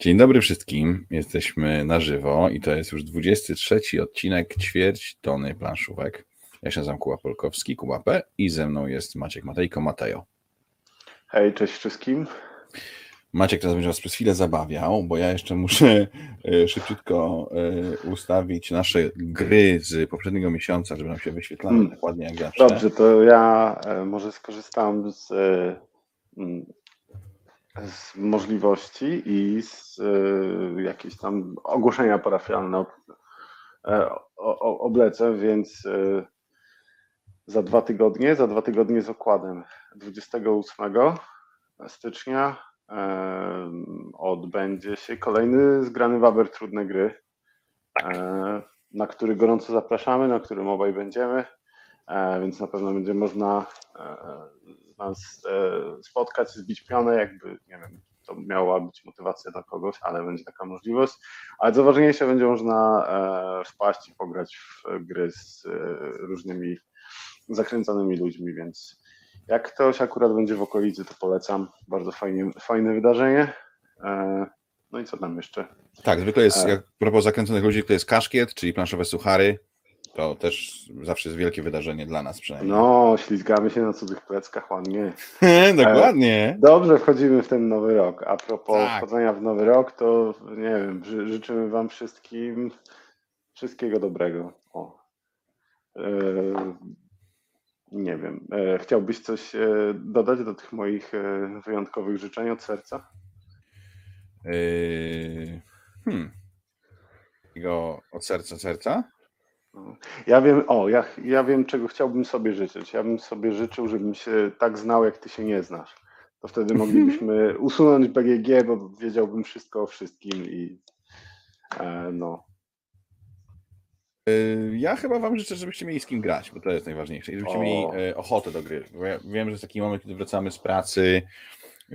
Dzień dobry wszystkim. Jesteśmy na żywo i to jest już 23 odcinek ćwierć tony planszówek. Ja się nazywam Kuba Polkowski, Kuba P. i ze mną jest Maciek Matejko, Matejo. Hej, cześć wszystkim. Maciek teraz będzie was przez chwilę zabawiał, bo ja jeszcze muszę e, szybciutko e, ustawić nasze gry z poprzedniego miesiąca, żeby nam się wyświetlały hmm. dokładnie jak zawsze. Dobrze, to ja e, może skorzystam z z możliwości i z y, jakieś tam ogłoszenia parafialne e, oblecę, więc y, za dwa tygodnie, za dwa tygodnie z okładem. 28 stycznia y, odbędzie się kolejny zgrany waber trudne gry, na który gorąco zapraszamy, na którym obaj będziemy, więc na pewno będzie można nas e, spotkać, zbić pionę, jakby, nie wiem, to miała być motywacja dla kogoś, ale będzie taka możliwość. Ale co ważniejsze, będzie można e, wpaść i pograć w gry z e, różnymi zakręconymi ludźmi, więc jak ktoś akurat będzie w okolicy, to polecam. Bardzo fajnie, fajne wydarzenie. No i co tam jeszcze? Tak, zwykle jest, jak propos zakręconych ludzi, to jest kaszkiet, czyli planszowe suchary, to też zawsze jest wielkie wydarzenie dla nas przynajmniej. No, ślizgamy się na cudzych pleckach ładnie. Dokładnie. Dobrze wchodzimy w ten nowy rok. A propos tak. wchodzenia w nowy rok, to nie wiem, ży życzymy Wam wszystkim wszystkiego dobrego. O. E, nie wiem. E, chciałbyś coś e, dodać do tych moich e, wyjątkowych życzeń od serca? E, hmm. Od serca, serca? Ja wiem, o, ja, ja wiem, czego chciałbym sobie życzyć. Ja bym sobie życzył, żebym się tak znał, jak ty się nie znasz. To wtedy moglibyśmy usunąć BGG, bo wiedziałbym wszystko o wszystkim i e, no. Y, ja chyba wam życzę, żebyście mieli z kim grać, bo to jest najważniejsze. I żebyście o. mieli e, ochotę do gry. Bo ja wiem, że jest taki moment, kiedy wracamy z pracy,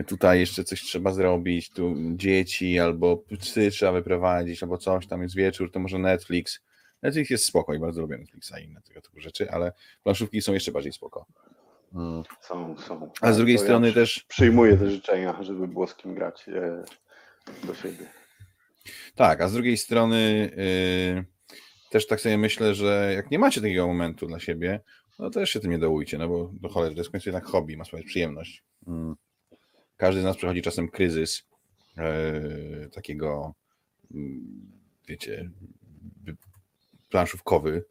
tutaj jeszcze coś trzeba zrobić, tu dzieci albo psy trzeba wyprowadzić, albo coś, tam jest wieczór, to może Netflix Netflix jest spoko i bardzo lubię Netflixa i inne tego typu rzeczy, ale planszówki są jeszcze bardziej spoko. Hmm. Są, są. A z drugiej to strony ja też. Przyjmuję te życzenia, żeby było z kim grać e, do siebie. Tak, a z drugiej strony yy, też tak sobie myślę, że jak nie macie takiego momentu dla siebie, no to też się tym nie dołujcie, no bo do cholery, to jest w końcu jednak hobby, ma swoją przyjemność. Hmm. Każdy z nas przechodzi czasem kryzys yy, takiego, yy, wiecie, planszówkowy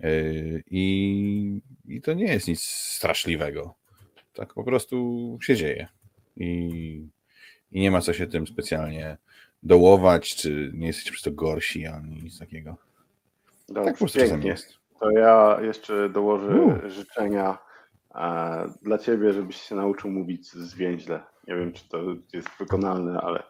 e, i, i to nie jest nic straszliwego. Tak po prostu się dzieje i, i nie ma co się tym specjalnie dołować, czy nie jesteście przez to gorsi, ani nic takiego. Dobrze, tak po prostu pięknie. jest. To ja jeszcze dołożę U. życzenia e, dla ciebie, żebyś się nauczył mówić zwięźle. Nie wiem, czy to jest wykonalne, ale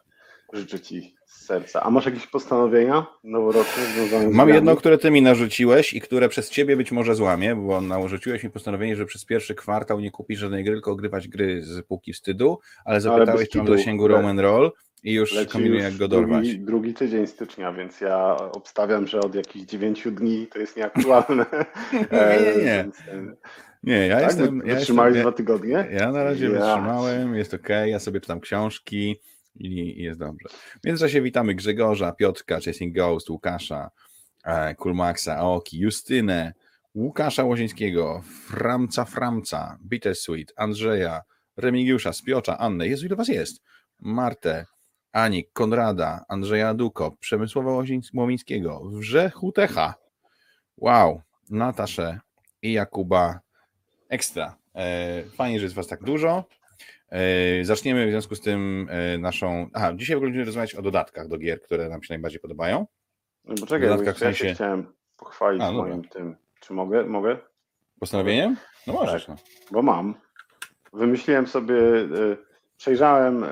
życzę ci z serca. A masz jakieś postanowienia noworoczne Mam jedno, które ty mi narzuciłeś i które przez ciebie być może złamię, bo narzuciłeś mi postanowienie, że przez pierwszy kwartał nie kupisz żadnej gry, tylko ogrywać gry z półki wstydu, ale zapytałeś, czy mam zasięgu Roman Roll i już kombinuję, jak go dorwać. Drugi, drugi tydzień stycznia, więc ja obstawiam, że od jakichś dziewięciu dni to jest nieaktualne. nie, nie, nie. Nie, ja tak? jestem. Wytrzymałeś ja dwa tygodnie? Ja na razie ja. wytrzymałem, jest ok, ja sobie czytam książki i, jest dobrze. W międzyczasie witamy Grzegorza, Piotrka, Chasing Ghost, Łukasza, e, Kulmaxa, Aoki, Justynę, Łukasza Łozińskiego, Framca Framca, Bittersweet, Andrzeja, Remigiusza, Spiocza, Annę, Jezu ile was jest, Martę, Anik, Konrada, Andrzeja Duko, Przemysława Łomińskiego, Wrzechutecha, wow, Nataszę i Jakuba, ekstra. E, fajnie, że jest was tak dużo. E, zaczniemy w związku z tym e, naszą. Aha, dzisiaj będziemy rozmawiać o dodatkach do gier, które nam się najbardziej podobają. No bo czekaj, dodatkach w sensie... ja chciałem pochwalić A, no moim tym. Czy mogę? Mogę? Postanowieniem? No możesz. Tak, no. Bo mam. Wymyśliłem sobie, e, przejrzałem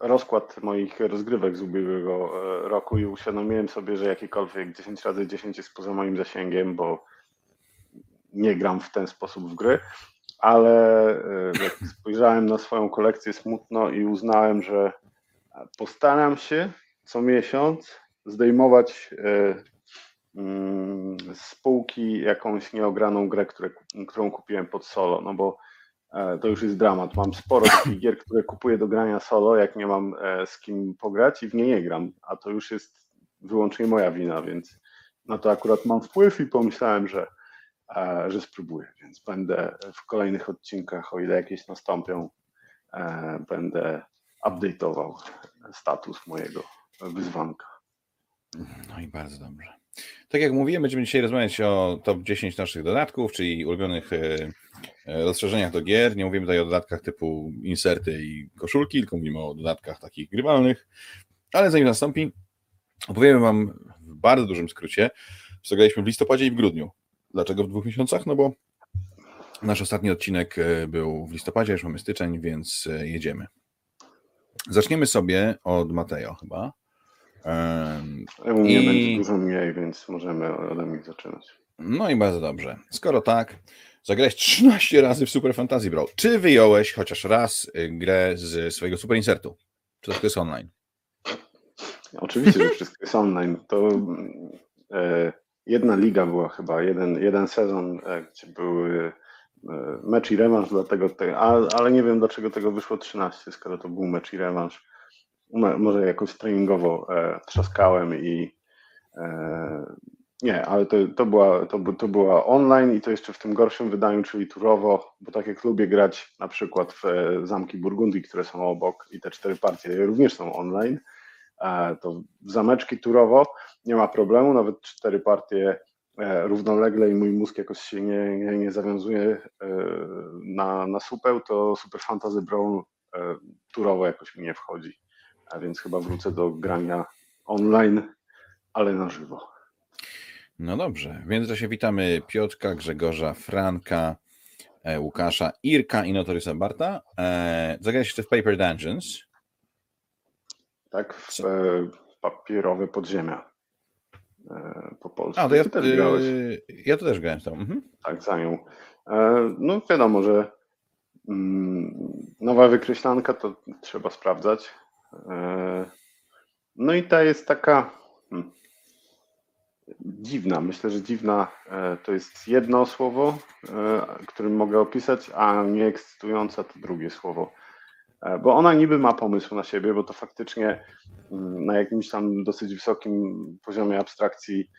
rozkład moich rozgrywek z ubiegłego roku i uświadomiłem sobie, że jakiekolwiek 10 razy 10 jest poza moim zasięgiem, bo nie gram w ten sposób w gry ale e, jak spojrzałem na swoją kolekcję smutno i uznałem, że postaram się co miesiąc zdejmować e, mm, z półki jakąś nieograną grę, które, którą kupiłem pod solo, no bo e, to już jest dramat. Mam sporo takich gier, które kupuję do grania solo, jak nie mam z kim pograć i w nie nie gram, a to już jest wyłącznie moja wina, więc na to akurat mam wpływ i pomyślałem, że, że spróbuję, więc będę w kolejnych odcinkach, o ile jakieś nastąpią, będę update'ował status mojego wyzwanka. No i bardzo dobrze. Tak jak mówiłem, będziemy dzisiaj rozmawiać o top 10 naszych dodatków, czyli ulubionych e, e, rozszerzeniach do gier. Nie mówimy tutaj o dodatkach typu inserty i koszulki, tylko mówimy o dodatkach takich grywalnych. Ale zanim nastąpi, opowiemy Wam w bardzo dużym skrócie, co graliśmy w listopadzie i w grudniu. Dlaczego w dwóch miesiącach? No bo nasz ostatni odcinek e, był w listopadzie, już mamy styczeń, więc jedziemy. Zaczniemy sobie od Mateo chyba. U mnie I... będzie dużo mniej, więc możemy ode mnie zaczynać. No i bardzo dobrze. Skoro tak, zagrałeś 13 razy w Super Fantasy Brawl. Czy wyjąłeś chociaż raz y, grę z swojego Super Insertu? Czy to jest online? Oczywiście, że wszystko jest online. To e, jedna liga była chyba, jeden, jeden sezon, e, gdzie były e, mecz i rewanż, dlatego te, ale, nie wiem dlaczego tego wyszło 13, skoro to był mecz i rewanż. Może jakoś treningowo e, trzaskałem i nie, ale to, to, była, to, to była online i to jeszcze w tym gorszym wydaniu, czyli turowo, bo tak jak lubię grać na przykład w Zamki Burgundii, które są obok i te cztery partie również są online, to zameczki turowo nie ma problemu, nawet cztery partie e, równolegle i mój mózg jakoś się nie, nie, nie zawiązuje e, na, na supeł, to Super Fantasy Brawl turowo jakoś mi nie wchodzi a więc chyba wrócę do grania online, ale na żywo. No dobrze, w międzyczasie witamy Piotrka, Grzegorza, Franka, e, Łukasza, Irka i Notorysa Barta. E, zagrałeś jeszcze w Paper Dungeons. Tak, w e, papierowe podziemia e, po polsku. A, to ja, też grałeś. ja to też grałem tam. Mhm. Tak, za nią. E, no wiadomo, że mm, nowa wykreślanka to trzeba sprawdzać. E, no i ta jest taka hmm, dziwna. Myślę, że dziwna e, to jest jedno słowo, e, którym mogę opisać, a nieekscytująca to drugie słowo. Bo ona niby ma pomysł na siebie, bo to faktycznie mm, na jakimś tam dosyć wysokim poziomie abstrakcji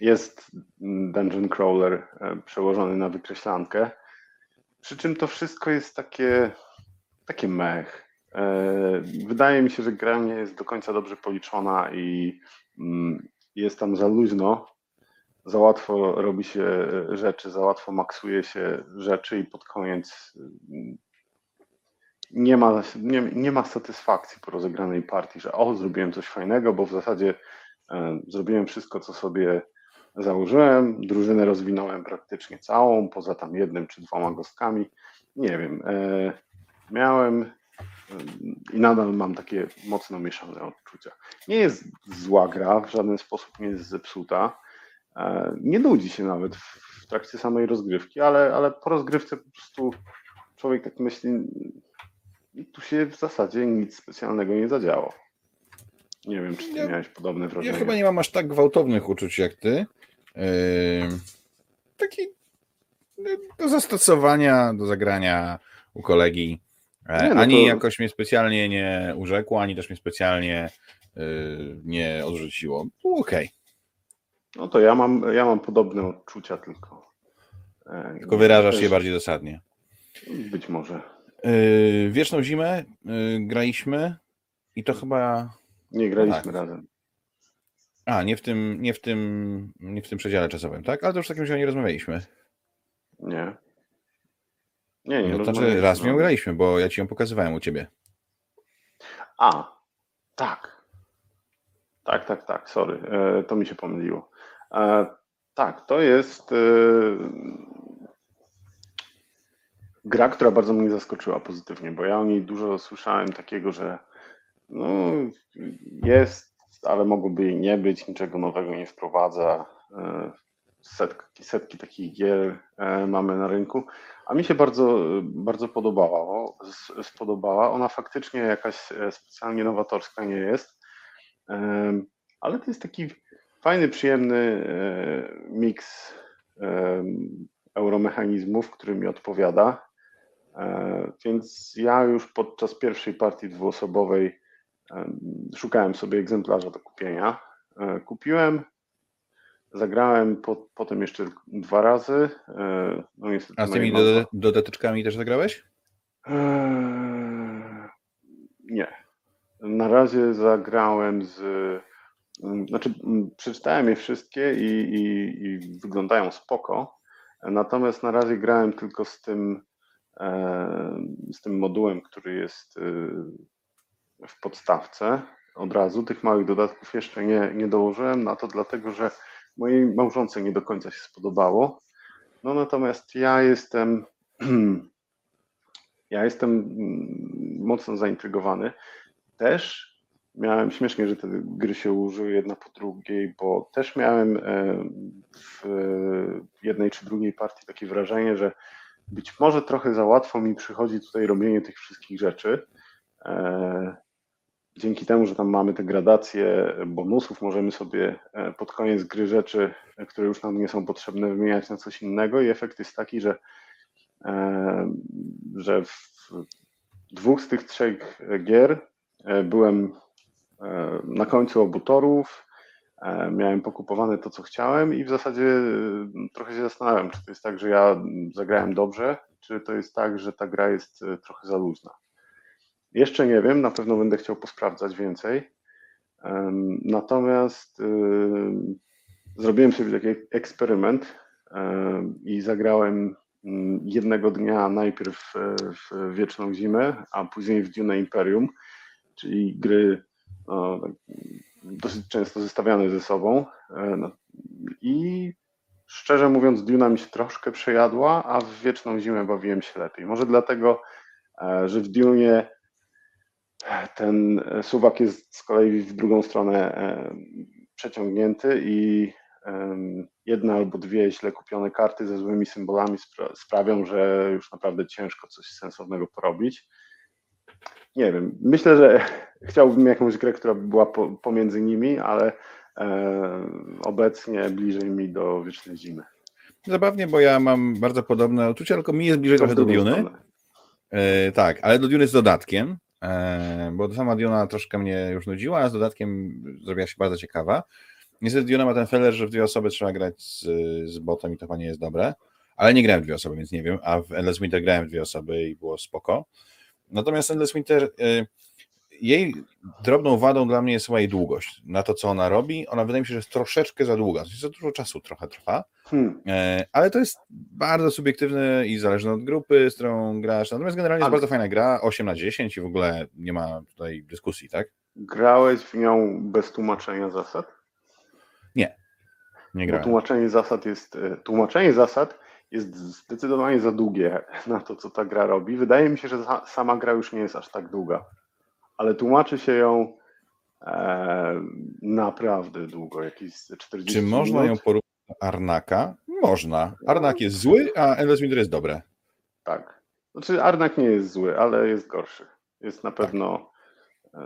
jest dungeon crawler przełożony na wykreślankę. Przy czym to wszystko jest takie, takie mech. E, wydaje mi się, że gra nie jest do końca dobrze policzona i mm, jest tam za luźno, za łatwo robi się rzeczy, za łatwo maksuje się rzeczy i pod koniec mm, nie ma, nie, nie ma satysfakcji po rozegranej partii, że o, zrobiłem coś fajnego, bo w zasadzie e, zrobiłem wszystko, co sobie założyłem, drużynę rozwinąłem praktycznie całą, poza tam jednym czy dwoma gostkami. Nie wiem. E, miałem i nadal mam takie mocno mieszane odczucia. Nie jest zła gra, w żaden sposób nie jest zepsuta. E, nie nudzi się nawet w trakcie samej rozgrywki, ale, ale po rozgrywce po prostu człowiek tak myśli, tu się w zasadzie nic specjalnego nie zadziało. Nie wiem, czy ty ja, miałeś podobne wrażenie. Ja chyba nie mam aż tak gwałtownych uczuć jak ty. Yy, taki do zastosowania, do zagrania u kolegi nie, no ani to... jakoś mnie specjalnie nie urzekło, ani też mnie specjalnie yy, nie odrzuciło. Okej. Okay. No to ja mam, ja mam podobne odczucia, tylko. E, tylko wyrażasz też... je bardziej dosadnie. Być może. Yy, wieczną zimę yy, graliśmy i to chyba. Nie graliśmy tak. razem. A, nie w tym, nie w tym, nie w tym przedziale czasowym, tak? Ale to już w takim razie nie rozmawialiśmy. Nie. Nie, nie. No to znaczy raz w nią graliśmy, bo ja ci ją pokazywałem u ciebie. A, tak. Tak, tak, tak, sorry. E, to mi się pomyliło. E, tak, to jest e, gra, która bardzo mnie zaskoczyła pozytywnie, bo ja o niej dużo słyszałem takiego, że no, jest, ale mogłoby jej nie być, niczego nowego nie wprowadza. Setki, setki takich gier mamy na rynku. A mi się bardzo, bardzo podobała, spodobała. Ona faktycznie jakaś e, specjalnie nowatorska nie jest, ale to jest taki fajny, przyjemny e, miks euromechanizmów, który mi odpowiada. Więc ja już podczas pierwszej partii dwuosobowej szukałem sobie egzemplarza do kupienia. Kupiłem, zagrałem po, potem jeszcze dwa razy. No, A z tymi dodateczkami też zagrałeś? Nie. Na razie zagrałem z. Znaczy, przeczytałem je wszystkie i, i, i wyglądają spoko. Natomiast na razie grałem tylko z tym, z tym modułem, który jest w podstawce od razu. Tych małych dodatków jeszcze nie, nie dołożyłem na to, dlatego że mojej małżonce nie do końca się spodobało. No natomiast ja jestem ja jestem mm, mocno zaintrygowany. Też miałem śmiesznie, że te gry się ułożyły jedna po drugiej, bo też miałem w jednej czy drugiej partii takie wrażenie, że być może trochę za łatwo mi przychodzi tutaj robienie tych wszystkich rzeczy. E, dzięki temu, że tam mamy te gradacje bonusów, możemy sobie e, pod koniec gry rzeczy, które już nam nie są potrzebne, wymieniać na coś innego i efekt jest taki, że, że w dwóch z tych trzech gier e, byłem e, na końcu obu torów, miałem pokupowane to, co chciałem i w zasadzie trochę się zastanawiam, czy to jest tak, że ja zagrałem dobrze, czy to jest tak, że ta gra jest trochę za luźna. Jeszcze nie wiem, na pewno będę chciał posprawdzać więcej. Natomiast zrobiłem sobie taki eksperyment i zagrałem mm, jednego dnia najpierw w Wieczną Zimę, a później w Dune Imperium, czyli gry no, tak, dosyć często zestawiane ze sobą. E, no, I szczerze mówiąc, Duna mi się troszkę przejadła, a w Wieczną Zimę bawiłem się lepiej. Może dlatego, e, że w Dune ten suwak jest z kolei w drugą stronę e, przeciągnięty i jedna albo dwie źle kupione karty ze złymi symbolami sprawią, że już naprawdę ciężko coś sensownego porobić. Nie wiem, myślę, że chciałbym jakąś grę, która by była pomiędzy nimi, ale e, obecnie bliżej mi do Wiecznej Zimy. Zabawnie, bo ja mam bardzo podobne uczucia, tylko mi jest bliżej trochę do Duny. E, tak, ale do Duny z dodatkiem, E, bo sama Diona troszkę mnie już nudziła, a z dodatkiem zrobiła się bardzo ciekawa. Niestety Diona ma ten feller, że w dwie osoby trzeba grać z, z botem i to chyba nie jest dobre, ale nie grałem w dwie osoby, więc nie wiem, a w Endless Winter grałem w dwie osoby i było spoko. Natomiast Endless Winter, e, jej drobną wadą dla mnie jest chyba jej długość. Na to, co ona robi, ona wydaje mi się, że jest troszeczkę za długa. Za dużo czasu trochę trwa, hmm. E, ale to jest bardzo subiektywne i zależne od grupy, z którą grasz. Natomiast generalnie jest bardzo fajna gra, 8 na 10 i w ogóle nie ma tutaj dyskusji, tak? Grałeś w nią bez tłumaczenia zasad? Nie, nie grałem. Bo tłumaczenie zasad jest, e, tłumaczenie zasad jest zdecydowanie za długie na to, co ta gra robi. Wydaje mi się, że sama gra już nie jest aż tak długa ale tłumaczy się ją e, naprawdę długo, jakieś 40 Czy można minut. ją porównać do Arnaka? Można. Arnak jest zły, a Endless Winter jest dobre. Tak. Znaczy Arnak nie jest zły, ale jest gorszy. Jest na pewno tak.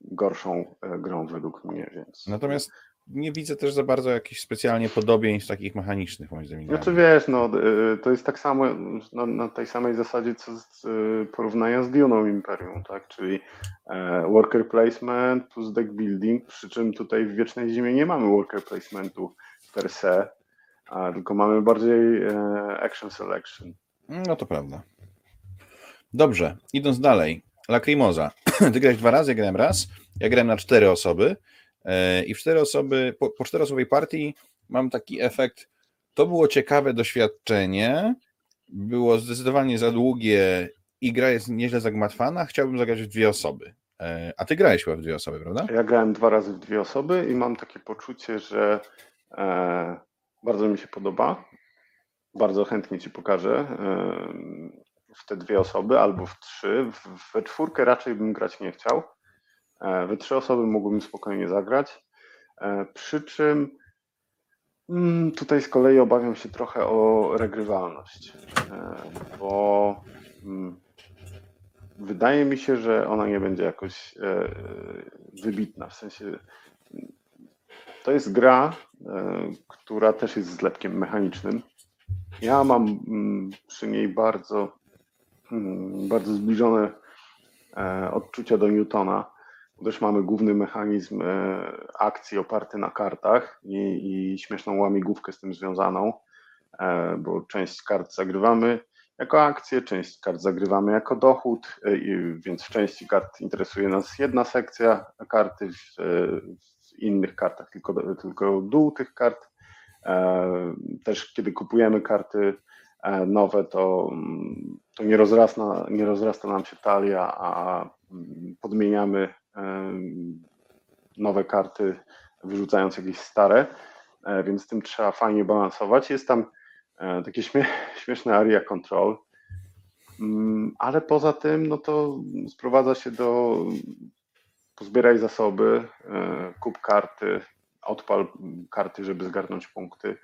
gorszą e, grą według mnie, więc... Natomiast nie widzę też za bardzo jakichś specjalnie podobieństw takich mechanicznych moim zdaniem. Znaczy wiesz, no, y, to jest tak samo na, na tej samej zasadzie co z y, porównania z Duną Imperium, tak? Czyli e, worker placement plus deck building, przy czym tutaj w Wiecznej Zimie nie mamy worker placementu per se, a tylko mamy bardziej e, action selection. No to prawda. Dobrze, idąc dalej. Lacrimosa. Ty grałeś dwa razy, ja grałem raz. Ja grałem na cztery osoby. I w cztery osoby, po, po czteroosobowej partii mam taki efekt. To było ciekawe doświadczenie. Było zdecydowanie za długie i gra jest nieźle zagmatwana. Chciałbym zagrać w dwie osoby. E, a ty grałeś chyba w dwie osoby, prawda? Ja grałem dwa razy w dwie osoby i mam takie poczucie, że e, bardzo mi się podoba. Bardzo chętnie ci pokażę e, w te dwie osoby albo w trzy. W, we czwórkę raczej bym grać nie chciał. E, we trzy osoby mógłbym spokojnie zagrać. E, przy czym mm, tutaj z kolei obawiam się trochę o regrywalność, e, bo mm, wydaje mi się, że ona nie będzie jakoś wybitna. W sensie to jest gra, która też jest zlepkiem mechanicznym. ja mam mm, przy niej bardzo, mm, bardzo zbliżone odczucia do Newtona. Też mamy główny mechanizm e, akcji oparty na kartach i, i śmieszną łamigłówkę z tym związaną, e, bo część kart zagrywamy jako akcję, część kart zagrywamy jako dochód, więc w części kart interesuje nas jedna sekcja karty, w, w innych kartach tylko, tylko dół tych kart. Też kiedy kupujemy karty e, nowe, to, to nie, rozrasta, nie rozrasta nam się talia, a podmieniamy nowe karty, wyrzucając jakieś stare, e, więc z tym trzeba fajnie balansować. Jest tam e, takie śmie śmieszne area control, mm, ale poza tym, no to sprowadza się do pozbieraj zasoby, kup karty, odpal karty, żeby zgarnąć punkty,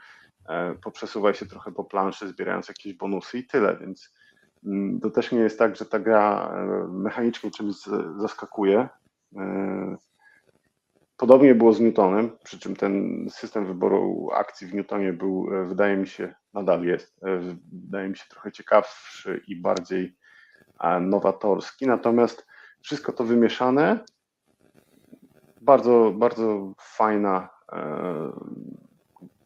e, poprzesuwaj się trochę po planszy, zbierając jakieś bonusy i tyle, więc mm, to też nie jest tak, że ta gra e, mechanicznie czymś zaskakuje. E, podobnie było z Newtonem, przy czym ten system wyboru akcji w Newtonie był, wydaje mi się, nadal jest, wydaje mi się trochę ciekawszy i bardziej nowatorski. Natomiast wszystko to wymieszane bardzo, bardzo fajna e,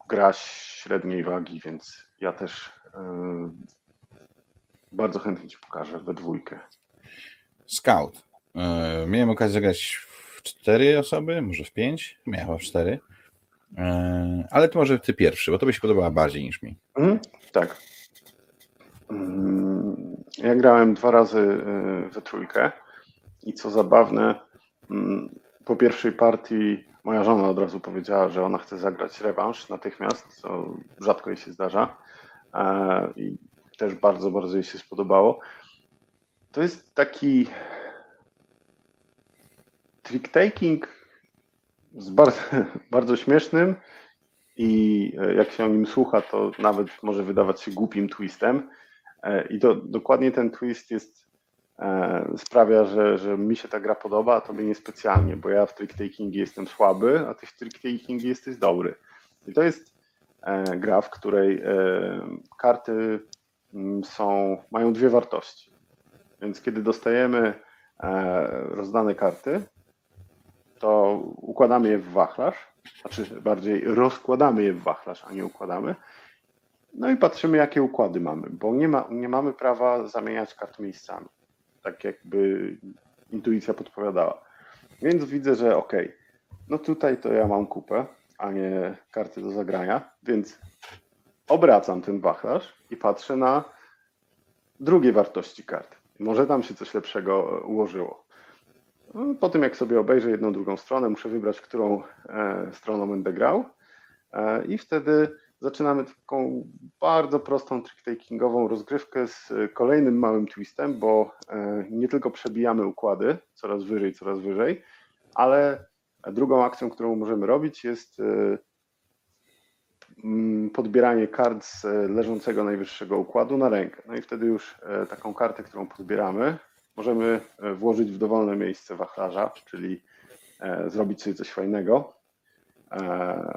gra średniej wagi, więc ja też e, bardzo chętnie Ci pokażę we dwójkę. Scout. E, miałem okazję zagrać w cztery osoby, może w pięć, miałem w cztery. Ale to może ty pierwszy, bo to by się podobała bardziej niż mi. Mhm, tak. Mm, ja grałem dwa razy we trójkę i co zabawne, mm, po pierwszej partii moja żona od razu powiedziała, że ona chce zagrać rewanż natychmiast, co rzadko jej się zdarza. E, I też bardzo, bardzo jej się spodobało. To jest taki trick-taking z bardzo, bardzo śmiesznym i e, jak się o nim słucha, to nawet może wydawać się głupim twistem. E, I to dokładnie ten twist jest E, sprawia, że, że mi się ta gra podoba, a tobie niespecjalnie, bo ja w trick-takingu jestem słaby, a ty w trick-takingu jesteś dobry. I to jest gra, w której karty mm, są, mają dwie wartości. Więc kiedy dostajemy rozdane karty, to układamy je w wachlarz, znaczy bardziej rozkładamy je w wachlarz, a nie układamy. No i patrzymy, jakie układy mamy, bo nie, ma, nie mamy prawa zamieniać kart miejscami tak jakby intuicja podpowiadała. Więc widzę, że ok, no tutaj to ja mam kupę, a nie karty do zagrania, więc obracam ten wachlarz i patrzę na drugie wartości kart. Może tam się coś lepszego ułożyło. No, po tym jak sobie obejrzę jedną, drugą stronę, muszę wybrać, którą e, stroną będę grał e, i wtedy zaczynamy taką bardzo prostą trick-takingową rozgrywkę z kolejnym małym twistem, bo e, nie tylko przebijamy układy coraz wyżej, coraz wyżej, ale drugą akcją, którą możemy robić jest e, mm, podbieranie kart z leżącego najwyższego układu na rękę. No i wtedy już e, taką kartę, którą podbieramy, możemy włożyć w dowolne miejsce wachlarza, czyli zrobić sobie coś fajnego. E,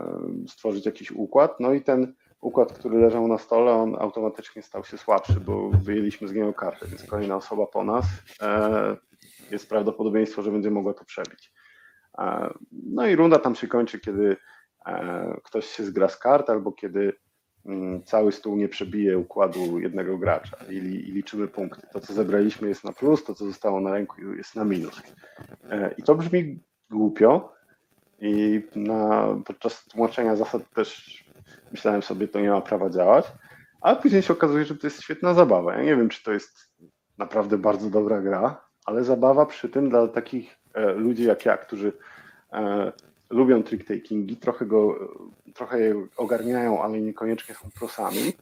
stworzyć jakiś układ. No i ten układ, który leżał na stole, on automatycznie stał się słabszy, bo wyjęliśmy z niego kartę, więc kolejna osoba po nas e, jest prawdopodobieństwo, że będzie mogła to przebić. E, no i runda tam się kończy, kiedy ktoś się zgra z kart, albo kiedy cały stół nie przebije układu jednego gracza i, i, liczymy punkty. To, co zebraliśmy jest na plus, to, co zostało na ręku jest na minus. I to brzmi głupio, i na, podczas tłumaczenia zasad też myślałem sobie, to nie ma prawa działać, ale później się okazuje, że to jest świetna zabawa. Ja nie wiem, czy to jest naprawdę bardzo dobra gra, ale zabawa przy tym dla takich e, ludzi jak ja, którzy e, lubią trick-takingi, trochę, go, trochę je ogarniają, ale niekoniecznie są prosami,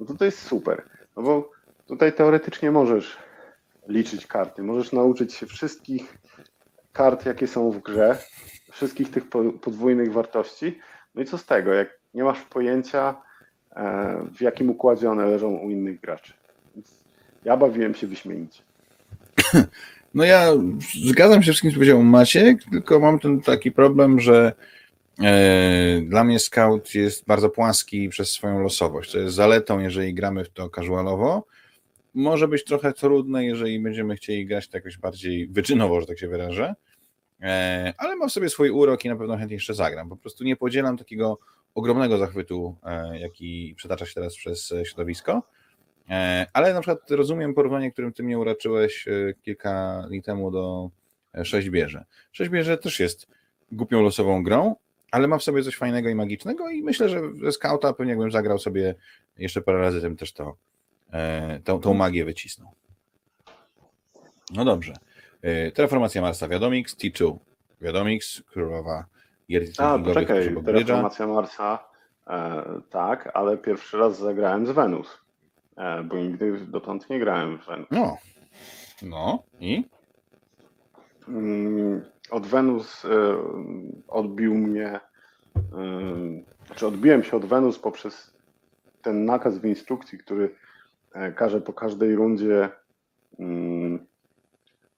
no to to jest super. No bo tutaj teoretycznie możesz liczyć karty, możesz nauczyć się wszystkich kart, jakie są w grze, wszystkich tych podwójnych wartości. No i co z tego, jak nie masz pojęcia, e, w jakim układzie one leżą u innych graczy. Więc ja bawiłem się wyśmienicie. No ja zgadzam się z wszystkim, co powiedział Maciek, tylko mam ten taki problem, że E, dla mnie scout jest bardzo płaski przez swoją losowość. To jest zaletą, jeżeli gramy w to casualowo. Może być trochę trudne, jeżeli będziemy chcieli grać to jakoś bardziej wyczynowo, że tak się wyrażę. E, ale ma w sobie swój urok i na pewno chętnie jeszcze zagram. Po prostu nie podzielam takiego ogromnego zachwytu, e, jaki przetacza się teraz przez środowisko. Ale na przykład rozumiem porównanie, którym ty mnie uraczyłeś kilka dni temu do Sześćbierze. Sześćbierze też jest głupią losową grą, ale ma w sobie coś fajnego i magicznego i myślę, że ze Scouta pewnie jakbym zagrał sobie jeszcze parę razy, tym też to, e, tą, tą magię wycisnął. No dobrze. E, Terraformacja Marsa Wiadomix, T2 Wiadomix, królowa gier A, poczekaj, Terraformacja Marsa e, tak, ale pierwszy raz zagrałem z Wenus, e, bo nigdy dotąd nie grałem w Wenus. No, no i? Mm, od Wenus e, odbił mnie, e, znaczy odbiłem się od Wenus poprzez ten nakaz w instrukcji, który e, każe po każdej rundzie mm,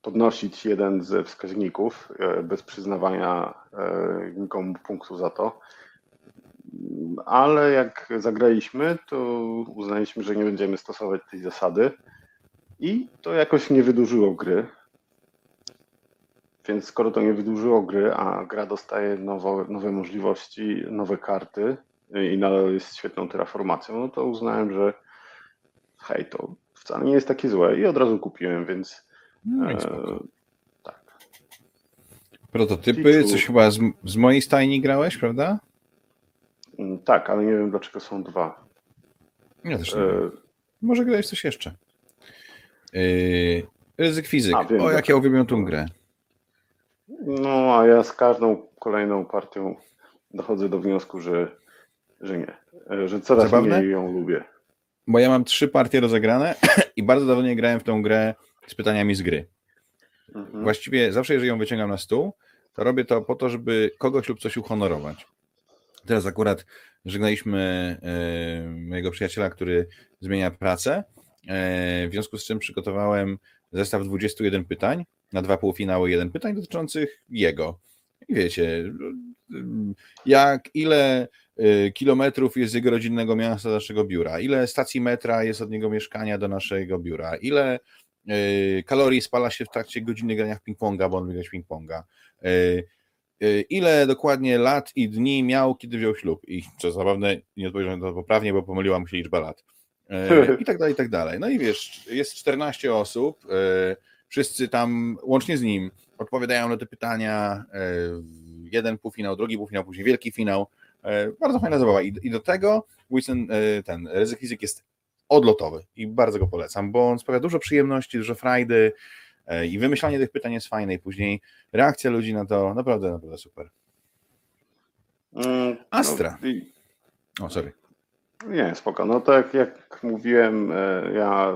podnosić jeden ze wskaźników bez przyznawania nikomu punktu za to. Ale jak zagraliśmy, to uznaliśmy, że nie będziemy stosować tej zasady i to jakoś nie wydłużyło gry. Więc skoro to nie wydłużyło gry, a gra dostaje nowe, nowe możliwości, nowe karty i nadal jest świetną terraformacją, no to uznałem, że hej, to wcale nie jest takie złe i od razu kupiłem, więc no e, tak. Prototypy, coś chyba z, z mojej stajni grałeś, prawda? Mm, tak, ale nie wiem dlaczego są dwa. Ja też nie e... Może grałeś coś jeszcze. Yy, ryzyk fizyk. A, wiem, o, jak ja uwielbiam tą grę. No, a ja z każdą kolejną partią dochodzę do wniosku, że, że nie, że coraz Zabawne? mniej ją lubię. Bo ja mam trzy partie rozegrane i bardzo dawno nie grałem w tą grę z pytaniami z gry. Mhm. Właściwie zawsze, jeżeli ją wyciągam na stół, to robię to po to, żeby kogoś lub coś uhonorować. Teraz akurat żegnaliśmy e, mojego przyjaciela, który zmienia pracę, e, w związku z czym przygotowałem zestaw 21 pytań na dwa półfinały, jeden pytań dotyczących jego. I wiecie, jak ile y, kilometrów jest z jego rodzinnego miasta do naszego biura, ile stacji metra jest od niego mieszkania do naszego biura, ile kalorii spala się w trakcie godziny grania w ping-ponga, bo on grać ping-ponga, ile dokładnie lat i dni miał, kiedy wziął ślub. I co zabawne, nie odpowiedziałem to poprawnie, bo pomyliła mu się liczba lat. I tak dalej, i tak dalej. No i wiesz, jest 14 osób, wszyscy tam, łącznie z nim, odpowiadają na te pytania. Jeden półfinał, drugi półfinał, później wielki finał. Bardzo fajna zabawa. I, do tego Wilson, ten ryzyk fizyk jest odlotowy i bardzo go polecam, bo on sprawia dużo przyjemności, dużo frajdy i wymyślanie tych pytań jest fajne i później reakcja ludzi na to naprawdę, naprawdę super. Mm, Astra. No, o, sorry. Nie, spoko. No tak jak mówiłem, ja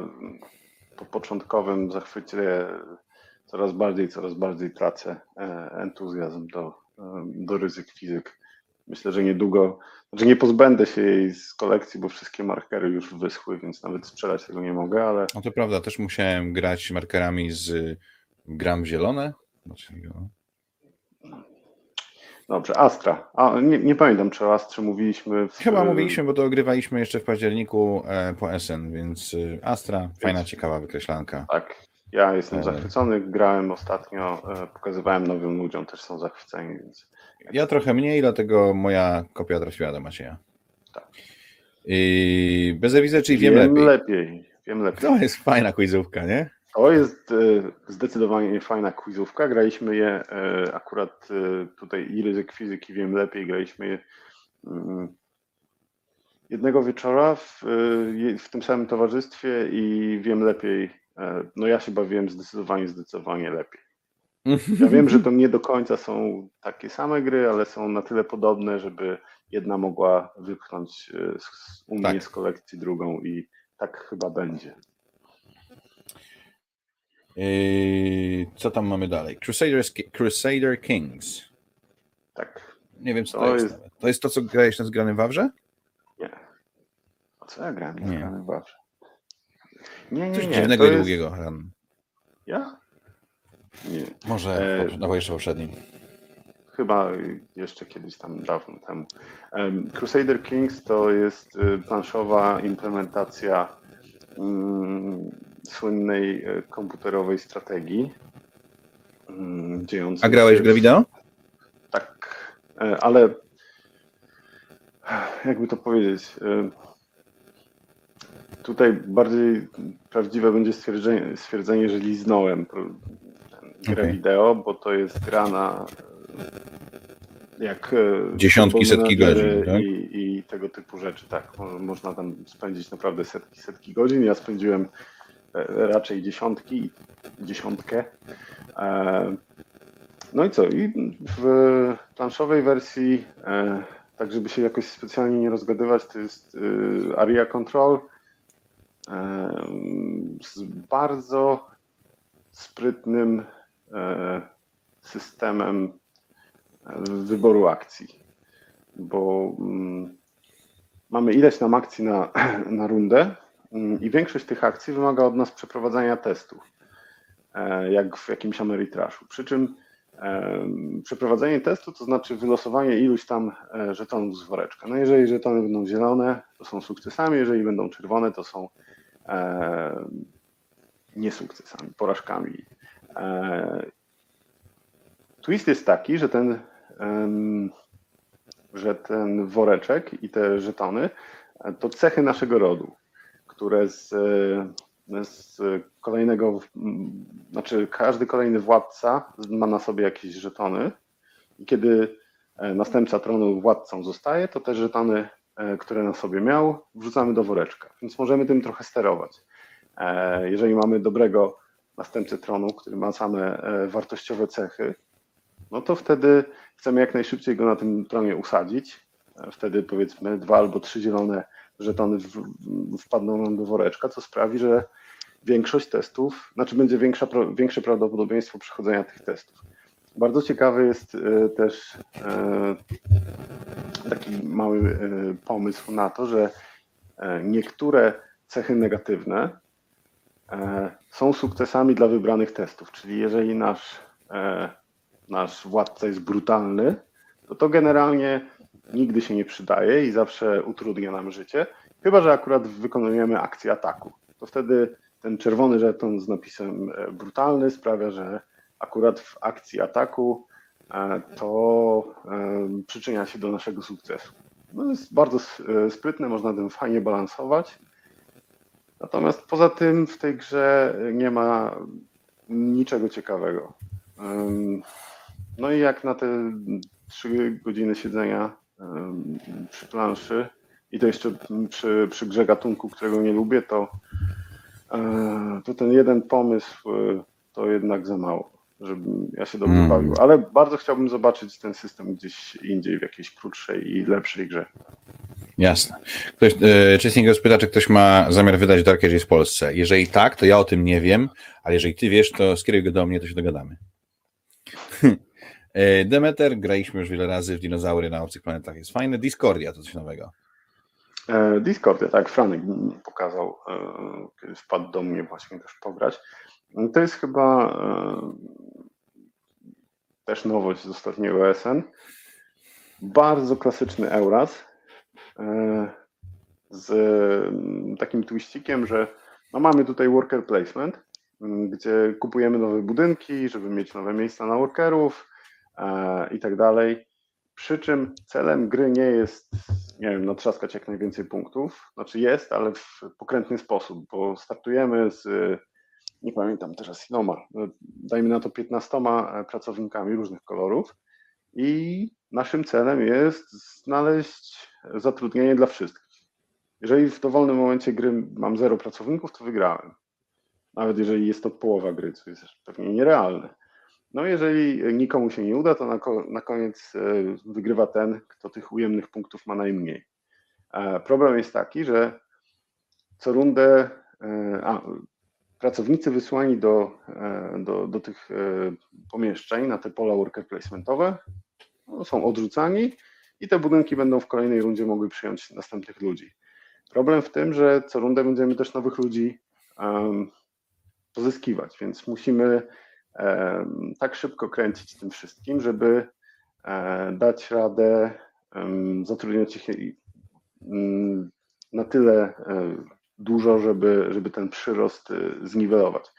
po początkowym zachwycie coraz bardziej, coraz bardziej tracę e, entuzjazm do, e, do ryzyk fizyk. Myślę, że niedługo, znaczy nie pozbędę się jej z kolekcji, bo wszystkie markery już wyschły, więc nawet sprzedać tego nie mogę, ale... No to prawda, też musiałem grać markerami z gram zielone. Znaczy, no. Dobrze, Astra. A, nie, nie, pamiętam, czy o Astrze mówiliśmy. W... Chyba mówiliśmy, bo to ogrywaliśmy jeszcze w październiku e, po SN, więc y, Astra, fajna, ciekawa wykreślanka. Tak, ja jestem e... zachwycony. Grałem ostatnio, e, pokazywałem nowym ludziom, też są zachwyceni. Więc... Ja trochę mniej, dlatego moja kopia trafiła do Macieja. Tak. I bez widzę, czyli wiem, wiem lepiej. lepiej. Wiem lepiej. To jest fajna quizówka, nie? To jest e, zdecydowanie fajna quizówka. Graliśmy je e, akurat e, tutaj i ryzyk fizyki wiem lepiej. Graliśmy je mm, jednego wieczora w, w tym samym towarzystwie i wiem lepiej. No ja się bawiłem zdecydowanie, zdecydowanie lepiej. Ja wiem, że to nie do końca są takie same gry, ale są na tyle podobne, żeby jedna mogła wypchnąć u mnie tak. z kolekcji drugą i tak chyba będzie. Yy, co tam mamy dalej? Crusaders, Crusader Kings. Tak. Nie wiem, co to, to jest. jest to jest to, co grałeś na zgranym Wawrze? Nie. A co ja grałem na zgranym Wawrze? Nie, nie, Coś nie. dziwnego i jest... długiego. Ja? Nie. Może e... bo jeszcze poprzednim. chyba jeszcze kiedyś tam dawno temu. Crusader Kings to jest y, planszowa implementacja mm, słynnej y, komputerowej strategii. Mm, A grałeś w grę wideo? Tak, e, ale jakby to powiedzieć, e, tutaj bardziej prawdziwe będzie stwierdzenie, stwierdzenie że liznąłem grę okay. wideo, bo to jest gra na jak e, dziesiątki, setki godzin tak? i, i, tego typu rzeczy, tak. Można tam spędzić naprawdę setki, setki godzin. Ja spędziłem e, raczej dziesiątki, dziesiątkę. E, no i co? I w planszowej wersji, tak żeby się jakoś specjalnie nie rozgadywać, to jest Area Control z bardzo sprytnym systemem wyboru akcji, bo mm, mamy ileś tam akcji na, na rundę mm, i większość tych akcji wymaga od nas przeprowadzania testów, e, jak w jakimś Ameritraszu. Przy czym przeprowadzenie testu to znaczy wylosowanie iluś tam e, żetonów z woreczka. No jeżeli żetony będą zielone, to są sukcesami, jeżeli będą czerwone, to są e, niesukcesami, porażkami. Twist jest taki, że ten że ten woreczek i te żetony e, to cechy naszego rodu, które z, e, z kolejnego, znaczy każdy kolejny władca ma na sobie jakieś żetony i kiedy e, następca tronu władcą zostaje, to te żetony, które na sobie miał, wrzucamy do woreczka, więc możemy tym trochę sterować. Jeżeli mamy dobrego następcę tronu, który ma same wartościowe cechy, no to wtedy chcemy jak najszybciej go na tym tronie usadzić. Wtedy powiedzmy dwa albo trzy zielone żetony wpadną nam do woreczka, co sprawi, że większość testów, znaczy będzie większa, większe prawdopodobieństwo przechodzenia tych testów. Bardzo ciekawy jest e, też e, taki mały e, pomysł na to, że niektóre cechy negatywne są sukcesami dla wybranych testów, czyli jeżeli nasz nasz władca jest brutalny, to to generalnie nigdy się nie przydaje i zawsze utrudnia nam życie, chyba że akurat wykonujemy akcję ataku. To wtedy ten czerwony żeton z napisem e, brutalny sprawia, że akurat w akcji ataku e, to e, przyczynia się do naszego sukcesu. No jest bardzo sprytne, można tym fajnie balansować. Natomiast poza tym w tej grze nie ma niczego ciekawego. No i jak na te trzy godziny siedzenia przy planszy i to jeszcze przy, przy grze gatunku, którego nie lubię, to, e, to ten jeden pomysł e, to jednak za mało, żebym ja się dobrze mm. bawił. Ale bardzo chciałbym zobaczyć ten system gdzieś indziej, w jakiejś krótszej i lepszej grze. Jasne. Ktoś, e, Chasing spyta, czy ktoś ma zamiar wydać Dark Ages w Polsce. Jeżeli tak, to ja o tym nie wiem, ale jeżeli ty wiesz, to skieruj go do mnie, to się dogadamy. E, Demeter, graliśmy już wiele razy w dinozaury na obcych planetach, jest fajne. Discordia to coś nowego. E, Discordia, tak, Franek pokazał, e, kiedy wpadł do mnie właśnie też pograć. To jest chyba też nowość z ostatniego SN. Bardzo klasyczny Euras z takim twiścikiem, że no mamy tutaj worker placement, gdzie kupujemy nowe budynki, żeby mieć nowe miejsca na workerów, E, i tak dalej. Przy czym celem gry nie jest, nie wiem, natrzaskać jak najwięcej punktów. Znaczy jest, ale w pokrętny sposób, bo startujemy z, nie pamiętam teraz iloma, no, dajmy na to 15 pracownikami różnych kolorów i naszym celem jest znaleźć zatrudnienie dla wszystkich. Jeżeli w dowolnym momencie gry mam zero pracowników, to wygrałem. Nawet jeżeli jest to połowa gry, co jest pewnie nierealne. No jeżeli nikomu się nie uda, to na, na koniec e, wygrywa ten, kto tych ujemnych punktów ma najmniej. E, problem jest taki, że co rundę e, a, pracownicy wysłani do, do, do tych pomieszczeń na te pola worker placementowe no, są odrzucani i te budynki będą w kolejnej rundzie mogły przyjąć następnych ludzi. Problem w tym, że co rundę będziemy też nowych ludzi um, pozyskiwać, więc musimy tak szybko kręcić tym wszystkim, żeby dać radę zatrudniać ich mm, na tyle dużo, żeby, żeby ten przyrost zniwelować.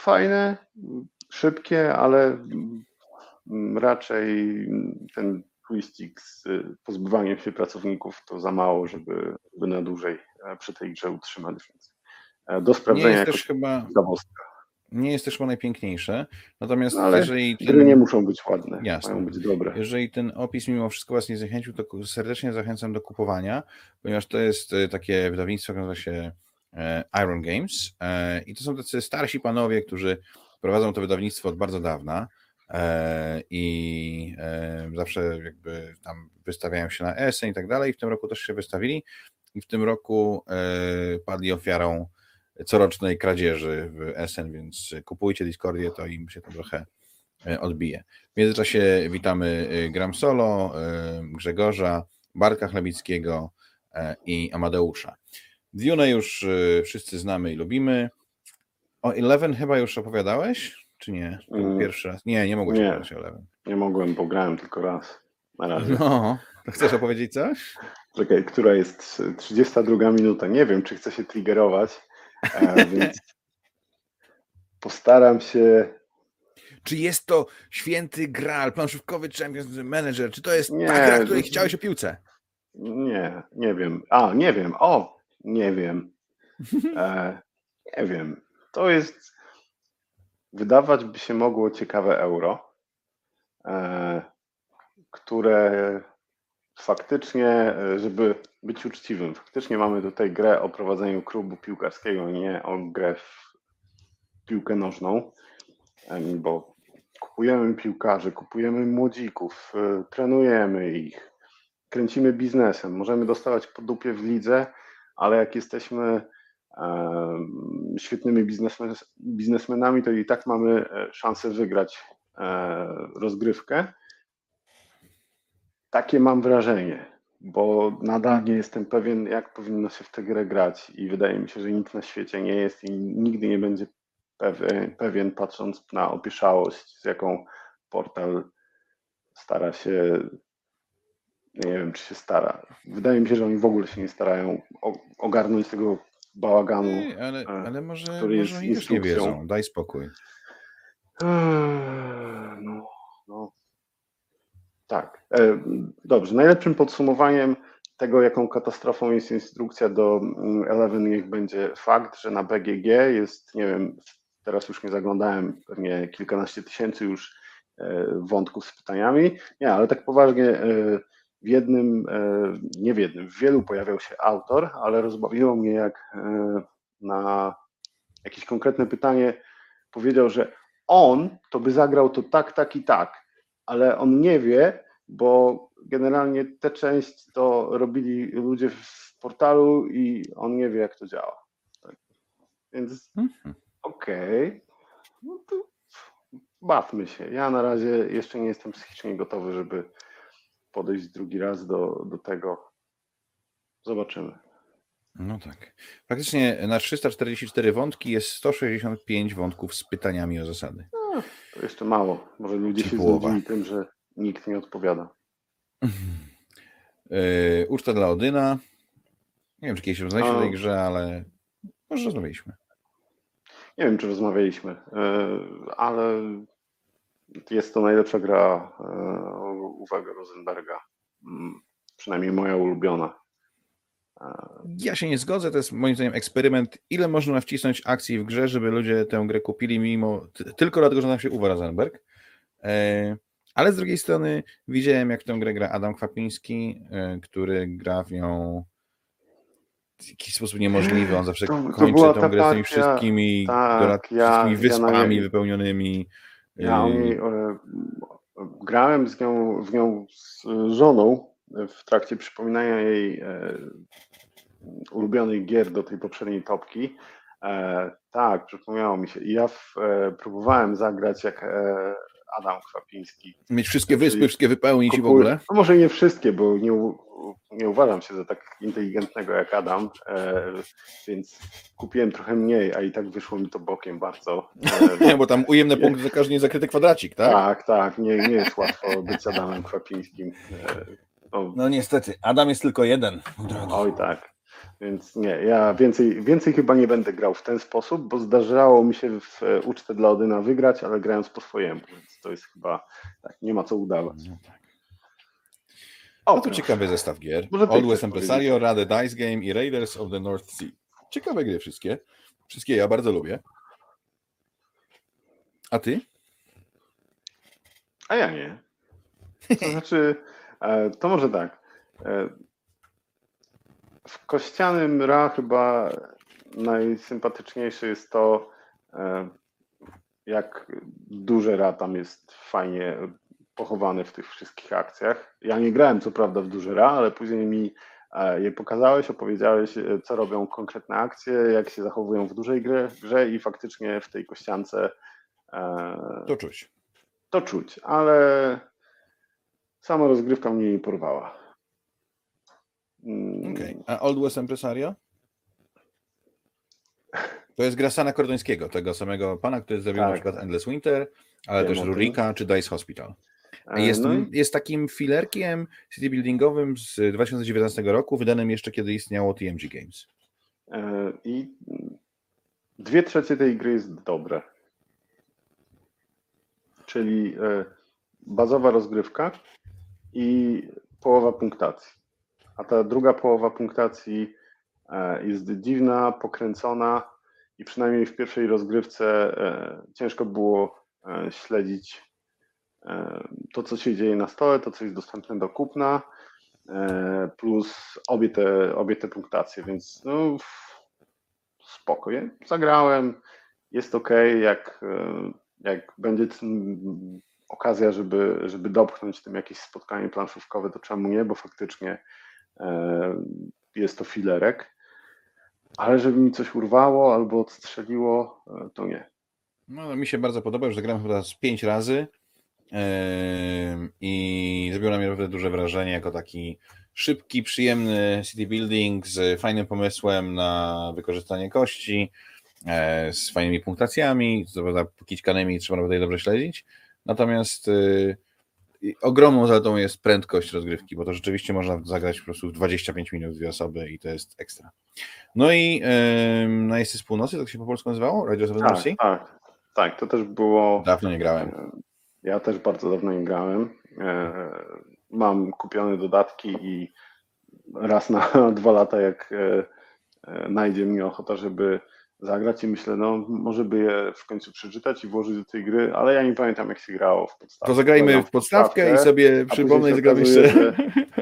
Fajne, szybkie, ale raczej ten twistik z pozbywaniem się pracowników to za mało, żeby, żeby na dłużej przy tej grze utrzymać. Więc do sprawdzenia nie jest też chyba Nie jest też chyba najpiękniejsze, natomiast no, ale jeżeli ten... nie muszą być ładne, Jasne. mają być dobre. Jeżeli ten opis mimo wszystko Was nie zachęcił, to serdecznie zachęcam do kupowania, ponieważ to jest e, takie wydawnictwo, które nazywa się e, Iron Games e, i to są tacy starsi panowie, którzy prowadzą to wydawnictwo od bardzo dawna i zawsze jakby tam wystawiają się na Essen i tak dalej. W tym roku też się wystawili i w tym roku padli ofiarą corocznej kradzieży w Essen, więc kupujcie Discordię, to im się to trochę e, odbije. W międzyczasie witamy e, Gram Solo, e, Grzegorza, Barka Chlebickiego i Amadeusza. Dune już wszyscy znamy i lubimy. O Eleven chyba już opowiadałeś, czy nie? Mm. Pierwszy raz. Nie, nie mogłeś nie, opowiadać o Eleven. Nie mogłem, bo grałem tylko raz. Na razie. No, to chcesz opowiedzieć coś? Czekaj, która jest 32 minuta. Nie wiem, czy chcę się triggerować, więc postaram się. Czy jest to święty gral, planszówkowy Champions Manager? Czy to jest nie, ta gra, której chciałeś o piłce? Nie, nie wiem. A, nie wiem. O, nie wiem. E, nie wiem. To jest. Wydawać by się mogło ciekawe euro, e, które faktycznie, e, żeby być uczciwym, faktycznie mamy tutaj grę o prowadzeniu klubu piłkarskiego, nie o grę w piłkę nożną, bo kupujemy piłkarzy, kupujemy młodzików, e, trenujemy ich, kręcimy biznesem, możemy dostawać po dupie w lidze, ale jak jesteśmy świetnymi biznesmenami, to i tak mamy e, szansę wygrać rozgrywkę. Takie mam wrażenie, bo nadal nie jestem pewien, jak powinno się w tę grę grać i wydaje mi się, że nikt na świecie nie jest i nigdy nie będzie pewien, pewien patrząc na opieszałość, z jaką portal stara się, nie wiem, czy się stara. Wydaje mi się, że oni w ogóle się nie starają ogarnąć tego bałaganu, nie, ale, e, ale może, który może jest już nie wiedzą. Daj spokój. No, no. Tak. E, dobrze. Najlepszym podsumowaniem tego, jaką katastrofą jest instrukcja do mm, Eleven, niech będzie fakt, że na BGG jest, nie wiem, teraz już nie zaglądałem, pewnie kilkanaście tysięcy już e, wątków z pytaniami. Nie, ale tak poważnie, e, w jednym, nie w jednym, w wielu pojawiał się autor, ale rozbawiło mnie, jak na jakieś konkretne pytanie powiedział, że on to by zagrał to tak, tak i tak ale on nie wie, bo generalnie tę część to robili ludzie w portalu i on nie wie, jak to działa. Tak. Więc mhm. okej, okay. no to bawmy się. Ja na razie jeszcze nie jestem psychicznie gotowy, żeby podejść drugi raz do, do tego. Zobaczymy. No tak. Faktycznie na 344 wątki jest 165 wątków z pytaniami o zasady. No, to jeszcze mało. Może ludzie Czy się znudzili tym, że nikt nie odpowiada. Yy, uczta dla Odyna. Nie wiem, czy kiedyś rozmawialiśmy o tej grze, ale może rozmawialiśmy. Nie wiem, czy rozmawialiśmy, yy, ale jest to najlepsza gra, yy, uwaga, Rosenberga. Mm, przynajmniej moja ulubiona. Ja się nie zgodzę, to jest moim zdaniem eksperyment, ile można wcisnąć akcji w grze, żeby ludzie tę grę kupili mimo, tylko dlatego, że nam się uwa Rosenberg. Ale z drugiej strony widziałem, jak w tę grę gra Adam Kwapiński, który gra w nią w jakiś sposób niemożliwy. On zawsze to, kończy to tę grę z tymi wszystkimi, tak, ja, wszystkimi wyspami ja wypełnionymi. Ja e, grałem z nią, w nią z żoną w trakcie przypominania jej e, ulubionych gier do tej poprzedniej topki. E, tak, przypomniało mi się. Ja w, e, próbowałem zagrać, jak Adam Kwapiński. Mieć wszystkie wyspy, wszystkie wypełnić i w ogóle? No może nie wszystkie, bo nie, nie uważam się za tak inteligentnego jak Adam, e, więc kupiłem trochę mniej, a i tak wyszło mi to bokiem bardzo. E, bo tam ujemne punkty za każdy zakryty kwadracik, tak? Tak, tak, nie, nie jest łatwo być Adamem Kwapińskim. E, no, no niestety, Adam jest tylko jeden. Oj tak. Więc nie, ja więcej, więcej chyba nie będę grał w ten sposób, bo zdarzało mi się w ucztę dla Odyna wygrać, ale grając po swojemu, więc to jest chyba tak, nie ma co udawać. No, tak. o, no to ciekawy zestaw gier. Old West Empresario, Rade Dice Game i Raiders of the North Sea. Ciekawe gry wszystkie. Wszystkie ja bardzo lubię. A ty? A ja nie. To znaczy, e, to może tak. E, w kościanym Ra chyba najsympatyczniejsze jest to, e, jak duże Ra tam jest fajnie pochowany w tych wszystkich akcjach. Ja nie grałem co prawda w duże Ra, ale później mi e, je pokazałeś, opowiedziałeś, e, co robią konkretne akcje, jak się zachowują w dużej grze, grze i faktycznie w tej kościance to czuć. To czuć, ale sama rozgrywka mnie nie porwała. Mm. Okay. A Old West Empresario? To jest gra Sana Kordońskiego, tego samego pana, który zrobił tak. na przykład Endless Winter, ale Wiem też Rurika czy Dice Hospital. E, jest, no i... jest takim filerkiem city buildingowym z 2019 roku, wydanym jeszcze kiedy istniało TMG Games. E, I dwie trzecie tej gry jest dobre. Czyli e, bazowa rozgrywka i połowa punktacji a ta druga połowa punktacji e, jest dziwna, pokręcona i przynajmniej w pierwszej rozgrywce e, ciężko było e, śledzić to, co się dzieje na stole, to, co jest dostępne do kupna, plus obie te, obie te punktacje, więc no, spoko. Zagrałem, jest ok, jak, jak będzie okazja, żeby, żeby dopchnąć tym jakieś spotkanie planszówkowe, to czemu nie, bo faktycznie E, jest to filerek, ale żeby mi coś urwało albo odstrzeliło, e, to nie. No, mi się bardzo podoba, już zagrałem chyba z pięć razy yy, i zrobiło na mnie naprawdę duże wrażenie jako taki szybki, przyjemny city building z fajnym pomysłem na wykorzystanie kości, z fajnymi punktacjami, prawda kićkanymi trzeba naprawdę dobrze śledzić, natomiast yy, ogromną zaletą jest prędkość rozgrywki, bo to rzeczywiście można zagrać po prostu w 25 minut dwie osoby i to jest ekstra. No i yy, na Jest z Północy, tak się po polsku nazywało? Radio of tak, tak, tak, to też było... Dawno nie grałem. E, ja też bardzo dawno nie grałem. E, mam kupione dodatki i raz na dwa lata, jak e, najdzie mi ochota, żeby zagrać i myślę, no może by je w końcu przeczytać i włożyć do tej gry, ale ja nie pamiętam jak się grało w podstawce. To zagrajmy w podstawkę i sobie przypomnę i zagramy jeszcze. Że,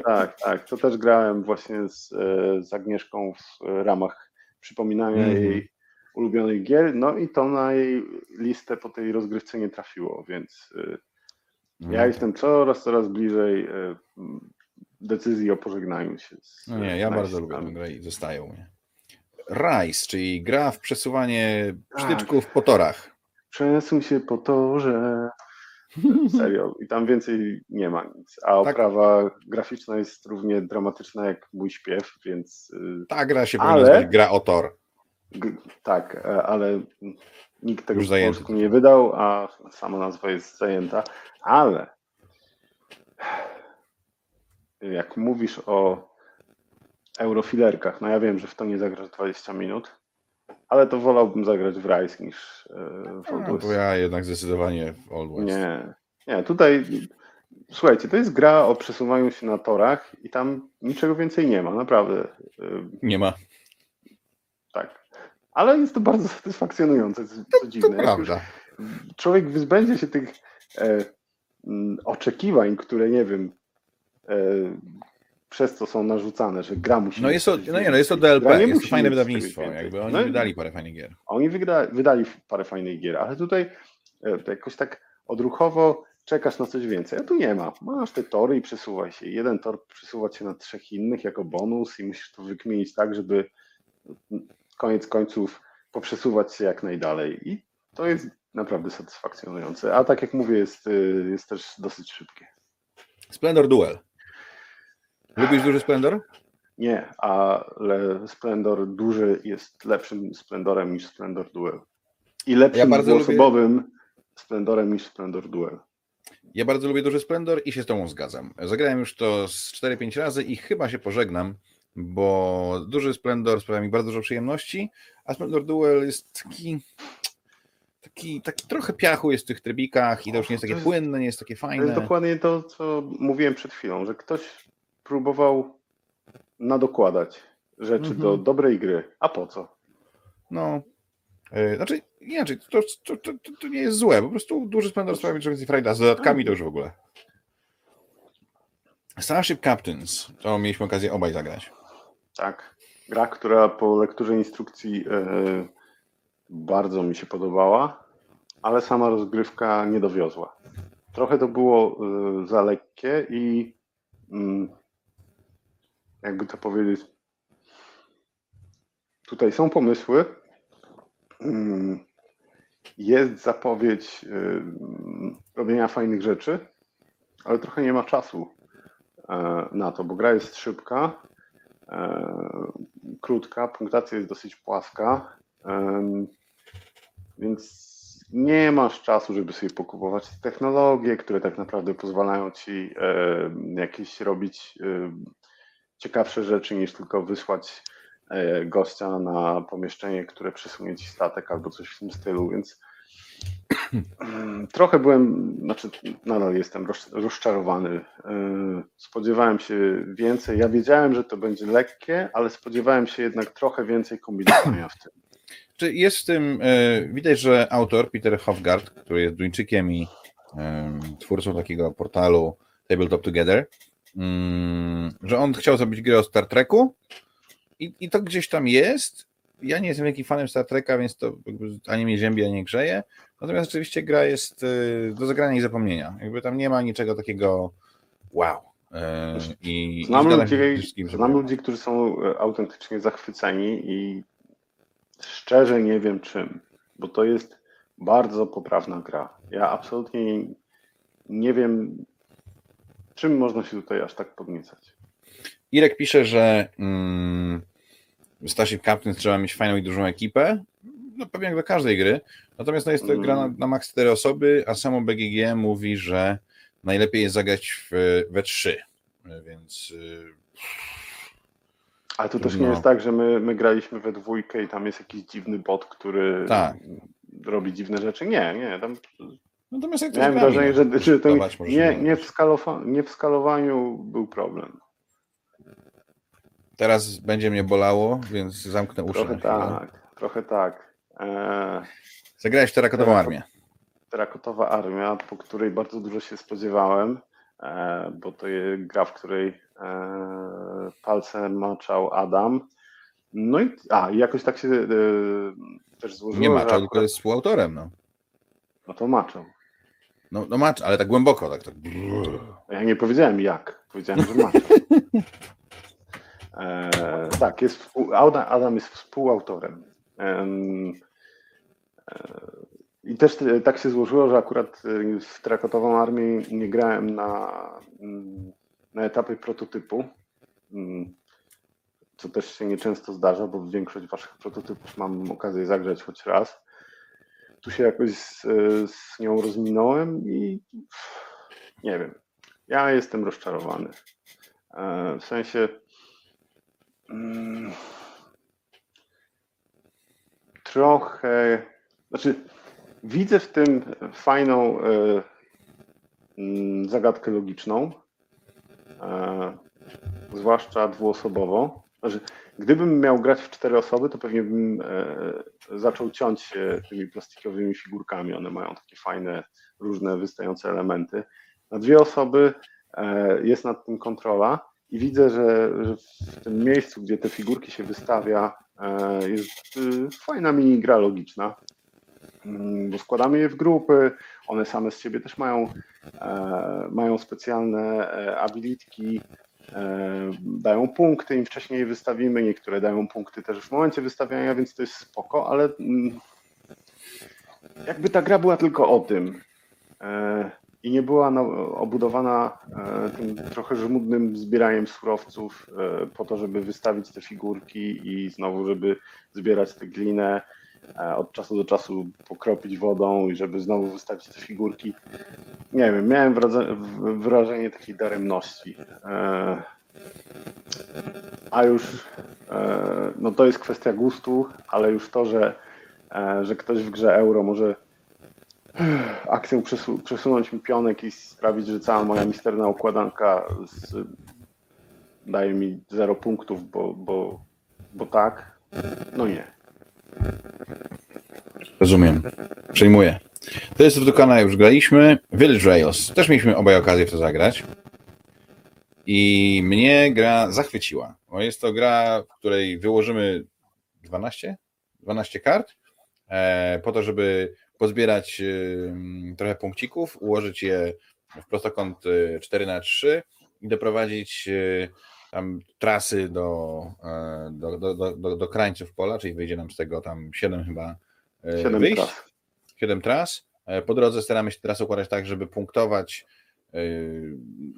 tak, tak, to też grałem właśnie z, e, z Agnieszką w ramach przypominania mm. jej ulubionych gier, no i to na jej listę po tej rozgrywce nie trafiło, więc mm. ja jestem coraz, coraz bliżej e, decyzji o pożegnaniu się. Z, no nie, ja bardzo lubię tę grę i zostają mnie. Rise, czyli gra w przesuwanie przytyczków tak. po torach. Przesuń się po torze. Serio. I tam więcej nie ma nic. A tak. oprawa graficzna jest równie dramatyczna jak mój śpiew, więc. Y, Ta gra się ale... powinna gra o tor. Tak, e, ale nikt tego Już w polsku nie wydał, a sama nazwa jest zajęta. Ale jak mówisz o eurofilerkach. No ja wiem, że w to nie zagrasz 20 minut, ale to wolałbym zagrać w Rise niż e, w Old West. No, to ja jednak zdecydowanie w Old West. Nie, nie, tutaj słuchajcie, to jest gra o przesuwaniu się na torach i tam niczego więcej nie ma, naprawdę. E, nie ma. Tak. Ale jest to bardzo satysfakcjonujące, co, co dziwne. To prawda. Człowiek wyzbędzie się tych e, oczekiwań, które nie wiem, e, przez co są narzucane, że gra musi No jest to, no nie, no jest to DLP, jest to fajne wydawnictwo, jakby oni no, wydali parę fajnych gier. Oni wyda, wydali parę fajnych gier, ale tutaj e, jakoś tak odruchowo czekasz na coś więcej, a tu nie ma. Masz te tory i przesuwaj się. Jeden tor przesuwa się na trzech innych jako bonus i musisz to wykmienić tak, żeby koniec końców poprzesuwać się jak najdalej. I to jest naprawdę satysfakcjonujące. A tak jak mówię, jest, y, jest też dosyć szybkie. Splendor Duel. Lubisz duży Splendor? Nie, ale Splendor duży jest lepszym Splendorem niż Splendor Duel. I lepszym Ja osobowym Splendorem niż Splendor Duel. Ja bardzo lubię duży Splendor i się z Tobą zgadzam. Zagrałem już to z 4-5 razy i chyba się pożegnam, bo duży Splendor sprawia mi bardzo dużo przyjemności, a Splendor Duel jest taki, taki, taki trochę piachu jest w tych trybikach i to już nie jest takie płynne, nie jest takie To jest fajne. dokładnie to, co mówiłem przed chwilą, że ktoś próbował nadokładać rzeczy Mhm. do dobrej gry. A po co? No, e, znaczy inaczej, to, to, to, to, nie jest złe, po prostu duży Splendor sprawia więcej frajda, z dodatkami to już w ogóle. Starship Captains, to mieliśmy okazję obaj zagrać. Tak. Gra, która po lekturze instrukcji e, bardzo mi się podobała, ale sama rozgrywka nie dowiozła. Trochę to było e, za lekkie i mm, jakby to powiedzieć, tutaj są pomysły, mm, jest zapowiedź e, robienia fajnych rzeczy, ale trochę nie ma czasu e, na to, bo gra jest szybka, e, krótka, punktacja jest dosyć płaska, em, więc nie masz czasu, żeby sobie pokupować technologie, które tak naprawdę pozwalają ci e, jakieś robić e, ciekawsze rzeczy niż tylko wysłać e, gościa na pomieszczenie, które przesunie ci statek albo coś w tym stylu, więc mm, trochę byłem, znaczy nadal jestem roz- rozczarowany. E, Spodziewałem się więcej. Ja wiedziałem, że to będzie lekkie, ale spodziewałem się jednak trochę więcej kombinowania w tym. Czy jest w tym, e, widać, że autor Peter Hofgaard, który jest Duńczykiem i twórcą takiego portalu Tabletop Together, że on chciał zrobić grę o Star Treku i, i to gdzieś tam jest. Ja nie jestem wielkim fanem Star Treka, więc to ani mnie ziębi, ani nie grzeje. Natomiast rzeczywiście gra jest e, do zagrania i zapomnienia. Jakby tam nie ma niczego takiego wow. E, I, i Znam się ludzi, znam ludzi, którzy są e, autentycznie zachwyceni i szczerze nie wiem czym, bo to jest bardzo poprawna gra. Ja absolutnie nie wiem, czym można się tutaj aż tak podniecać. Irek pisze, że mm, w Starship Captain trzeba mieć fajną i dużą ekipę. No pewnie jak do każdej gry. Natomiast no, jest to Mm. gra na, na max 4 osoby, a samo BGG mówi, że najlepiej jest zagrać w, we 3. Więc y, Ale to też No. nie jest tak, że my, my graliśmy we dwójkę i tam jest jakiś dziwny bot, który Tak. robi dziwne rzeczy. Nie, nie. Tam natomiast jak to miałem wrażenie, że, że to nie, nie, w skalowa, nie w skalowaniu był problem. Teraz będzie mnie bolało, więc zamknę uszy. Trochę tak, trochę tak. Eee, Zagrałeś w terakotową Terakot- armię. Terakotowa Armia, po której bardzo dużo się spodziewałem, e, bo to jest gra, w której e, palce maczał Adam. No i a, i jakoś tak się e, też złożyło, Nie maczał, tylko jest współautorem. No, No to maczał. No, no macz, ale tak głęboko. Tak, tak. Ja nie powiedziałem jak, powiedziałem, że maczał. E, tak, jest Adam, jest współautorem. Em, e, I też e, tak się złożyło, że akurat e, w Trakotową Armię nie grałem na, mm, na etapie prototypu, mm, co też się nieczęsto zdarza, bo większość waszych prototypów mam okazję zagrać choć raz. Tu się jakoś z, z nią rozminąłem i nie wiem. Ja jestem rozczarowany. E, W sensie mm, trochę, znaczy widzę w tym fajną e, mm, zagadkę logiczną, e, zwłaszcza dwuosobowo. Znaczy, gdybym miał grać w cztery osoby, to pewnie bym e, zaczął ciąć tymi plastikowymi figurkami. One mają takie fajne, różne wystające elementy. Na dwie osoby e, jest nad tym kontrola i widzę, że, w tym miejscu, gdzie te figurki się wystawia, e, jest y, fajna mini gra logiczna, Mm, bo składamy je w grupy, one same z siebie też mają, mają specjalne abilitki, dają punkty, im wcześniej wystawimy, niektóre dają punkty też w momencie wystawiania, więc to jest spoko, ale mm, jakby ta gra była tylko o tym e, i nie była obudowana e, tym trochę żmudnym zbieraniem surowców e, po to, żeby wystawić te figurki i znowu, żeby zbierać tę glinę, e, od czasu do czasu pokropić wodą i żeby znowu wystawić te figurki. Nie wiem, miałem wrażenie, takiej daremności. E, a już e, no to jest kwestia gustu, ale już to, że, e, że ktoś w grze euro może akcją przesu przesunąć mi pionek i sprawić, że cała moja misterna układanka z, daje mi zero punktów, bo, bo, bo tak, no nie. Rozumiem. Przejmuję. To jest w Dukana już graliśmy. Village Rails. Też mieliśmy obaj okazję w to zagrać. I mnie gra zachwyciła. Bo jest to gra, w której wyłożymy 12? 12 kart e, po to, żeby pozbierać e, trochę punkcików, ułożyć je w prostokąt 4 na 3 i doprowadzić e, tam trasy do, e, do, do, do, do krańców pola, czyli wyjdzie nam z tego tam 7 chyba 7 wyjść. Tras. 7 tras. Po drodze staramy się teraz układać tak, żeby punktować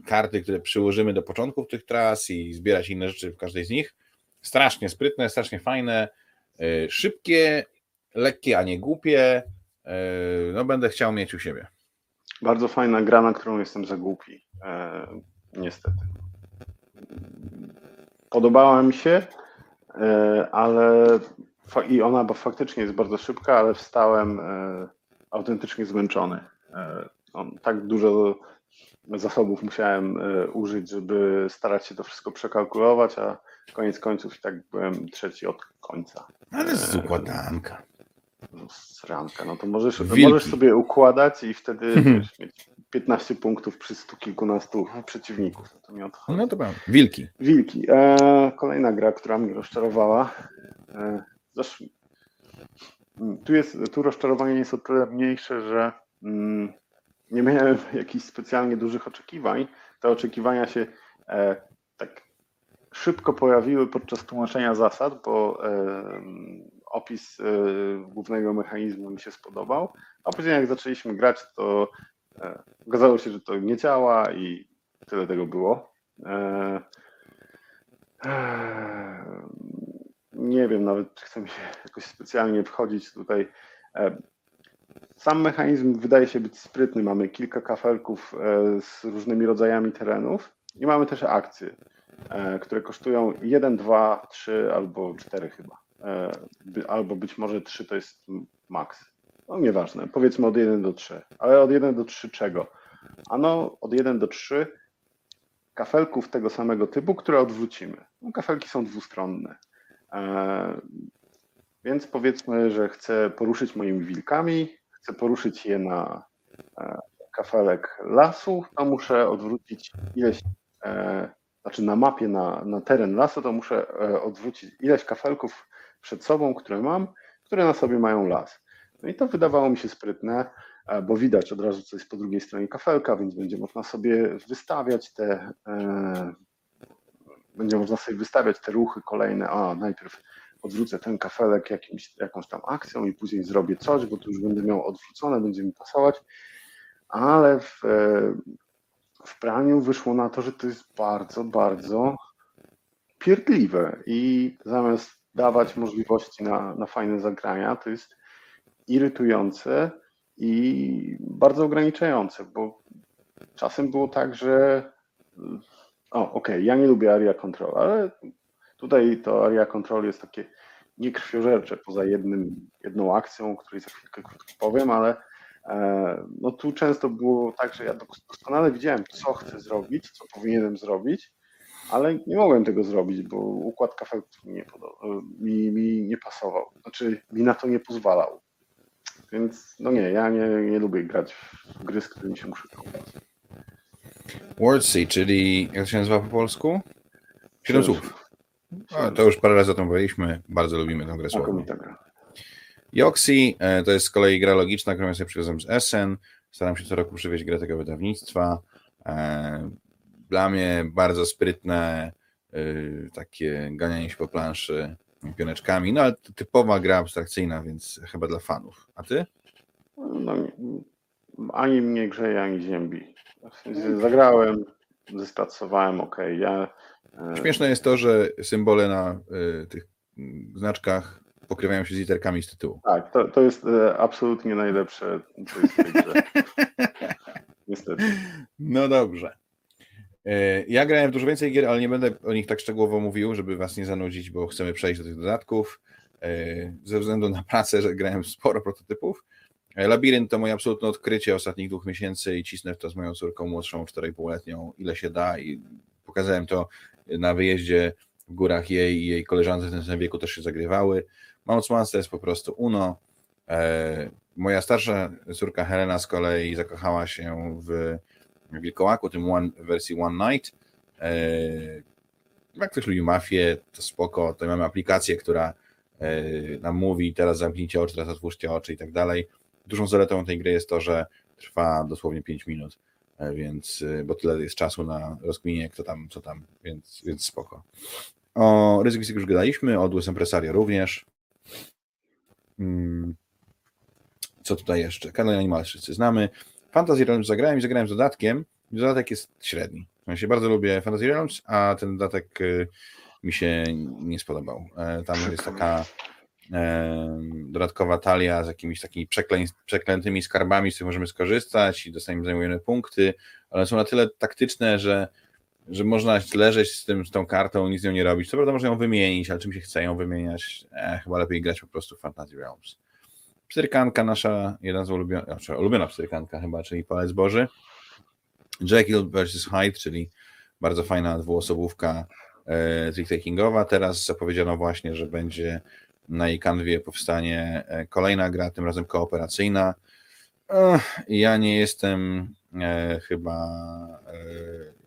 karty, które przyłożymy do początków tych tras i zbierać inne rzeczy w każdej z nich. Strasznie sprytne, strasznie fajne, szybkie, lekkie, a nie głupie. No będę chciał mieć u siebie. Bardzo fajna gra, na którą jestem za głupi. E, niestety. Podobała mi się, e, ale i ona bo faktycznie jest bardzo szybka, ale wstałem e, autentycznie zmęczony. On tak dużo zasobów musiałem użyć, żeby starać się to wszystko przekalkulować, a koniec końców i tak byłem trzeci od końca. Ale z układanka. Sranka, no to możesz, możesz sobie układać i wtedy wiesz, mieć 15 punktów przy stu kilkunastu przeciwników. No to mi odchodzi. No to prawda. Wilki. Wilki. E, kolejna gra, która mnie rozczarowała. E, zresztą, mm, tu, jest, tu rozczarowanie jest o tyle mniejsze, że mm, nie miałem jakichś specjalnie dużych oczekiwań. Te oczekiwania się e, tak szybko pojawiły podczas tłumaczenia zasad, bo e, opis e, głównego mechanizmu mi się spodobał, a później jak zaczęliśmy grać, to okazało się, że to nie działa i tyle tego było. Nie wiem nawet, czy chcę mi się jakoś specjalnie wchodzić tutaj. Sam mechanizm wydaje się być sprytny. Mamy kilka kafelków z różnymi rodzajami terenów i mamy też akcje. E, które kosztują 1, 2, 3 albo 4 chyba. E, albo być może 3 to jest maks. No nieważne, powiedzmy od 1 do 3. Ale od 1 do 3 czego? Ano od 1 do 3 kafelków tego samego typu, które odwrócimy. No, kafelki są dwustronne. E, więc powiedzmy, że chcę poruszyć moimi wilkami, chcę poruszyć je na kafelek lasu, to muszę odwrócić ileś znaczy na mapie, na, na teren lasu, to muszę e, odwrócić ileś kafelków przed sobą, które mam, które na sobie mają las. No i to wydawało mi się sprytne, e, bo widać od razu, co jest po drugiej stronie kafelka, więc będzie można sobie wystawiać te, e, będzie można sobie wystawiać te ruchy kolejne. A najpierw odwrócę ten kafelek jakimś, jakąś tam akcją i później zrobię coś, bo to już będę miał odwrócone, będzie mi pasować. Ale w, w praniu wyszło na to, że to jest bardzo, bardzo pierdliwe i zamiast dawać możliwości na, na fajne zagrania, to jest irytujące i bardzo ograniczające, bo czasem było tak, że o, okej, okay, ja nie lubię area control, ale tutaj to area control jest takie niekrwiożercze, poza jednym, jedną akcją, o której za chwilkę krótko powiem, ale E, no tu często było tak, że ja doskonale widziałem, co chcę zrobić, co powinienem zrobić, ale nie mogłem tego zrobić, bo układ kafelków mi mi, mi nie pasował. Znaczy, mi na to nie pozwalał. Więc no nie, ja nie, nie lubię grać w gry, z którymi się muszę kąpać. Wordsea, czyli jak to się nazywa po polsku? Siedem słów. to już parę razy o tym mówiliśmy. Bardzo lubimy tę grę słowną. Yoxi e, to jest z kolei gra logiczna, którą ja sobie przywiozłem z Essen. Staram się co roku przywieźć grę tego wydawnictwa. E, dla mnie bardzo sprytne e, takie ganianie się po planszy pioneczkami, no ale typowa gra abstrakcyjna, więc chyba dla fanów. A ty? No, ani mnie grzeje, ani sensie zagrałem, zestacowałem, ok. Ja, e, Śmieszne jest to, że symbole na y, tych znaczkach pokrywają się z literkami z tytułu. Tak, to, to jest e, absolutnie najlepsze, co jest w tej grze. Niestety. No dobrze. Ja grałem dużo więcej gier, ale nie będę o nich tak szczegółowo mówił, żeby was nie zanudzić, bo chcemy przejść do tych dodatków. Ze względu na pracę, że grałem sporo prototypów. Labirynt to moje absolutne odkrycie ostatnich dwóch miesięcy i cisnę w to z moją córką młodszą, 4,5-letnią, ile się da i pokazałem to na wyjeździe w górach jej i jej koleżance w tym samym wieku też się zagrywały. Mouse Monster jest po prostu uno. E, moja starsza córka Helena z kolei zakochała się w Wilkołaku, tym one, wersji One Night. E, jak ktoś lubi mafię, to spoko, to mamy aplikację, która e, nam mówi teraz zamknijcie oczy, teraz otwórzcie oczy i tak dalej. Dużą zaletą tej gry jest to, że trwa dosłownie 5 minut, e, więc, bo tyle jest czasu na rozkminienie, kto tam, co tam, więc, więc spoko. O Ryzyk już gadaliśmy, o Dues Impresario również. Hmm. Co tutaj jeszcze? Kanał Animal wszyscy znamy. Fantasy Realms zagrałem i zagrałem z dodatkiem. Dodatek jest średni. Ja się bardzo lubię Fantasy Realms, a ten dodatek e, mi się nie spodobał. Tam jest taka dodatkowa talia z jakimiś takimi przeklę, przeklętymi skarbami, z których możemy skorzystać i dostajemy zajmujemy punkty, ale są na tyle taktyczne, że, że można leżeć z, tym, z tą kartą, nic z nią nie robić. Co prawda można ją wymienić, ale czym się chce ją wymieniać? E, chyba lepiej grać po prostu w Fantasy Realms. Pstrykanka nasza, jedna z ulubionych, znaczy ulubiona pstrykanka chyba, czyli Palec Boży. Jekyll vs. Hyde, czyli bardzo fajna dwuosobówka e, trick-takingowa. Teraz zapowiedziano właśnie, że będzie na jej kanwie powstanie e, kolejna gra, tym razem kooperacyjna. Ja nie jestem e, chyba, e,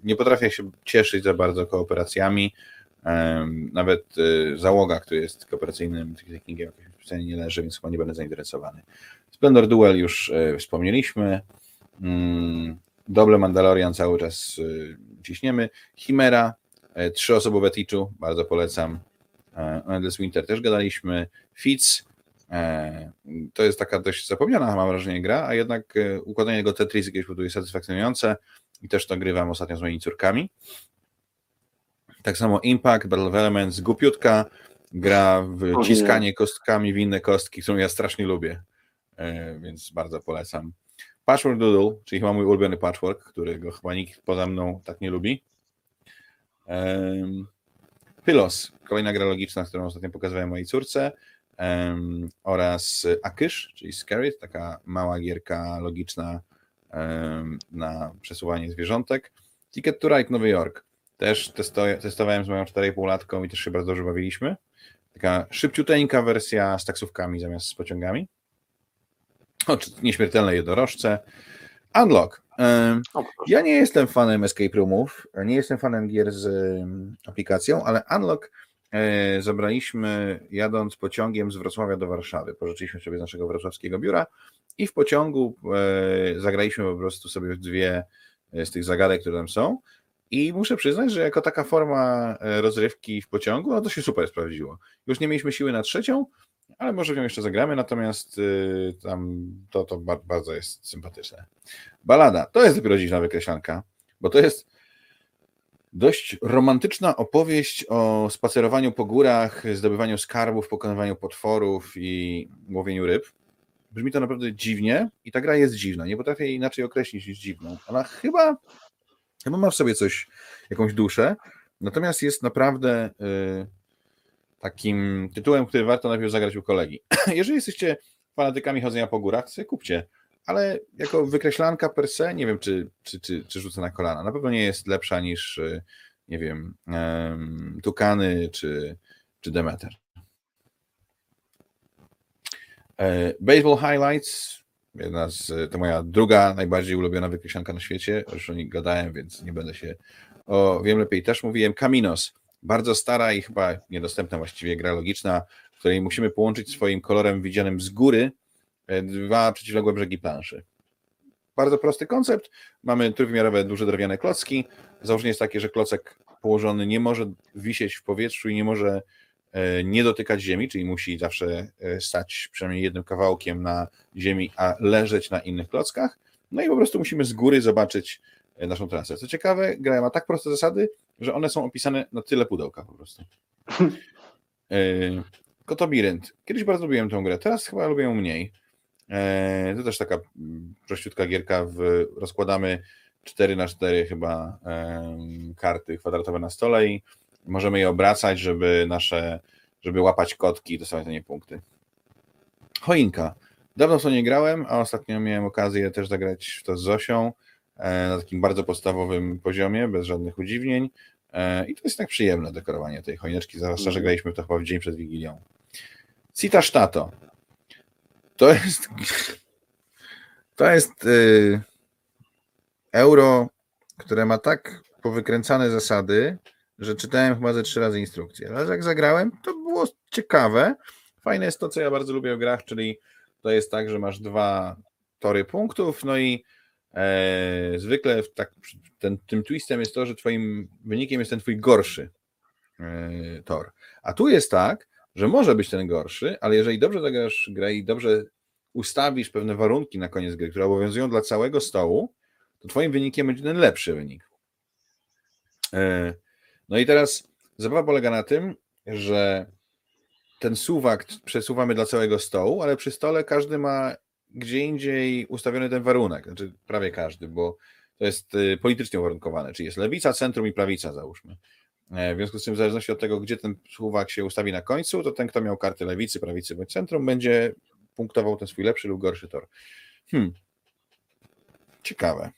nie potrafię się cieszyć za bardzo kooperacjami. Nawet załoga, który jest kooperacyjnym takingiem, jakoś cenie nie leży, więc chyba nie będę zainteresowany. Splendor Duel już wspomnieliśmy. Mm, Doble Mandalorian cały czas ciśniemy. Chimera, trzyosobowe Tichu, bardzo polecam. E, Endless Winter też gadaliśmy. Fitz, e, to jest taka dość zapomniana, mam wrażenie, gra, a jednak e, układanie tego Tetris jakieś powoduje satysfakcjonujące i też to grywam ostatnio z moimi córkami. Tak samo Impact, Battle of Elements, głupiutka, gra w ciskanie kostkami w inne kostki, którą ja strasznie lubię, więc bardzo polecam. Patchwork Doodle, czyli chyba mój ulubiony patchwork, którego chyba nikt poza mną tak nie lubi. Pylos, kolejna gra logiczna, którą ostatnio pokazywałem mojej córce, um, oraz Akysz, czyli Scarit, taka mała gierka logiczna um, na przesuwanie zwierzątek. Ticket to Ride Nowy Jork, też testo- testowałem z moją 4,5-latką i też się bardzo dobrze bawiliśmy. Taka szybciuteńka wersja z taksówkami zamiast z pociągami. O, nieśmiertelne jednorożce. Unlock. Ja nie jestem fanem escape roomów, nie jestem fanem gier z aplikacją, ale Unlock e, zabraliśmy jadąc pociągiem z Wrocławia do Warszawy. Pożyczyliśmy sobie z naszego wrocławskiego biura i w pociągu e, zagraliśmy po prostu sobie w dwie e, z tych zagadek, które tam są. I muszę przyznać, że jako taka forma rozrywki w pociągu, no to się super sprawdziło. Już nie mieliśmy siły na trzecią, ale może w nią jeszcze zagramy, natomiast y, tam to, to bardzo jest sympatyczne. Balada, to jest dopiero dziwna wykreślanka, bo to jest dość romantyczna opowieść o spacerowaniu po górach, zdobywaniu skarbów, pokonywaniu potworów i łowieniu ryb. Brzmi to naprawdę dziwnie i ta gra jest dziwna. Nie potrafię jej inaczej określić niż dziwną. Ona chyba, chyba ma w sobie coś, jakąś duszę, natomiast jest naprawdę... Yy, takim tytułem, który warto najpierw zagrać u kolegi. Jeżeli jesteście fanatykami chodzenia po górach, to kupcie, ale jako wykreślanka per se, nie wiem, czy, czy, czy, czy rzucę na kolana. Na pewno nie jest lepsza niż, y, nie wiem, Tukany czy, czy Demeter. E, Baseball Highlights, jedna z, to moja druga najbardziej ulubiona wykreślanka na świecie, już o nich gadałem, więc nie będę się o wiem lepiej też mówiłem. Caminos, bardzo stara i chyba niedostępna właściwie gra logiczna, w której musimy połączyć swoim kolorem widzianym z góry e, dwa przeciwległe brzegi planszy. Bardzo prosty koncept. Mamy trójwymiarowe, duże drewniane klocki. Założenie jest takie, że klocek położony nie może wisieć w powietrzu i nie może nie dotykać ziemi, czyli musi zawsze e, stać przynajmniej jednym kawałkiem na ziemi, a leżeć na innych klockach. No i po prostu musimy z góry zobaczyć naszą trasę. Co ciekawe, gra ma tak proste zasady, że one są opisane na tyle pudełka po prostu. Kotobirynt. Kiedyś bardzo lubiłem tę grę, teraz chyba lubię ją mniej. To też taka mm, prościutka gierka, w, rozkładamy 4 na 4 chyba karty kwadratowe na stole i możemy je obracać, żeby nasze, żeby łapać kotki i dostawać na nie punkty. Choinka. Dawno w to nie grałem, a ostatnio miałem okazję też zagrać w to z Zosią e, na takim bardzo podstawowym poziomie, bez żadnych udziwnień. E, I to jest tak przyjemne dekorowanie tej choineczki, zwłaszcza, że mhm. graliśmy to chyba w dzień przed Wigilią. Cita Stato. To jest. To jest. Yy, euro, które ma tak powykręcane zasady, że czytałem chyba ze trzy razy instrukcję. Ale jak zagrałem, to było ciekawe. Fajne jest to, co ja bardzo lubię w grach, czyli to jest tak, że masz dwa tory punktów, no i e, zwykle tak, ten, tym twistem jest to, że twoim wynikiem jest ten twój gorszy e, tor. A tu jest tak, że może być ten gorszy, ale jeżeli dobrze zagrasz grę i dobrze ustawisz pewne warunki na koniec gry, które obowiązują dla całego stołu, to twoim wynikiem będzie ten lepszy wynik. E, no i teraz zabawa polega na tym, że ten suwak przesuwamy dla całego stołu, ale przy stole każdy ma gdzie indziej ustawiony ten warunek, znaczy prawie każdy, bo to jest y, politycznie uwarunkowane, czyli jest lewica, centrum i prawica, załóżmy. E, w związku z tym, w zależności od tego, gdzie ten suwak się ustawi na końcu, to ten, kto miał kartę lewicy, prawicy bądź centrum, będzie punktował ten swój lepszy lub gorszy tor. Hmm. Ciekawe.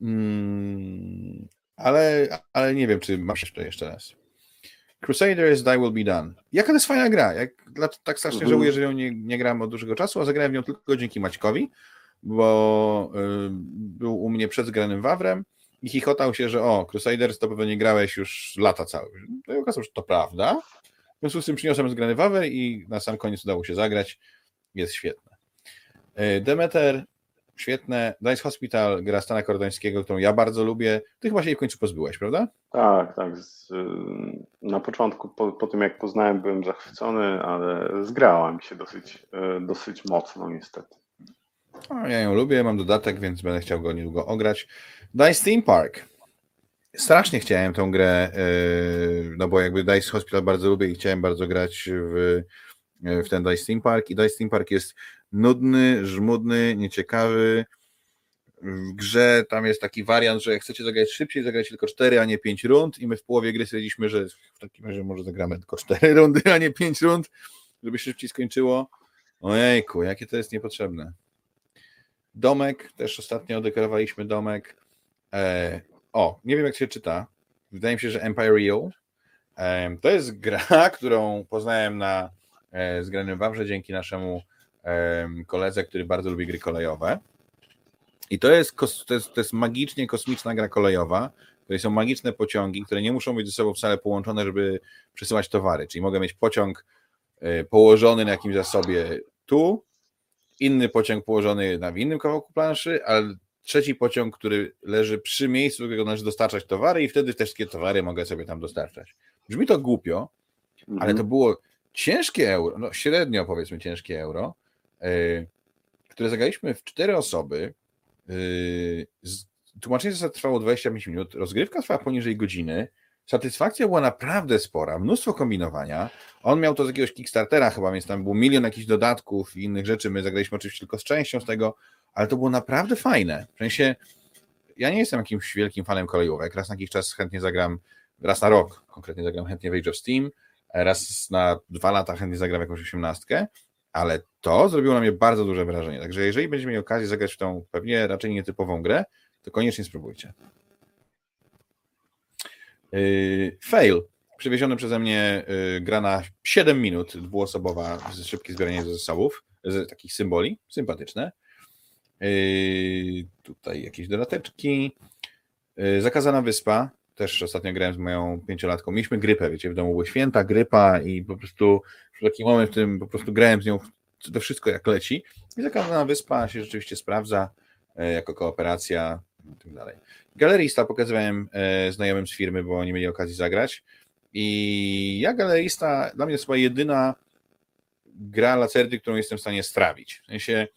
Hmm. Ale, ale nie wiem, czy masz to jeszcze raz. Crusaders Die Will Be Done. Jaka to jest fajna gra. Jak, tak strasznie mhm. żałuję, że ją nie, nie grałem od dłuższego czasu, a zagrałem w nią tylko dzięki Maćkowi, bo y, był u mnie przed zgranym Wawrem i chichotał się, że o, Crusaders to pewnie nie grałeś już lata całe. No i okazało się, że to prawda. W związku z tym przyniosłem zgrany Wawr i na sam koniec udało się zagrać. Jest świetne. Y, Demeter świetne. Dice Hospital, gra Stana Kordońskiego, którą ja bardzo lubię. Ty chyba się jej w końcu pozbyłeś, prawda? Tak, tak. Y, na początku, po, po, tym jak poznałem, byłem zachwycony, ale zgrała mi się dosyć, y, dosyć mocno niestety. No, ja ją lubię, mam dodatek, więc będę chciał go niedługo ograć. Dice Theme Park. Strasznie chciałem tą grę, y, no bo jakby Dice Hospital bardzo lubię i chciałem bardzo grać w, w ten Dice Theme Park i Dice Theme Park jest nudny, żmudny, nieciekawy. W grze tam jest taki wariant, że jak chcecie zagrać szybciej, zagrać tylko 4, a nie 5 rund i my w połowie gry stwierdziliśmy, że w takim razie może zagramy tylko 4 rundy, a nie 5 rund, żeby szybciej skończyło. Ojejku, jakie to jest niepotrzebne. Domek, też ostatnio dekorowaliśmy domek. E, o, nie wiem jak się czyta. Wydaje mi się, że Empire. E, to jest gra, którą poznałem na e, zgranym Wawrze dzięki naszemu koledze, który bardzo lubi gry kolejowe. I to jest, to jest, to jest magicznie kosmiczna gra kolejowa, w której są magiczne pociągi, które nie muszą być ze sobą wcale połączone, żeby przesyłać towary. Czyli mogę mieć pociąg e, położony na jakimś zasobie tu, inny pociąg położony na innym kawałku planszy, ale trzeci pociąg, który leży przy miejscu, do którego należy dostarczać towary i wtedy te wszystkie towary mogę sobie tam dostarczać. Brzmi to głupio, ale mhm. to było ciężkie euro, no średnio powiedzmy ciężkie euro, które zagraliśmy w cztery osoby. E, tłumaczenie zasad trwało 25 minut, rozgrywka trwała poniżej godziny. Satysfakcja była naprawdę spora, mnóstwo kombinowania. On miał to z jakiegoś Kickstartera chyba, więc tam był milion jakichś dodatków i innych rzeczy. My zagraliśmy oczywiście tylko z częścią z tego, ale to było naprawdę fajne. W sensie, ja nie jestem jakimś wielkim fanem kolejówek. Raz na jakiś czas chętnie zagram, raz na rok konkretnie zagram chętnie w Age of Steam, raz na dwa lata chętnie zagram jakąś osiemnastkę, ale to zrobiło na mnie bardzo duże wrażenie. Także jeżeli będziecie mieli okazję zagrać w tą pewnie raczej nietypową grę, to koniecznie spróbujcie. Yy, fail. Przywieziony przeze mnie yy, gra na 7 minut, dwuosobowa, szybkie zbieranie zasobów, takich symboli, sympatyczne. Yy, tutaj jakieś dodateczki. Zakazana wyspa, też ostatnio grałem z moją pięciolatką. Mieliśmy grypę, wiecie, w domu były święta, grypa i po prostu taki moment, w którym po prostu grałem z nią to wszystko jak leci. I zakazana wyspa się rzeczywiście sprawdza e, jako kooperacja i tak dalej. Galerista pokazywałem e, znajomym z firmy, bo oni mieli okazję zagrać. I ja galerista, dla mnie jest chyba jedyna gra Lacerty, którą jestem w stanie strawić. W sensie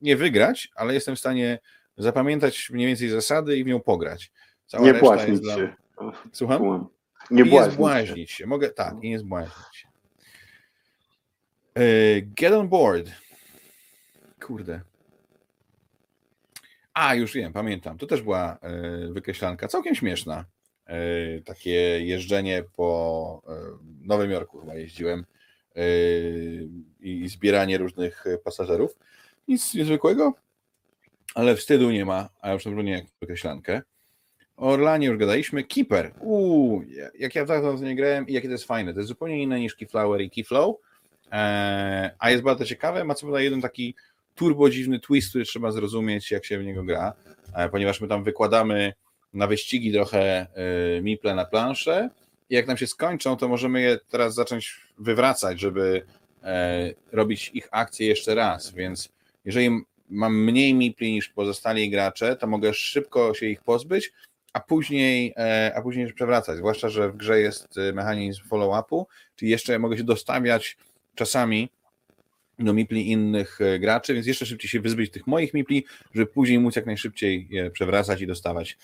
nie wygrać, ale jestem w stanie zapamiętać mniej więcej zasady i w nią pograć. Cała nie błaźnić dla... się. Słucham? Nie, nie błaźnić, błaźnić się. Mogę, tak, i nie zbłaźnić się. E, get on board. Kurde. A, już wiem, pamiętam. To też była e, wykreślanka, całkiem śmieszna. E, takie jeżdżenie po Nowym Jorku chyba jeździłem i zbieranie różnych pasażerów. Nic niezwykłego, ale wstydu nie ma, a już na nie wykreślankę. O Orlanie już gadaliśmy. Keeper. Uuu, jak ja w to nie grałem i jakie to jest fajne. To jest zupełnie inne niż Keyflower i Keyflow, eee, a jest bardzo ciekawe. Ma co prawda jeden taki turbo dziwny twist, który trzeba zrozumieć, jak się w niego gra, eee, ponieważ my tam wykładamy na wyścigi trochę e, miple na planszę i jak nam się skończą, to możemy je teraz zacząć wywracać, żeby e, robić ich akcje jeszcze raz, więc jeżeli mam mniej mipli niż pozostali gracze, to mogę szybko się ich pozbyć, a później, e, a później przewracać. Zwłaszcza, że w grze jest e, mechanizm follow-upu, czyli jeszcze mogę się dostawiać czasami do mipli innych e, graczy, więc jeszcze szybciej się wyzbyć tych moich mipli, żeby później móc jak najszybciej je przewracać i dostawać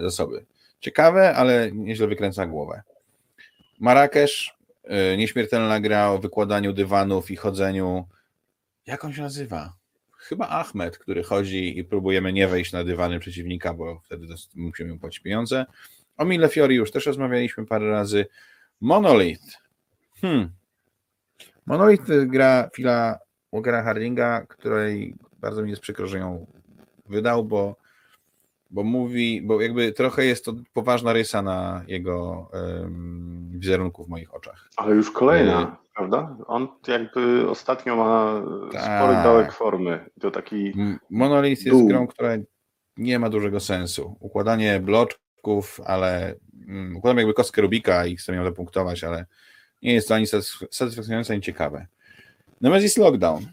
zasoby. Ciekawe, ale nieźle wykręca głowę. Marrakesz, nieśmiertelna gra o wykładaniu dywanów i chodzeniu. Jak on się nazywa? Chyba Ahmed, który chodzi i próbujemy nie wejść na dywany przeciwnika, bo wtedy musimy płacić pieniądze. O Mille Fiori już też rozmawialiśmy parę razy. Monolith. Hmm. Monolith gra Phila Walkera Hardinga, której bardzo mi jest przykro, że ją wydał, bo, bo mówi, bo jakby trochę jest to poważna rysa na jego um, wizerunku w moich oczach. Ale już kolejna prawda? On jakby ostatnio ma tak. spory dołek formy. To taki Monolith jest grą, która nie ma dużego sensu. Układanie bloczków, ale um, układam jakby kostkę Rubika i chcę ją zapunktować, ale nie jest to ani satysfakcjonujące, ani ciekawe. Nemesis Lockdown.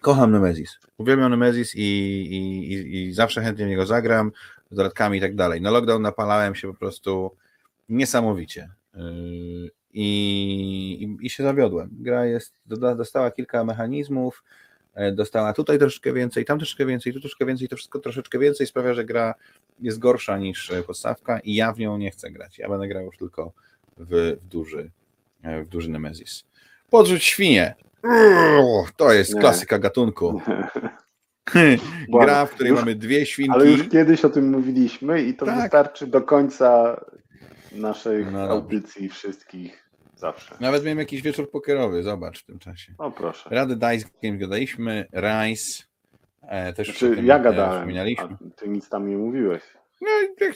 Kocham Nemesis. Uwielbiam Nemesis i, i, i, i zawsze chętnie w niego zagram z dodatkami i tak dalej. Na Lockdown napalałem się po prostu niesamowicie. Yy, i, i, i się zawiodłem. Gra jest, dostała kilka mechanizmów, e, dostała tutaj troszeczkę więcej, tam troszeczkę więcej, tu troszeczkę więcej, to wszystko troszeczkę więcej sprawia, że gra jest gorsza niż e, podstawka i ja w nią nie chcę grać. Ja będę grał już tylko w, w duży, e, w duży Nemesis. Podrzuć świnie. To jest nie. klasyka gatunku. Gra, w której już, mamy dwie świnki. Ale już kiedyś o tym mówiliśmy i to tak. wystarczy do końca naszych no audycji wszystkich Zawsze. Nawet miałem jakiś wieczór pokerowy, zobacz w tym czasie. O proszę. Rady Dice Games gadaliśmy, Rise e, też znaczy, ja gadałem, a ty nic tam nie mówiłeś. No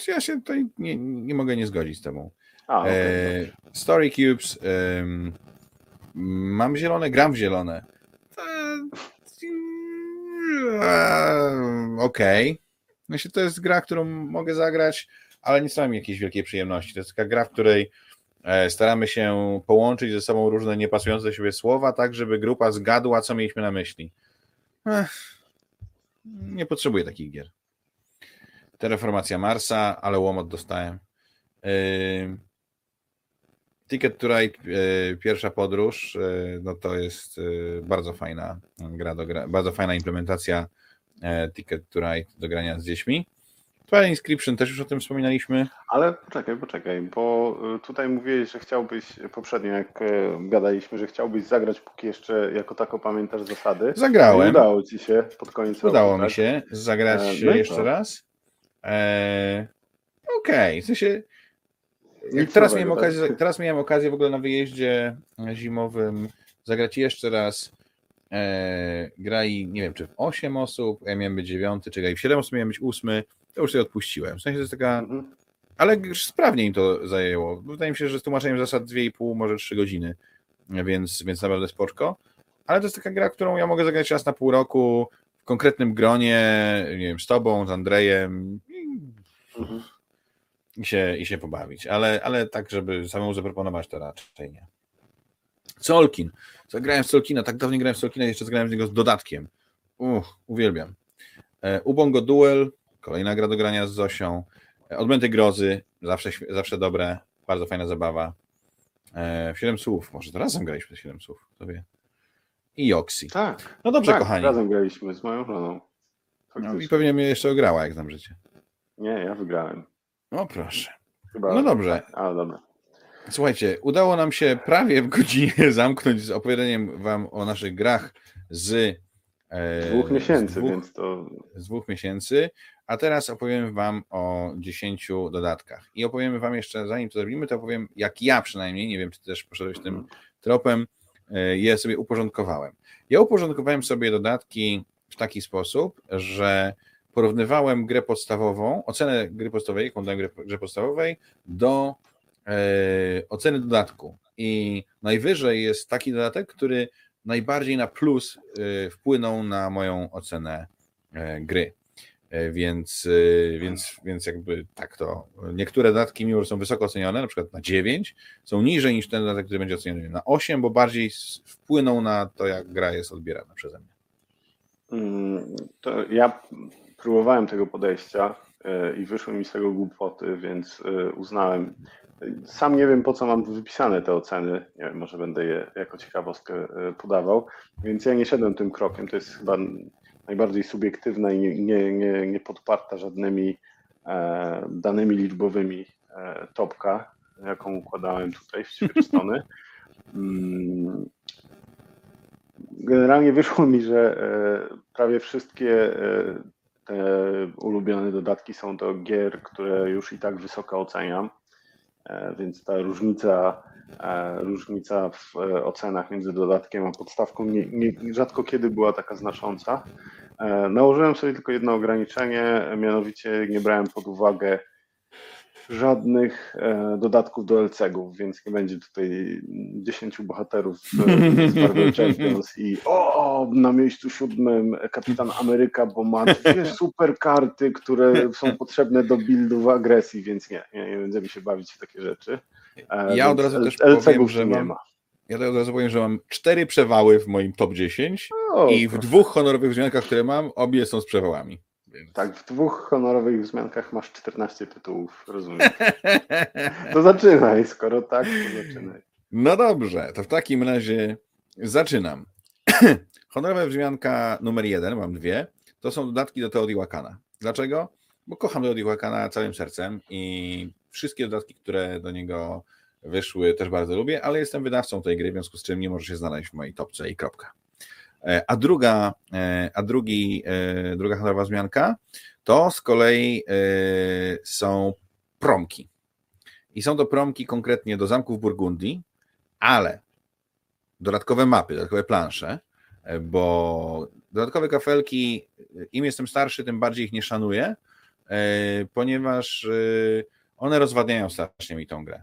ja się tutaj nie, nie mogę nie zgodzić z tobą. A, okay, e, Story Cubes e, mam zielone, gram w zielone. E, Okej. Okay. Myślę, to jest gra, którą mogę zagrać, ale nie są mi jakiejś wielkiej przyjemności. To jest taka gra, w której E, staramy się połączyć ze sobą różne niepasujące siebie słowa, tak żeby grupa zgadła, co mieliśmy na myśli. Ech, nie potrzebuję takich gier. Terraformacja Marsa, ale łomot dostałem. Yy, Ticket to Ride, yy, pierwsza podróż, yy, no to jest bardzo fajna gra, do gra, bardzo fajna implementacja Ticket to Ride do grania z dziećmi. Twilight Inscription też już o tym wspominaliśmy. Ale poczekaj, poczekaj, bo y, tutaj mówiłeś, że chciałbyś, poprzednio jak y, gadaliśmy, że chciałbyś zagrać, póki jeszcze jako tako pamiętasz zasady. Zagrałem. udało ci się pod koniec Udało roku, mi tak? się zagrać e, no jeszcze raz. E, Okej, okay. w sensie teraz miałem, tak? okazję, teraz miałem okazję w ogóle na wyjeździe zimowym zagrać jeszcze raz e, grali, nie wiem, czy w 8 osób, ja miałem być 9, czy grali w 7 osób, miałem być 8, to już sobie odpuściłem. W sensie to jest taka. Mhm. Ale sprawnie im to zajęło. Wydaje mi się, że z tłumaczeniem zasad 2,5, może 3 godziny, więc, więc naprawdę spoczko. Ale to jest taka gra, którą ja mogę zagrać raz na pół roku w konkretnym gronie, nie wiem, z tobą, z Andrejem i, mhm. i, się, i się pobawić. Ale, ale tak, żeby samemu zaproponować, to raczej nie. Solkin. Zagrałem w Solkina, tak dawno grałem w Solkina, jeszcze zagrałem z niego z dodatkiem. Uch, uwielbiam. E, Ubongo Duel, Kolejna gra do grania z Zosią. Odmęty grozy, zawsze, zawsze dobre. Bardzo fajna zabawa. E, 7 słów, może to razem graliśmy 7 słów, to wie. I Oxy. Tak. No dobrze, tak, kochani. Razem graliśmy z moją żoną. No i pewnie mnie jeszcze ograła, jak znam życie. Nie, ja wygrałem. No proszę. Chyba... No dobrze. Ale dobra. Słuchajcie, udało nam się prawie w godzinie zamknąć z opowiadaniem wam o naszych grach z e, Dwóch miesięcy, z dwóch, więc to z dwóch miesięcy, a teraz opowiem wam o 10 dodatkach. I opowiemy wam jeszcze, zanim to zrobimy, to opowiem, jak ja przynajmniej, nie wiem, czy też poszedłeś tym tropem, je sobie uporządkowałem. Ja uporządkowałem sobie dodatki w taki sposób, że porównywałem grę podstawową, ocenę gry podstawowej, jaką dałem grę, grze podstawowej, do e, oceny dodatku. I najwyżej jest taki dodatek, który najbardziej na plus e, wpłynął na moją ocenę e, gry. E, Więc, e, więc, więc jakby tak to. Niektóre dodatki, mimo że są wysoko ocenione, na przykład na 9, są niżej niż ten dodatek, który będzie oceniony na 8, bo bardziej wpłyną na to, jak gra jest odbierana przeze mnie. Mm, To ja próbowałem tego podejścia e, i wyszły mi z tego głupoty, więc uznałem. Sam nie wiem, po co mam wypisane te oceny. Nie wiem, może będę je jako ciekawostkę podawał. Więc ja nie szedłem tym krokiem. To jest chyba najbardziej subiektywna i nie, nie, nie, nie podparta żadnymi e, danymi liczbowymi e, topka, jaką układałem tutaj w ćwierćtony. Mm, Generalnie wyszło mi, że e, prawie wszystkie e, te ulubione dodatki są do gier, które już i tak wysoko oceniam, więc ta różnica, e, różnica w e, ocenach między dodatkiem a podstawką nie, nie, rzadko kiedy była taka znacząca. E, Nałożyłem sobie tylko jedno ograniczenie, mianowicie nie brałem pod uwagę żadnych e, dodatków do LCG-ów, więc nie będzie tutaj 10 bohaterów z, z Marvel Champions i o, na miejscu siódmym kapitan Ameryka, bo ma dwie super karty, które są potrzebne do buildu w agresji, więc nie, nie, nie będziemy się bawić w takie rzeczy. E, Ja od razu też powiem, że tu nie mam- ma. Ja od razu powiem, że mam cztery przewały w moim top 10 O, i w dwóch honorowych wzmiankach, które mam, obie są z przewałami. Więc... Tak, w dwóch honorowych wzmiankach masz 14 tytułów, rozumiem. To zaczynaj, skoro tak, to zaczynaj. No dobrze, to w takim razie zaczynam. Honorowa wzmianka numer jeden, mam dwie, to są dodatki do Teotihuacana. Dlaczego? Bo kocham Teotihuacana całym sercem i wszystkie dodatki, które do niego wyszły, też bardzo lubię, ale jestem wydawcą tej gry, w związku z czym nie może się znaleźć w mojej topce i kropka. E, A druga, e, a drugi, e, druga honorowa wzmianka to z kolei są promki. I są to promki konkretnie do zamków Burgundii, ale dodatkowe mapy, dodatkowe plansze, bo dodatkowe kafelki, im jestem starszy, tym bardziej ich nie szanuję, ponieważ one rozwadniają strasznie mi tą grę.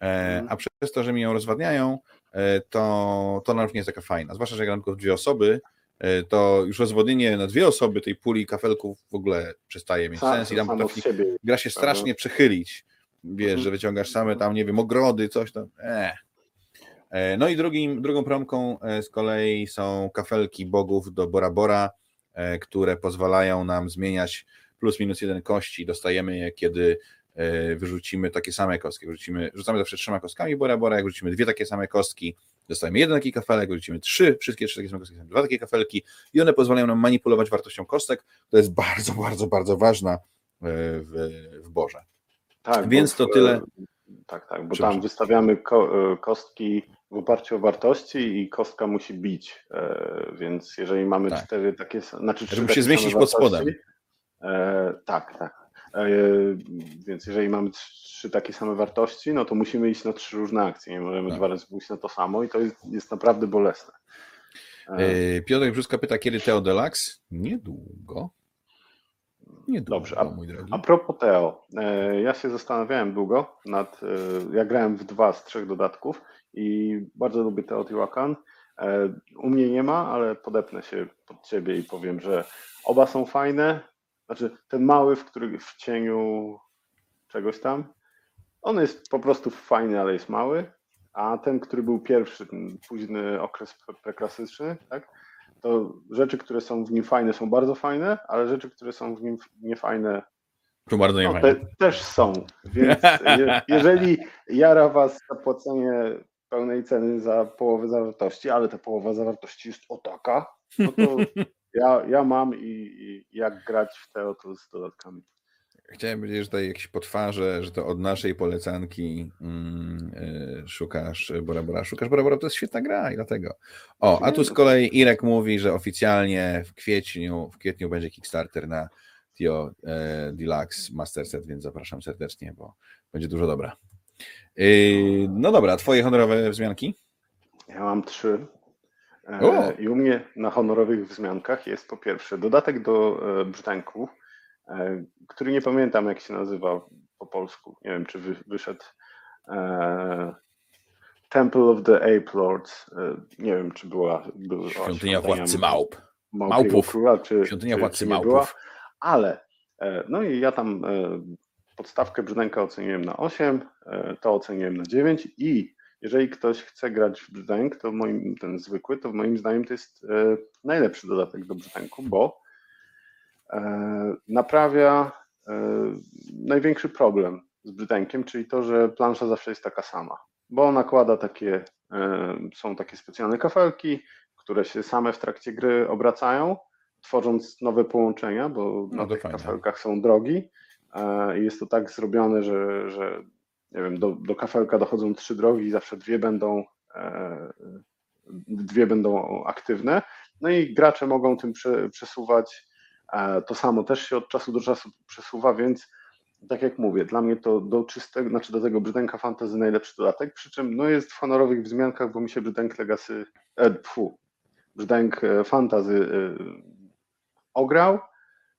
Mhm. A przez to, że mi ją rozwadniają, to, to ona już nie jest taka fajna. Zwłaszcza, że jak gram tylko w dwie osoby, e, to już rozwodnienie na dwie osoby tej puli kafelków w ogóle przestaje mieć sens i tam potrafi gra się strasznie przechylić. Wiesz, Mhm. że wyciągasz same tam, nie wiem, ogrody, coś tam. Eh. E, No i drugim, drugą promką e, z kolei są kafelki bogów do Bora Bora, e, które pozwalają nam zmieniać plus minus jeden kości. Dostajemy je, kiedy e, wyrzucimy takie same kostki. Wyrzucimy, rzucamy zawsze trzema kostkami Bora Bora, jak wrzucimy dwie takie same kostki, dostajemy jeden taki kafelek, wrzucimy trzy, wszystkie trzy takie same kostki, dwa takie kafelki i one pozwalają nam manipulować wartością kostek. To jest bardzo, bardzo, bardzo ważna e, w, w Borze. Tak, Więc to w- tyle. Tak, tak, bo tam wystawiamy ko- e, kostki w oparciu o wartości i kostka musi bić. e, Więc jeżeli mamy Tak. cztery takie, znaczy trzy Żeby się zmieścić pod spodem. e, tak, tak. E, Więc jeżeli mamy trzy takie same wartości, no to musimy iść na trzy różne akcje. Nie możemy Tak. dwa razy pójść na to samo i to jest, jest naprawdę bolesne. E, Piotrek Brzuska pyta, kiedy Teo Deluxe? Niedługo. Niedługo, Dobrze, a- mój drogi. A propos Teo, e, ja się zastanawiałem długo nad, ja grałem w dwa z trzech dodatków i bardzo lubię Teotihuacan. U mnie nie ma, ale podepnę się pod ciebie i powiem, że oba są fajne. Znaczy ten mały, w który w cieniu czegoś tam, on jest po prostu fajny, ale jest mały, a ten, który był pierwszy, ten późny okres pre- preklasyczny, tak? to rzeczy, które są w nim fajne, są bardzo fajne, ale rzeczy, które są w nim niefajne, To bardzo no, te, Też są, więc je, jeżeli jara Was zapłacenie pełnej ceny za połowę zawartości, ale ta połowa zawartości jest o taka, no to ja, ja mam i, i jak grać w te oto z dodatkami. Chciałem powiedzieć, że tutaj jakieś potwarze, że to od naszej polecanki mm, y, szukasz Bora Bora. Szukasz Bora Bora, to jest świetna gra i dlatego. O, a tu z kolei Irek mówi, że oficjalnie w kwietniu, w kwietniu będzie Kickstarter na Tio e, Deluxe Master Set, więc zapraszam serdecznie, bo będzie dużo dobra. Y, no dobra, twoje honorowe wzmianki? Ja mam trzy. E, I u mnie na honorowych wzmiankach jest po pierwsze dodatek do e, brzdęków, e, który nie pamiętam jak się nazywa po polsku. Nie wiem, czy wyszedł Temple of the Ape Lords. Nie wiem, czy była. była świątynia władcy małp. Małpów. Króla, czy, świątynia czy, władcy czy małpów. Była. Ale no i ja tam podstawkę brzdęka oceniłem na 8, to oceniłem na 9 i jeżeli ktoś chce grać w brzdęk, to moim, ten zwykły, to moim zdaniem to jest e, najlepszy dodatek do brzdęku, bo e, naprawia e, największy problem z brzdękiem, czyli to, że plansza zawsze jest taka sama, bo nakłada takie, są takie specjalne kafelki, które się same w trakcie gry obracają, tworząc nowe połączenia, bo no na tych fajne. kafelkach są drogi. I jest to tak zrobione, że, że nie wiem, do, do kafelka dochodzą trzy drogi zawsze dwie będą, e, dwie będą aktywne. No i gracze mogą tym przesuwać. To samo też się od czasu do czasu przesuwa, więc tak jak mówię, dla mnie to do czystego, znaczy do tego brzdęka fantasy najlepszy dodatek, przy czym no jest w honorowych wzmiankach, bo mi się brzdęk legacy, e, pfu, brzdęk e, fantasy e, ograł,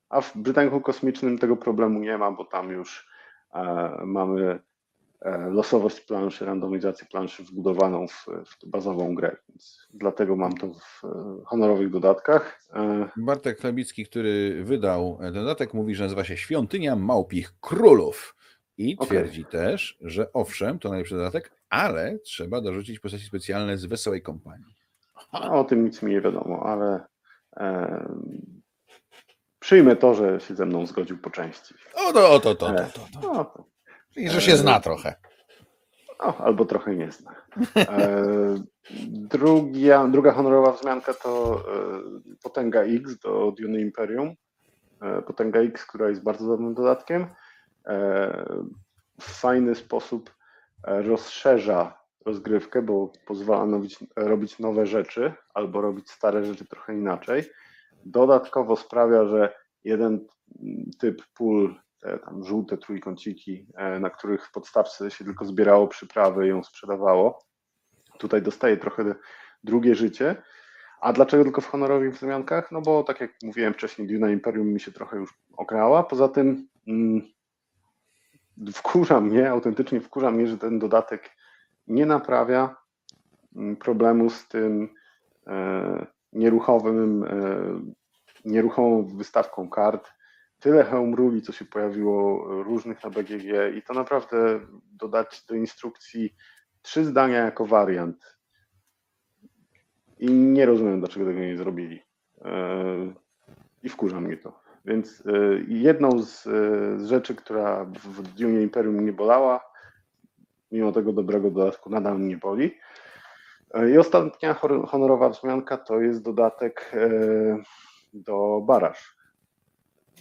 a w brzdęku kosmicznym tego problemu nie ma, bo tam już mamy losowość planszy, randomizację planszy wbudowaną w, w bazową grę, więc dlatego mam to w e, honorowych dodatkach. E, Bartek Chlebicki, który wydał dodatek, mówi, że nazywa się Świątynia Małpich Królów i twierdzi okay. też, że owszem, to najlepszy dodatek, ale trzeba dorzucić postaci specjalne z Wesołej Kompanii. No, o tym nic mi nie wiadomo, ale e, przyjmę to, że się ze mną zgodził po części. O, to, o, to, to, to, to. to. No, i że się zna trochę. No, albo trochę nie zna. E, druga, druga honorowa wzmianka to e, Potęga X do Dune Imperium. E, Potęga X, która jest bardzo dobrym dodatkiem. W fajny sposób rozszerza rozgrywkę, bo pozwala robić, robić nowe rzeczy albo robić stare rzeczy trochę inaczej. Dodatkowo sprawia, że jeden typ pól te tam żółte trójkąciki, e, na których w podstawce się tylko zbierało przyprawy i ją sprzedawało. Tutaj dostaje trochę drugie życie. A dlaczego tylko w honorowych wzmiankach? No bo tak jak mówiłem wcześniej, Duna Imperium mi się trochę już ograła. Poza tym mm, wkurza mnie, autentycznie wkurza mnie, że ten dodatek nie naprawia mm, problemu z tym e, nieruchowym, e, nieruchomą wystawką kart, tyle hełm ruli, co się pojawiło różnych na BGG i to naprawdę dodać do instrukcji trzy zdania jako wariant. I nie rozumiem, dlaczego tego nie zrobili. E, I wkurza mnie to. Więc e, jedną z, z rzeczy, która w Dune Imperium mnie bolała, mimo tego dobrego dodatku nadal mnie boli. E, I ostatnia honorowa wzmianka to jest dodatek do Baraż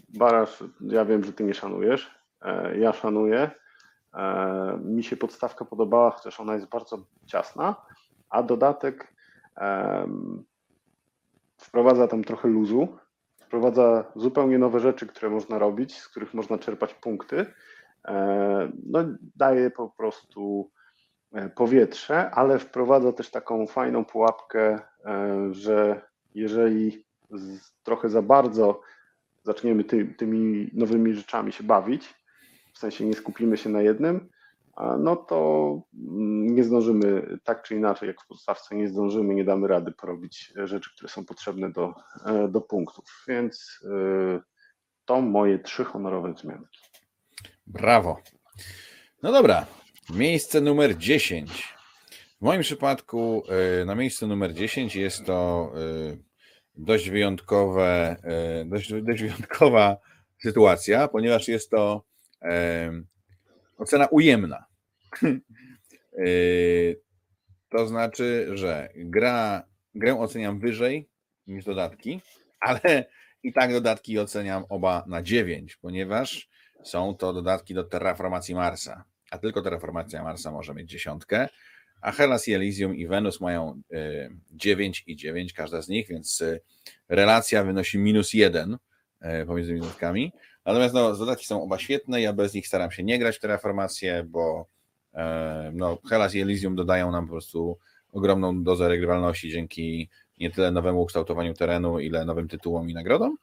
Barasz, ja wiem, że ty nie szanujesz. E, ja szanuję. E, mi się podstawka podobała, chociaż ona jest bardzo ciasna, a dodatek wprowadza tam trochę luzu, wprowadza zupełnie nowe rzeczy, które można robić, z których można czerpać punkty. E, no, daje po prostu powietrze, ale wprowadza też taką fajną pułapkę, że jeżeli trochę za bardzo zaczniemy ty, tymi nowymi rzeczami się bawić, w sensie nie skupimy się na jednym, no to mm, nie zdążymy tak czy inaczej, jak w podstawce nie zdążymy, nie damy rady porobić rzeczy, które są potrzebne do, e, do punktów. Więc e, to moje trzy honorowe zmianki. Brawo. No dobra, miejsce numer 10. W moim przypadku e, na miejscu numer 10 jest to dość wyjątkowe, e, dość, dość wyjątkowa sytuacja, ponieważ jest to e, ocena ujemna. e, to znaczy, że gra, grę oceniam wyżej niż dodatki, ale i tak dodatki oceniam oba na 9, ponieważ są to dodatki do terraformacji Marsa, a tylko terraformacja Marsa może mieć dziesiątkę, a Hellas i Elysium i Venus mają 9 e, i 9, każda z nich, więc e, relacja wynosi minus 1 e, pomiędzy minutkami. Natomiast no, dodatki są oba świetne, ja bez nich staram się nie grać w terraformację, bo no, Hellas i Elysium dodają nam po prostu ogromną dozę regrywalności dzięki nie tyle nowemu ukształtowaniu terenu, ile nowym tytułom i nagrodom.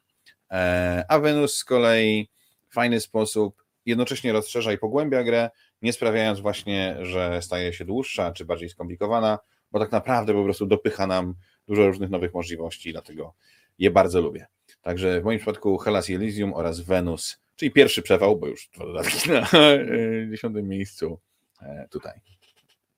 A Venus z kolei fajny sposób jednocześnie rozszerza i pogłębia grę, nie sprawiając właśnie, że staje się dłuższa czy bardziej skomplikowana, bo tak naprawdę po prostu dopycha nam dużo różnych nowych możliwości, dlatego je bardzo lubię. Także w moim przypadku Hellas Elysium oraz Venus, czyli pierwszy przewał, bo już dwa dodatki na dziesiątym miejscu e, tutaj.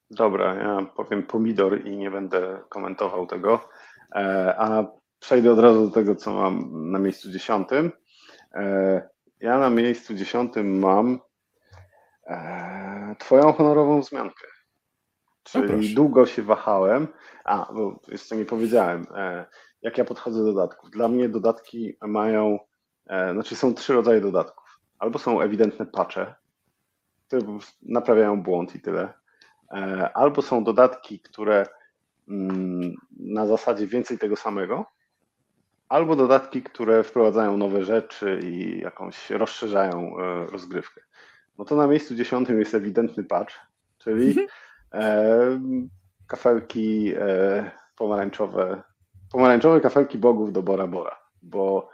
Dobra, ja powiem pomidor i nie będę komentował tego, e, a przejdę od razu do tego, co mam na miejscu dziesiątym. E, ja na miejscu dziesiątym mam e, Twoją honorową wzmiankę. Czyli no długo się wahałem. A, bo jeszcze nie powiedziałem, e, jak ja podchodzę do dodatków. Dla mnie dodatki mają, e, znaczy są trzy rodzaje dodatków. Albo są ewidentne patche, które naprawiają błąd i tyle. Albo są dodatki, które mm, na zasadzie więcej tego samego, albo dodatki, które wprowadzają nowe rzeczy i jakąś rozszerzają e, rozgrywkę. No to na miejscu dziesiątym jest ewidentny patch, czyli mhm. e, kafelki e, pomarańczowe, pomarańczowe kafelki bogów do Bora Bora, bo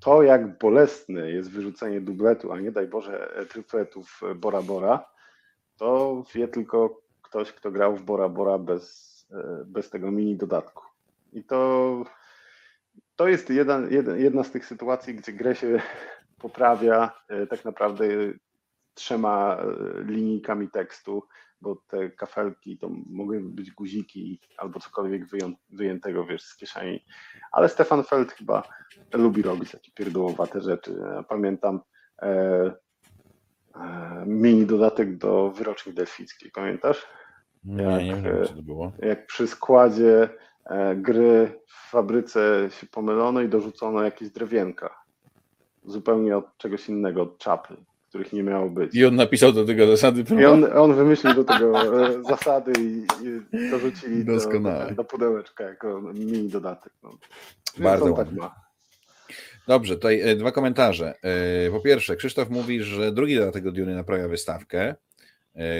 to jak bolesne jest wyrzucenie dubletu, a nie daj Boże trypletów Bora Bora, to wie tylko ktoś, kto grał w Bora Bora bez, bez tego mini dodatku. I to to jest jedna, jedna z tych sytuacji, gdzie grę się poprawia e, tak naprawdę trzema e, linijkami tekstu, bo te kafelki to mogły być guziki albo cokolwiek wyjętego, wiesz, z kieszeni. Ale Stefan Feld chyba lubi robić takie pierdołowate rzeczy. Ja pamiętam e, e, mini dodatek do wyroczni delfickiej, pamiętasz? Nie, jak, nie wiem, co to było. Jak przy składzie E, gry w fabryce się pomylono i dorzucono jakieś drewienka. Zupełnie od czegoś innego, od czapy, których nie miało być. I on napisał do tego zasady. I on, on wymyślił do tego e, zasady i, i dorzucili do, do, do, pudełeczka jako mini dodatek. No. Bardzo tak ma. Dobrze, tutaj e, dwa komentarze. Po pierwsze, Krzysztof mówi, że drugi dodatek do Duny naprawia wystawkę,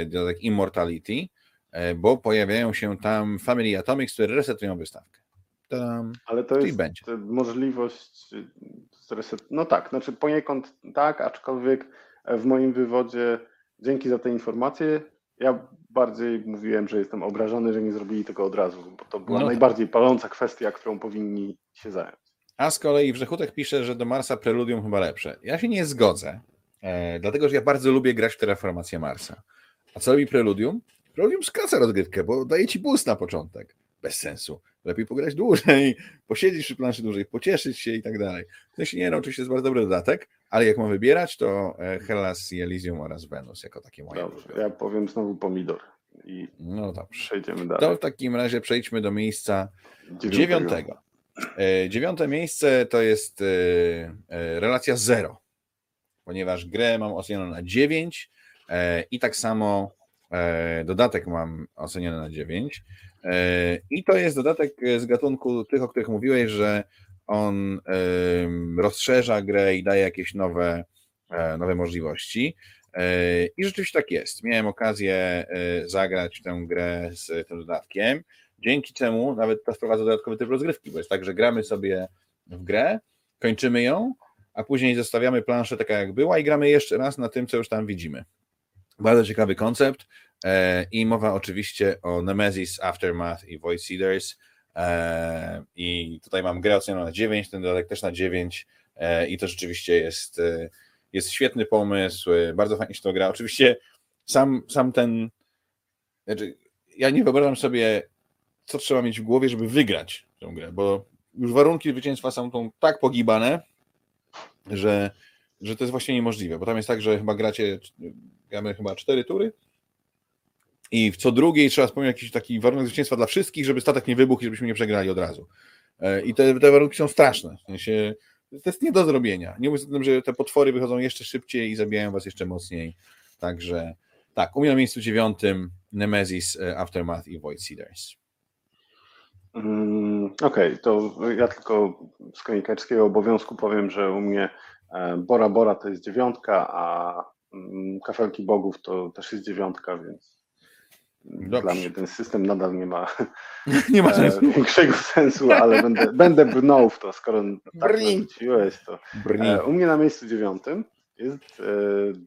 dodatek Immortality. E, bo pojawiają się tam Family Atomics, które resetują wystawkę. Tadam. Ale to jest będzie. możliwość reset... No tak, znaczy poniekąd tak, aczkolwiek w moim wywodzie dzięki za te informacje ja bardziej mówiłem, że jestem obrażony, że nie zrobili tego od razu, bo to była no najbardziej paląca kwestia, którą powinni się zająć. A z kolei Wrzechutek pisze, że do Marsa Preludium chyba lepsze. Ja się nie zgodzę, e, dlatego że ja bardzo lubię grać w Terraformację Marsa. A co robi Preludium? Robią skraca rozgrywkę, bo daje ci boost na początek. Bez sensu. Lepiej pograć dłużej, posiedzieć przy planszy dłużej, pocieszyć się i tak dalej. W sensie nie, no oczywiście jest bardzo dobry dodatek, ale jak mam wybierać, to e, Hellas i Elysium oraz Venus jako takie moje. Dobrze, ja powiem znowu pomidor. I no dobrze. Przejdziemy dalej. To w takim razie przejdźmy do miejsca dziewiątego. dziewiątego. E, dziewiąte miejsce to jest e, relacja zero, ponieważ grę mam ocenioną na 9 i tak samo dodatek mam oceniony na 9. E, I to jest dodatek z gatunku tych, o których mówiłeś, że on rozszerza grę i daje jakieś nowe, e, nowe możliwości. I rzeczywiście tak jest. Miałem okazję zagrać tę grę z tym dodatkiem, dzięki czemu nawet to wprowadza dodatkowy typ rozgrywki, bo jest tak, że gramy sobie w grę, kończymy ją, a później zostawiamy planszę taka jak była i gramy jeszcze raz na tym, co już tam widzimy. Bardzo ciekawy koncept e, i mowa oczywiście o Nemesis, Aftermath i Void Seeders. E, i tutaj mam grę ocenioną na 9, ten dodatek też na 9 e, i to rzeczywiście jest, jest świetny pomysł, bardzo fajnie się to gra. Oczywiście sam, sam ten, znaczy ja nie wyobrażam sobie, co trzeba mieć w głowie, żeby wygrać tę grę, bo już warunki zwycięstwa są tą tak pogibane, że że to jest właśnie niemożliwe, bo tam jest tak, że chyba gracie, gramy chyba cztery tury i w co drugiej trzeba spełnić jakiś taki warunek zwycięstwa dla wszystkich, żeby statek nie wybuchł i żebyśmy nie przegrali od razu. E, I te, te warunki są straszne. W sensie, to jest nie do zrobienia. Nie mówiąc o tym, że te potwory wychodzą jeszcze szybciej i zabijają was jeszcze mocniej. Także tak, u mnie na miejscu dziewiątym Nemesis, e, Aftermath i Void Seeders. Mm, Okej, okay, to ja tylko z konikarskiego obowiązku powiem, że u mnie e, Bora Bora to jest dziewiątka, a mm, Kafelki Bogów to też jest dziewiątka, więc Dobrze. dla mnie ten system nadal nie ma, nie ma sensu. większego sensu, ale będę, będę brnął w to, skoro tak wróciłeś, to Brnij. E, u mnie na miejscu dziewiątym jest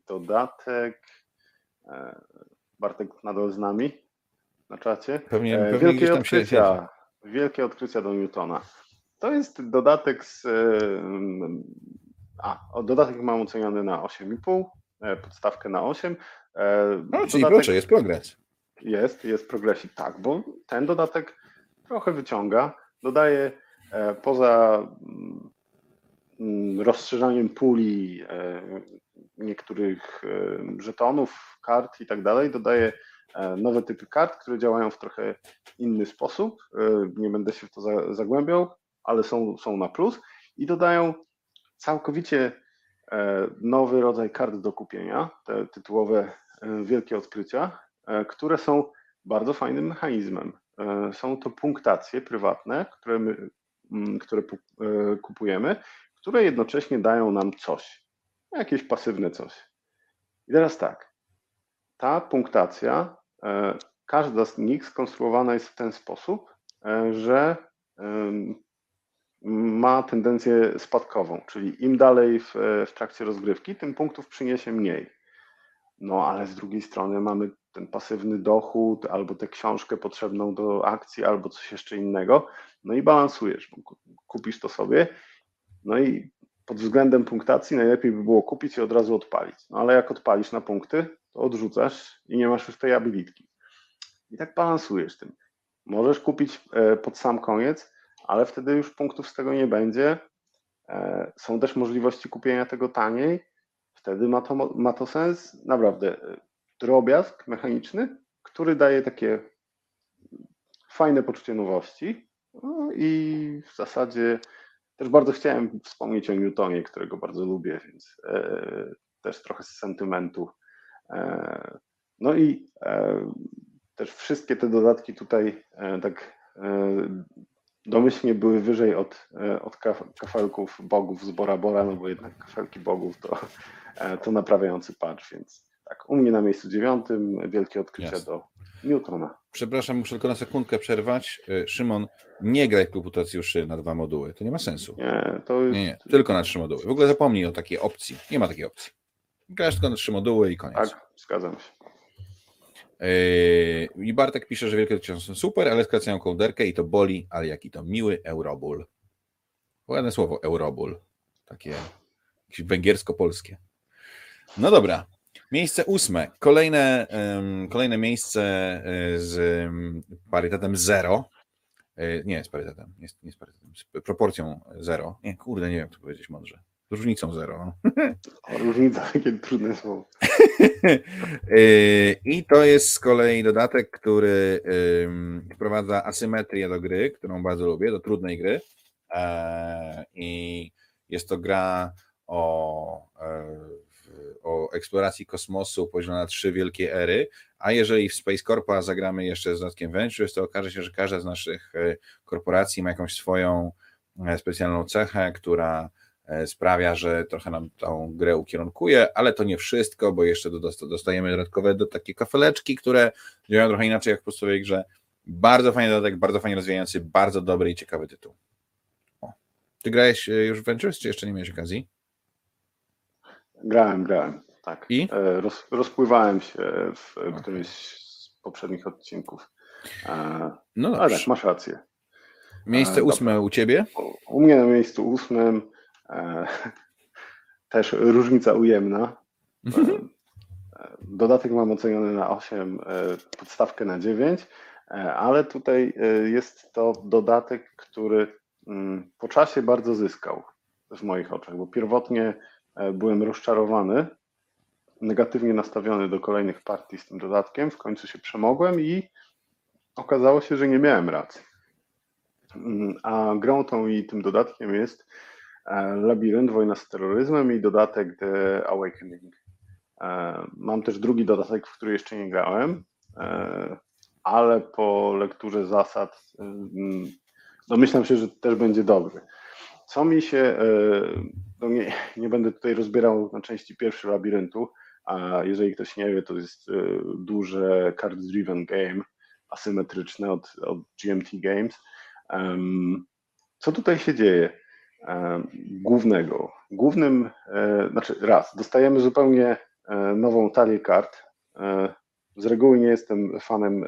dodatek Bartek nadal z nami na czacie. Pewnie, pewnie Wielkie odkrycia wielkie odkrycia do Newtona. To jest dodatek z. A, dodatek mam oceniony na 8,5, e, podstawkę na 8. E, no, czyli proszę, jest progres. Jest, jest progresik, tak, bo ten dodatek trochę wyciąga, dodaje e, poza mm, rozszerzaniem puli niektórych żetonów, kart i tak dalej, dodaje E, nowe typy kart, które działają w trochę inny sposób. E, nie będę się w to zagłębiał, ale są, są na plus i dodają całkowicie e, nowy rodzaj kart do kupienia, te tytułowe wielkie odkrycia, które są bardzo fajnym mechanizmem. Są to punktacje prywatne, które, my, mm, które kupujemy, które jednocześnie dają nam coś, jakieś pasywne coś. I teraz tak, ta punktacja E, każda z nich skonstruowana jest w ten sposób, e, że ma tendencję spadkową, czyli im dalej w, w trakcie rozgrywki, tym punktów przyniesie mniej. No ale z drugiej strony mamy ten pasywny dochód, albo tę książkę potrzebną do akcji, albo coś jeszcze innego. No i balansujesz, kupisz to sobie. No i pod względem punktacji najlepiej by było kupić i od razu odpalić. No ale jak odpalisz na punkty, to odrzucasz i nie masz już tej abilitki. I tak balansujesz tym. Możesz kupić e, pod sam koniec, ale wtedy już punktów z tego nie będzie. E, są też możliwości kupienia tego taniej. Wtedy ma to, ma to sens. Naprawdę e, drobiazg mechaniczny, który daje takie fajne poczucie nowości. No i w zasadzie też bardzo chciałem wspomnieć o Newtonie, którego bardzo lubię, więc też trochę z sentymentu E, no i e, też wszystkie te dodatki tutaj e, tak domyślnie były wyżej od, od kafelków bogów z Bora Bora, no bo jednak kafelki bogów to, to naprawiający patch, więc tak, u mnie na miejscu dziewiątym wielkie odkrycie Jasne. do Newtona. Przepraszam, muszę tylko na sekundkę przerwać. Szymon, nie graj komputacjuszy na dwa moduły, to nie ma sensu. Nie, to jest... nie, nie, tylko na trzy moduły. W ogóle zapomnij o takiej opcji. Nie ma takiej opcji. Grasz tylko na trzy moduły i koniec. Tak, zgadzam się. Yy, I Bartek pisze, że wielkie odcinki są super, ale skracają kołderkę i to boli, ale jaki to miły Eurobull. Ładne słowo, Eurobull. Takie jakieś węgiersko-polskie. No dobra. Miejsce ósme. Kolejne, um, kolejne miejsce e, z parytetem 0. E, nie, z parytetem. Nie, nie z parytetem. Z proporcją 0. Nie, kurde, nie wiem, co powiedzieć mądrze różnicą zero. O, różnica, takie trudne słowo. Y, I to jest z kolei dodatek, który wprowadza asymetrię do gry, którą bardzo lubię, do trudnej gry. E, I jest to gra o, e, o eksploracji kosmosu podzielona na trzy wielkie ery, a jeżeli w Space Corpa zagramy jeszcze z dodatkiem Ventures, to okaże się, że każda z naszych e, korporacji ma jakąś swoją specjalną cechę, która E, sprawia, że trochę nam tą grę ukierunkuje, ale to nie wszystko, bo jeszcze dostajemy dodatkowe do takie kafeleczki, które działają trochę inaczej jak w podstawowej grze. Bardzo fajny dodatek, bardzo fajnie rozwijający, bardzo dobry i ciekawy tytuł. O. Ty grałeś e, już w Ventures, czy jeszcze nie miałeś okazji? Grałem, grałem, tak. I? E, roz, rozpływałem się w okay. którymś z poprzednich odcinków. No ale tak, masz rację. Miejsce ósme u ciebie? U mnie na miejscu ósmym E, też różnica ujemna. Mhm. E, dodatek mam oceniony na 8, e, podstawkę na 9, ale tutaj jest to dodatek, który mm, po czasie bardzo zyskał w moich oczach, bo pierwotnie byłem rozczarowany, negatywnie nastawiony do kolejnych partii z tym dodatkiem. W końcu się przemogłem i okazało się, że nie miałem racji. Mm, a grą tą i tym dodatkiem jest e, Labirynt, Wojna z terroryzmem i dodatek The Awakening. E, mam też drugi dodatek, w który jeszcze nie grałem, e, ale po lekturze zasad mm, domyślam się, że też będzie dobry. Co mi się, no nie, nie będę tutaj rozbierał na części pierwszej labiryntu, a jeżeli ktoś nie wie, to jest duże card-driven game, asymetryczne od, od GMT Games. Co tutaj się dzieje? Głównego. Głównym, e, znaczy raz, dostajemy zupełnie e, nową talię kart. E, z reguły nie jestem fanem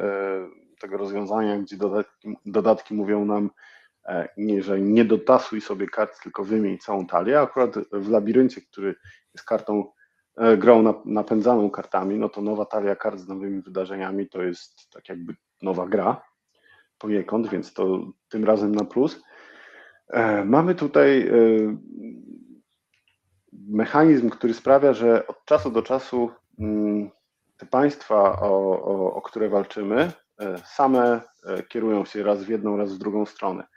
tego rozwiązania, gdzie dodatki, dodatki mówią nam, nie, że nie dotasuj sobie kart, tylko wymień całą talię. Akurat w labiryncie, który jest kartą, grą napędzaną kartami, no to nowa talia kart z nowymi wydarzeniami to jest tak jakby nowa gra poniekąd, więc to tym razem na plus. E, mamy tutaj e, mechanizm, który sprawia, że od czasu do czasu mm, te państwa, o, o, o które walczymy, e, same kierują się raz w jedną, raz w drugą stronę.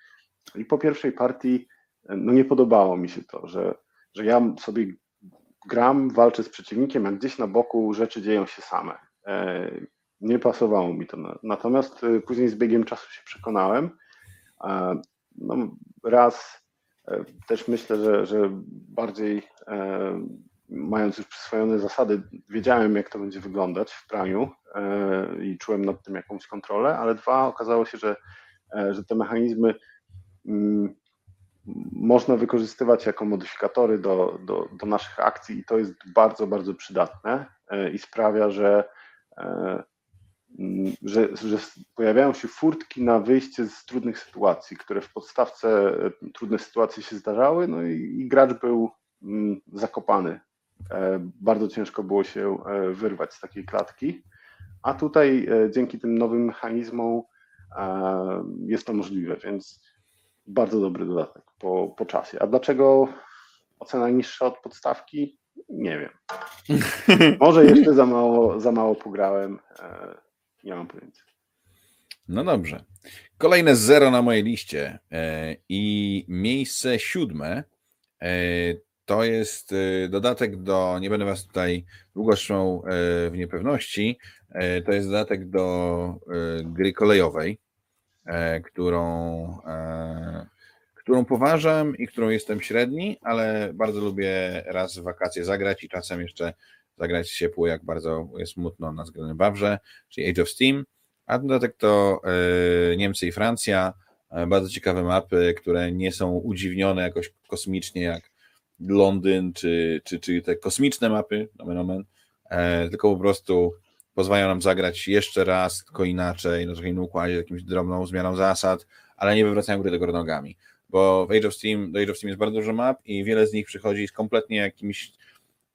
I po pierwszej partii no nie podobało mi się to, że, że ja sobie gram, walczę z przeciwnikiem, a gdzieś na boku rzeczy dzieją się same nie pasowało mi to. Natomiast y, później z biegiem czasu się przekonałem. No, raz e, też myślę, że, że bardziej e, mając już przyswojone zasady, wiedziałem, jak to będzie wyglądać w praniu e, i czułem nad tym jakąś kontrolę, ale dwa, okazało się, że, że te mechanizmy można wykorzystywać jako modyfikatory do, do, do naszych akcji i to jest bardzo, bardzo przydatne i sprawia, że Mm, że, że pojawiają się furtki na wyjście z trudnych sytuacji, które w podstawce e, trudne sytuacje się zdarzały, no i, i gracz był mm, zakopany. E, bardzo ciężko było się e, wyrwać z takiej klatki, a tutaj dzięki tym nowym mechanizmom jest to możliwe, więc bardzo dobry dodatek po, po czasie. A dlaczego ocena niższa od podstawki? Nie wiem. Może jeszcze za mało, za mało pograłem. Nie mam pojęcia. No dobrze. Kolejne zero na mojej liście e, i miejsce siódme e, to jest e, dodatek do, nie będę Was tutaj długo trzymał w niepewności, to jest dodatek do gry kolejowej, którą, którą poważam i którą jestem średni, ale bardzo lubię raz w wakacje zagrać i czasem jeszcze zagrać ciepło, jak bardzo jest smutno na względem Wawrze, czyli Age of Steam, a dodatek to e, Niemcy i Francja, e, bardzo ciekawe mapy, które nie są udziwnione jakoś kosmicznie jak Londyn, czy, czy, czy te kosmiczne mapy, nomen omen, e, tylko po prostu pozwalają nam zagrać jeszcze raz, tylko inaczej, na trochę innym układzie, jakimś drobną zmianą zasad, ale nie wywracają gry do góry nogami, bo w Age of Steam, do Age of Steam jest bardzo dużo map i wiele z nich przychodzi z kompletnie jakimś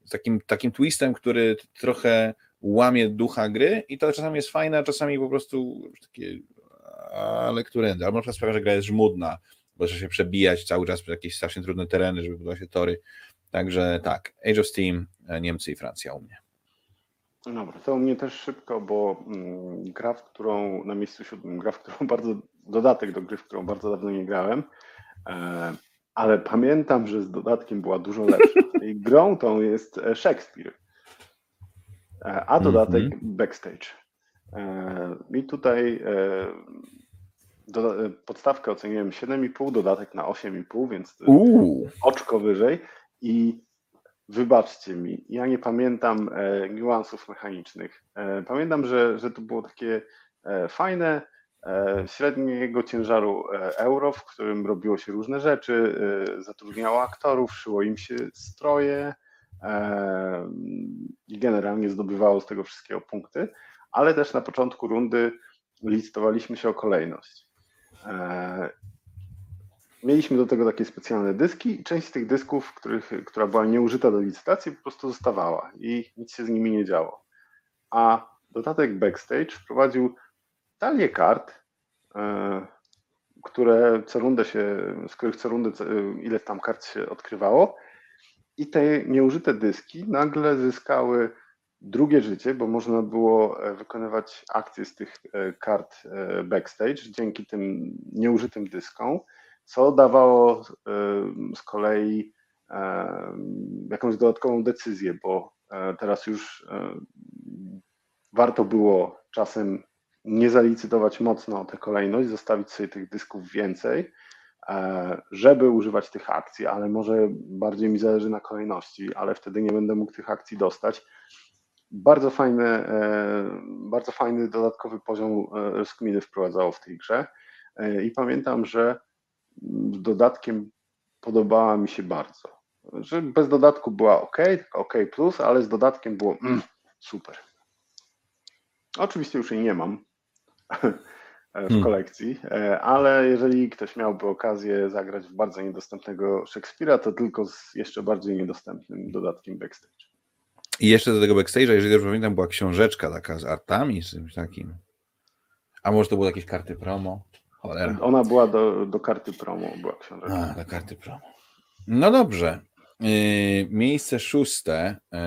takim, takim twistem, który trochę łamie ducha gry i to czasami jest fajne, a czasami po prostu takie ale którędy, albo na przykład sprawia, że gra jest żmudna, bo trzeba się przebijać cały czas przez jakieś strasznie trudne tereny, żeby budować się tory. Także tak, Age of Steam, Niemcy i Francja u mnie. Dobra, to u mnie też szybko, bo mm, gra, w którą na miejscu siódmym, gra, w którą bardzo, dodatek do gry, w którą bardzo dawno nie grałem, e, ale pamiętam, że z dodatkiem była dużo lepsza. I grą tą jest e, Shakespeare, e, a dodatek mm -hmm. Backstage. I tutaj podstawkę oceniłem 7,5, dodatek na 8,5, więc oczko wyżej. I wybaczcie mi, ja nie pamiętam niuansów mechanicznych. Pamiętam, że, że to było takie fajne, E, średniego ciężaru e, euro, w którym robiło się różne rzeczy, e, zatrudniało aktorów, szyło im się stroje i generalnie zdobywało z tego wszystkiego punkty, ale też na początku rundy licytowaliśmy się o kolejność. Mieliśmy do tego takie specjalne dyski i część z tych dysków, których, która była nieużyta do licytacji, po prostu zostawała i nic się z nimi nie działo. A dodatek Backstage wprowadził talię kart, e, które co rundę się, z których co rundę ile tam kart się odkrywało I te nieużyte dyski nagle zyskały drugie życie, bo można było e, wykonywać akcje z tych e, kart e, backstage dzięki tym nieużytym dyskom, co dawało z kolei jakąś dodatkową decyzję, bo teraz już warto było czasem nie zalicytować mocno o tę kolejność, zostawić sobie tych dysków więcej, żeby używać tych akcji, ale może bardziej mi zależy na kolejności, ale wtedy nie będę mógł tych akcji dostać bardzo fajny, e, bardzo fajny dodatkowy poziom rozkminy wprowadzało w tej grze. E, I pamiętam, że dodatkiem podobała mi się bardzo. Że bez dodatku była ok, ok, plus, ale z dodatkiem było mm, super. Oczywiście już jej nie mam w hmm. kolekcji, hmm. ale jeżeli ktoś miałby okazję zagrać w bardzo niedostępnego Szekspira, to tylko z jeszcze bardziej niedostępnym dodatkiem backstage. I jeszcze do tego backstage'a, jeżeli dobrze pamiętam, była książeczka taka z artami, z czymś takim. A może to były jakieś karty promo? Cholera. Ona była do, do karty promo, była książeczka. A, do karty promo. No dobrze. Yy, miejsce szóste yy,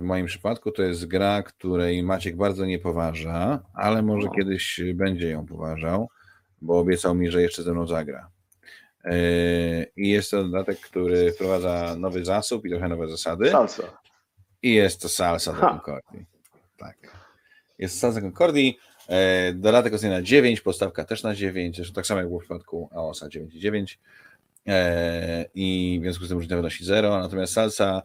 w moim przypadku to jest gra, której Maciek bardzo nie poważa, ale może no. kiedyś będzie ją poważał, bo obiecał mi, że jeszcze ze mną zagra. Yy, I jest to dodatek, który wprowadza nowy zasób i trochę nowe zasady. Salsa. I jest to salsa do Concordii. Tak. Jest salsa Concordii. E, dodatek ocenia na 9, podstawka też na 9, zresztą tak samo jak było w przypadku AOSa 9,9 e, i w związku z tym różnica wynosi 0, natomiast salsa,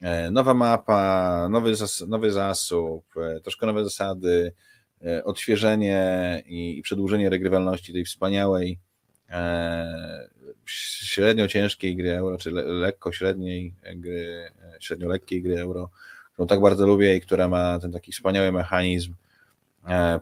e, nowa mapa, nowy, zas nowy zasób, troszkę nowe zasady, odświeżenie i, i przedłużenie regrywalności tej wspaniałej średnio ciężkiej gry euro, czy le, lekko średniej gry, średnio lekkiej gry euro, którą tak bardzo lubię i która ma ten taki wspaniały mechanizm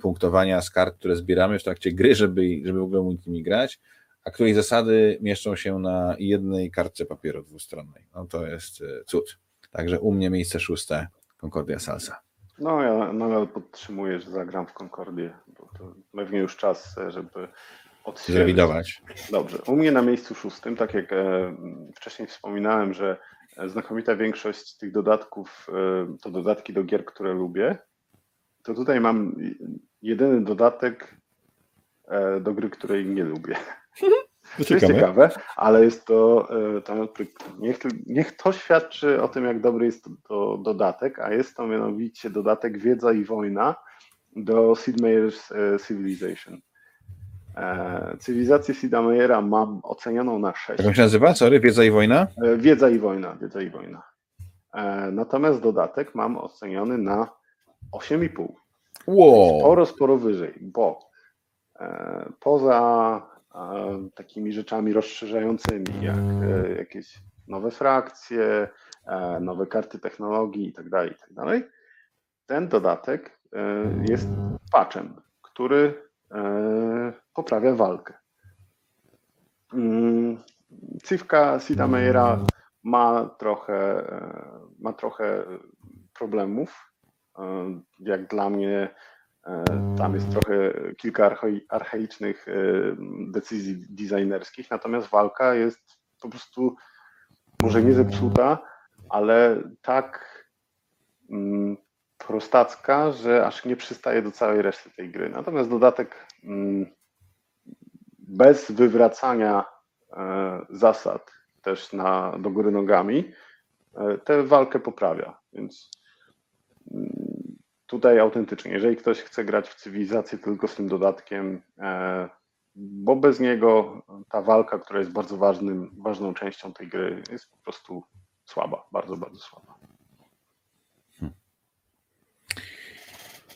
punktowania z kart, które zbieramy w trakcie gry, żeby, żeby w ogóle móc nimi grać, a której zasady mieszczą się na jednej kartce papieru dwustronnej. No to jest e, cud. Także u mnie miejsce szóste Concordia Salsa. No ja nadal podtrzymuję, że zagram w Concordię, bo to pewnie już czas, żeby Zrewidować. Dobrze. U mnie na miejscu szóstym, tak jak e, wcześniej wspominałem, że znakomita większość tych dodatków e, to dodatki do gier, które lubię, to tutaj mam jedyny dodatek e, do gry, której nie lubię. To, to jest ciekawe, ale jest to, to niech, niech to świadczy o tym, jak dobry jest to, to dodatek, a jest to mianowicie dodatek Wiedza i Wojna do Sid Meier's Civilization. E, cywilizację Sida Meiera mam ocenioną na 6. Jak się nazywa? Sorry, Wiedza i Wojna? E, Wiedza i Wojna, Wiedza i Wojna. E, natomiast dodatek mam oceniony na 8,5. Wow. Sporo, sporo wyżej, bo poza takimi rzeczami rozszerzającymi, jak jakieś nowe frakcje, nowe karty technologii itd., tak itd., tak ten dodatek jest patchem, który E, poprawia walkę. Mm, Cywka Sida Meiera ma trochę, e, ma trochę problemów. E, jak dla mnie tam jest trochę kilka archaicznych decyzji designerskich, natomiast walka jest po prostu może nie zepsuta, ale tak mm, prostacka, że aż nie przystaje do całej reszty tej gry. Natomiast dodatek mm, bez wywracania e, zasad też na, do góry nogami e, tę walkę poprawia. Więc mm, tutaj autentycznie, jeżeli ktoś chce grać w cywilizację tylko z tym dodatkiem, e, bo bez niego ta walka, która jest bardzo ważnym, ważną częścią tej gry, jest po prostu słaba, bardzo, bardzo słaba.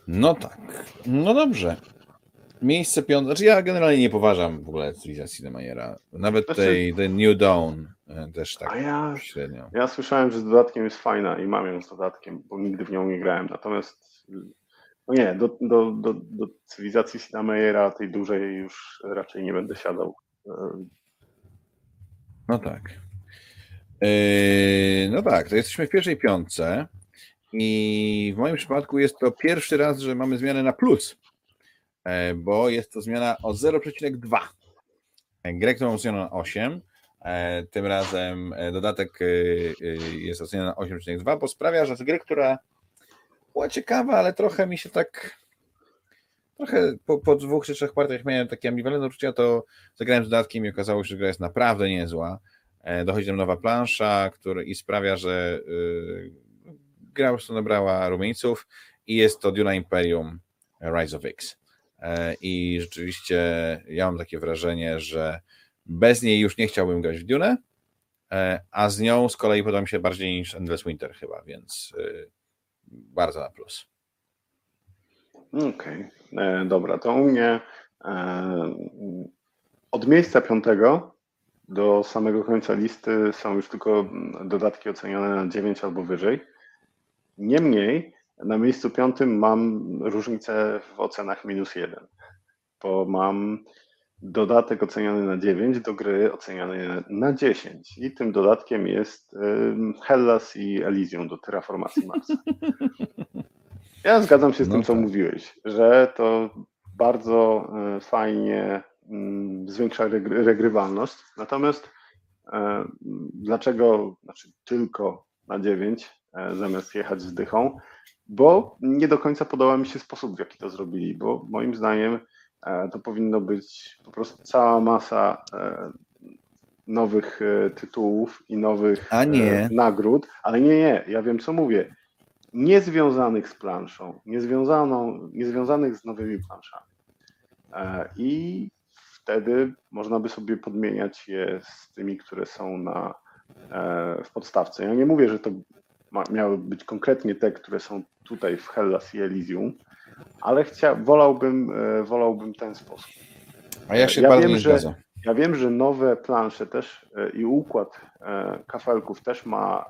No tak. No dobrze. Miejsce piąte. Znaczy ja generalnie nie poważam w ogóle cywilizacji Demajera. Nawet znaczy... tej, tej New Dawn e, też tak ja, średnio. Ja słyszałem, że z dodatkiem jest fajna i mam ją z dodatkiem, bo nigdy w nią nie grałem. Natomiast no nie, do, do, do, do cywilizacji Sinamejera, tej dużej już raczej nie będę siadał. E, no tak. Yy, no tak, to jesteśmy w pierwszej piątce. I w moim przypadku jest to pierwszy raz, że mamy zmianę na plus, e, bo jest to zmiana o 0,2. Grę, którą zmieniono na 8, Tym razem dodatek jest oceniony na 8,2, bo sprawia, że z gry, która była ciekawa, ale trochę mi się tak trochę po, po dwóch czy trzech partiach miałem takie ambiwalentne uczucia, to zagrałem z dodatkiem i okazało się, że gra jest naprawdę niezła. E, dochodzi tam nowa plansza który, i sprawia, że yy, gra po prostu nabrała rumieńców i jest to Duna Imperium Rise of X. E, I rzeczywiście ja mam takie wrażenie, że bez niej już nie chciałbym grać w Dune, e, a z nią z kolei podoba mi się bardziej niż Endless Winter chyba, więc bardzo na plus. Okej, okay. dobra, to u mnie e, od miejsca piątego do samego końca listy są już tylko dodatki ocenione na 9 albo wyżej. Niemniej na miejscu piątym mam różnicę w ocenach minus 1, bo mam dodatek oceniony na 9 do gry oceniony na 10 i tym dodatkiem jest Hellas i Elysium do terraformacji Marsa. Ja zgadzam się z no tym, co tak. mówiłeś, że to bardzo e, fajnie mm, zwiększa regrywalność. Natomiast e, dlaczego, znaczy tylko na 9 e, zamiast jechać z dychą? Bo nie do końca podoba mi się sposób, w jaki to zrobili, bo moim zdaniem to powinno być po prostu cała masa nowych tytułów i nowych nagród, ale nie, nie, ja wiem co mówię niezwiązanych z planszą, niezwiązaną, niezwiązanych z nowymi planszami. E, I wtedy można by sobie podmieniać je z tymi, które są na, e, w podstawce. Ja nie mówię, że to ma, miały być konkretnie te, które są tutaj w Hellas i Elysium, ale chcia, wolałbym, e, wolałbym ten sposób. A ja się ja bardzo wiem, nie zgadzam. Ja wiem, że nowe plansze też i układ kafelków też ma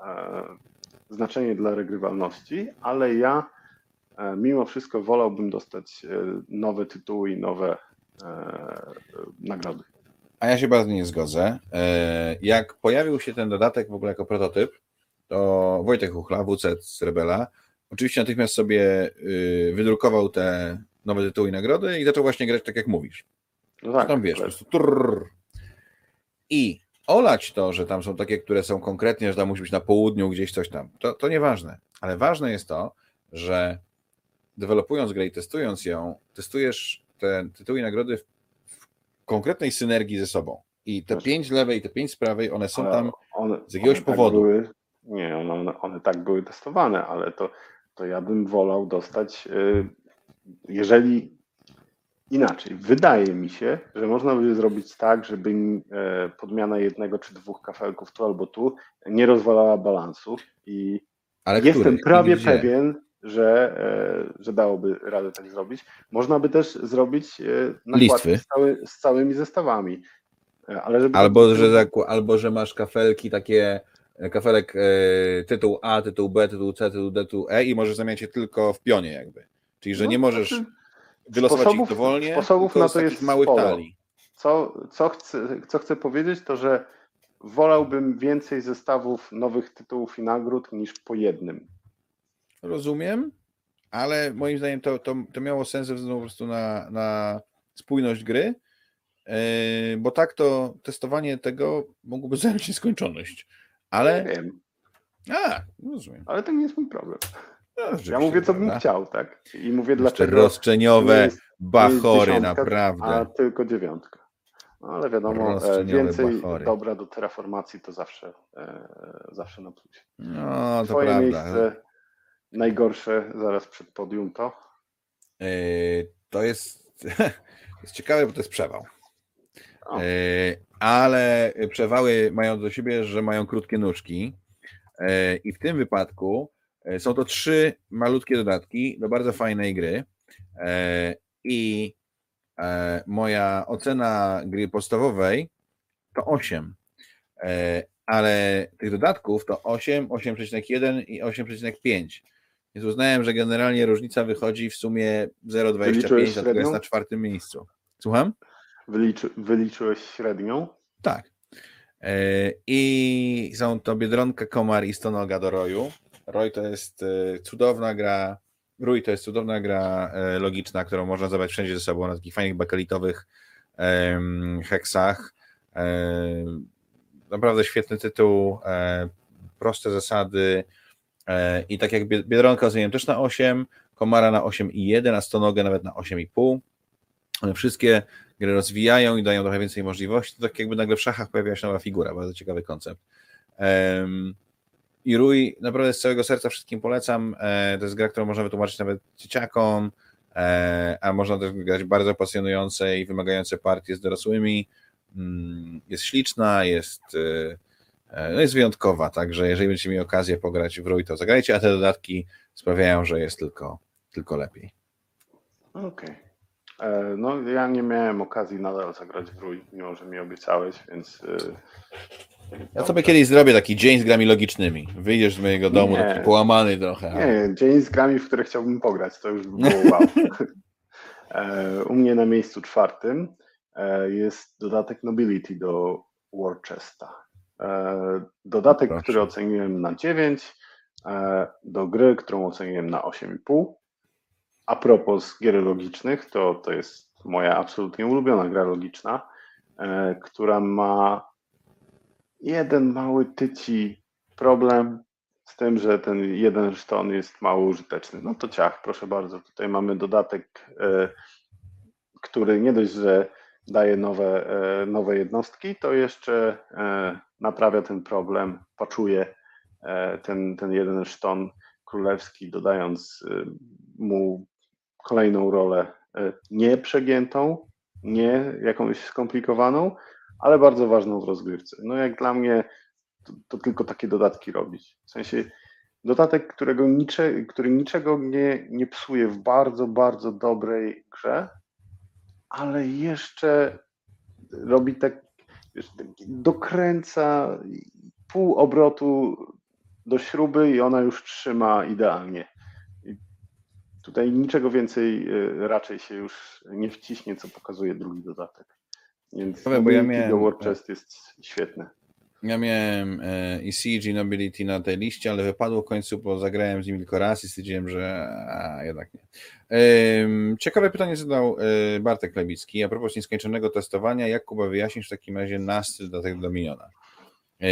znaczenie dla regrywalności, ale ja e, mimo wszystko wolałbym dostać e, nowe tytuły i nowe e, nagrody. A ja się bardzo nie zgodzę. Jak pojawił się ten dodatek w ogóle jako prototyp, to Wojtek Huchla, WC z Rebela, oczywiście natychmiast sobie wydrukował te nowe tytuły i nagrody i zaczął właśnie grać tak jak mówisz. No tak, tam wiesz, po prostu trrr. I olać to, że tam są takie, które są konkretnie, że tam musi być na południu gdzieś coś tam, to, to nieważne. Ale ważne jest to, że dewelopując grę i testując ją, testujesz te tytuły i nagrody w, w konkretnej synergii ze sobą. I te pięć lewej i te pięć z prawej, one są tam one, z jakiegoś tak powodu. Tak były, nie, one, one tak były testowane, ale to, to ja bym wolał dostać, y, jeżeli Inaczej, wydaje mi się, że można by zrobić tak, żeby e, podmiana jednego czy dwóch kafelków tu albo tu nie rozwalała balansu i Ale jestem który? prawie pewien, że, e, że dałoby radę tak zrobić. Można by też zrobić e, nakładki z, cały, z całymi zestawami. Ale żeby... albo, że, albo że masz kafelki takie, kafelek tytuł A, tytuł B, tytuł C, tytuł D, tytuł E i możesz zamieniać je tylko w pionie jakby. Czyli, że no, nie możesz... Znaczy wylosować sposobów, ich dowolnie, sposobów na to jest małych sporo. talii. Co, co, chcę, co chcę powiedzieć, to że wolałbym więcej zestawów nowych tytułów i nagród niż po jednym. Rozumiem, ale moim zdaniem to, to, to miało sens ze względu po prostu na, na spójność gry, yy, bo tak to testowanie tego mogłoby zająć nieskończoność. Ale. Nie wiem. A, rozumiem. Ale to nie jest mój problem. No, ja mówię, co bym prawda? chciał, tak? I mówię, dlaczego. Roszczeniowe jest, bachory, naprawdę. A tylko dziewiątka. No, ale wiadomo, e, więcej bachory. dobra do terraformacji to zawsze, e, zawsze na plusie. No, to Twoje prawda. miejsce najgorsze zaraz przed podium to? Yy, to jest, jest ciekawe, bo to jest przewał. Yy, ale przewały mają do siebie, że mają krótkie nóżki. Yy, I w tym wypadku E, są to trzy malutkie dodatki do bardzo fajnej gry. E, I e, moja ocena gry podstawowej to 8. Ale tych dodatków to 8, 8,1 i 8,5. Więc uznałem, że generalnie różnica wychodzi w sumie 0,25, dlatego jest na czwartym miejscu. Słucham? Wyliczy, wyliczyłeś średnią? Tak. I są to Biedronka, Komar i Stonoga do Roju. Roy to jest e, cudowna gra. Rój to jest cudowna gra e, logiczna, którą można zabrać wszędzie ze sobą na takich fajnych bakelitowych heksach. naprawdę świetny tytuł, proste zasady i tak jak Biedronka oceniłem też na 8, Komara na 8,1, a Stonogę nawet na 8,5. One wszystkie gry rozwijają i dają trochę więcej możliwości. To tak jakby nagle w szachach pojawia się nowa figura, bardzo ciekawy koncept. Um, i Rój naprawdę z całego serca wszystkim polecam. E, to jest gra, którą można wytłumaczyć nawet dzieciakom, e, a można też grać bardzo pasjonujące i wymagające partie z dorosłymi. Mm, jest śliczna, jest, e, no jest wyjątkowa, także jeżeli będziecie mieli okazję pograć w Rój, to zagrajcie, a te dodatki sprawiają, że jest tylko, tylko lepiej. Okej. Okay. No, ja nie miałem okazji nadal zagrać w Rój, mimo że mi obiecałeś, więc ja sobie kiedyś zrobię taki dzień z grami logicznymi. Wyjdziesz z mojego domu, nie. taki połamany trochę. Nie, dzień z grami, w które chciałbym pograć, to już by było wow. E, u mnie na miejscu czwartym e, jest dodatek Nobility do Worcesta. E, dodatek, Proszę. który oceniłem na 9, do gry, którą oceniłem na 8,5. A propos gier logicznych, to, to jest moja absolutnie ulubiona gra logiczna, która ma jeden mały tyci problem z tym, że ten jeden szton jest mało użyteczny. No to ciach, proszę bardzo. Tutaj mamy dodatek, e, który nie dość, że daje nowe, e, nowe jednostki, to jeszcze e, naprawia ten problem, paczuje ten, ten jeden szton królewski, dodając mu kolejną rolę nieprzegiętą, nie jakąś skomplikowaną, ale bardzo ważną w rozgrywce. No jak dla mnie to, to tylko takie dodatki robić. W sensie dodatek, którego nicze, który niczego nie, nie psuje w bardzo, bardzo dobrej grze, ale jeszcze robi tak, wiesz, dokręca pół obrotu do śruby i ona już trzyma idealnie. Tutaj niczego więcej y, raczej się już nie wciśnie, co pokazuje drugi dodatek. Więc Powiem, bo ja miałem, War Chest jest świetny. Ja miałem e, i Nobility na tej liście, ale wypadło w końcu, bo zagrałem z nim tylko raz i stwierdziłem, że a, jednak nie. ciekawe pytanie zadał e, Bartek Lebicki a propos nieskończonego testowania. Jak Kuba wyjaśnisz w takim razie nas do tego Dominiona? E,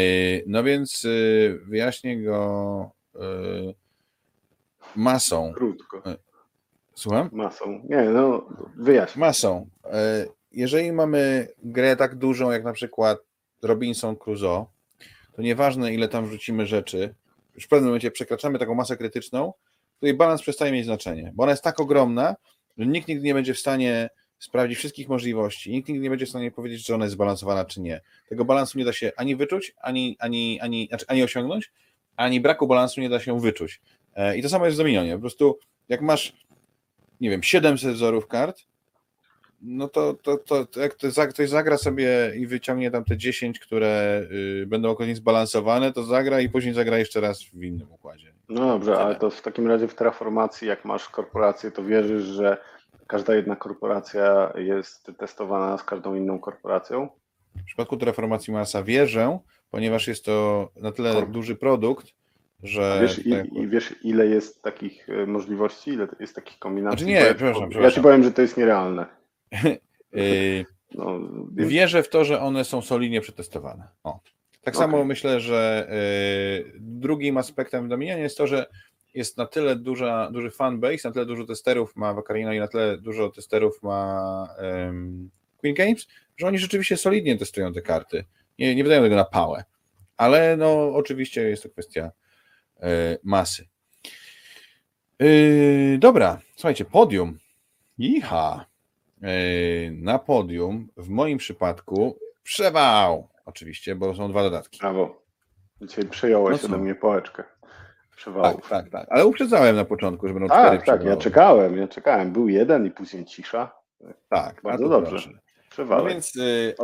no więc wyjaśnię go masą. Krótko. Słucham? Masą. Nie, no wyjaśnij. Masą jeżeli mamy grę tak dużą jak na przykład Robinson Crusoe, to nieważne ile tam wrzucimy rzeczy, już w pewnym momencie przekraczamy taką masę krytyczną, której balans przestaje mieć znaczenie, bo ona jest tak ogromna, że nikt nigdy nie będzie w stanie sprawdzić wszystkich możliwości, nikt nigdy nie będzie w stanie powiedzieć, czy ona jest zbalansowana, czy nie. Tego balansu nie da się ani wyczuć, ani, ani, ani, znaczy ani osiągnąć, ani braku balansu nie da się wyczuć. E, I to samo jest w Dominionie. Po prostu jak masz, nie wiem, 700 wzorów kart, no to, to, to, to jak ktoś zagra sobie i wyciągnie tam te 10, które y, będą około zbalansowane, to zagra i później zagra jeszcze raz w innym układzie. No dobrze, ale to w takim razie w terraformacji, jak masz korporację, to wierzysz, że każda jedna korporacja jest testowana z każdą inną korporacją? W przypadku terraformacji Marsa wierzę, ponieważ jest to na tyle Kor duży produkt, że... A wiesz, i, i, wiesz, ile jest takich e, możliwości, ile jest takich kombinacji? Znaczy nie, przepraszam, przepraszam. Ja ci powiem, że to jest nierealne. Y, no, wierzę w to, że one są solidnie przetestowane. O. Tak okay. samo myślę, że y, drugim aspektem w Dominianie jest to, że jest na tyle duża, duży fanbase, na tyle dużo testerów ma Wakarina i na tyle dużo testerów ma Queen Games, że oni rzeczywiście solidnie testują te karty. Nie, nie wydają tego na pałę. Ale no oczywiście jest to kwestia masy. Yy, dobra, słuchajcie, podium. Iha. E, na podium w moim przypadku przewał. Oczywiście, bo są dwa dodatki. Brawo. Dzisiaj przejąłeś no ode mnie pałeczkę. Tak, tak, tak. Ale uprzedzałem na początku, że będą tak, cztery Tak, tak, ja czekałem, ja czekałem. Był jeden i później cisza. Tak, bardzo dobrze. No więc y,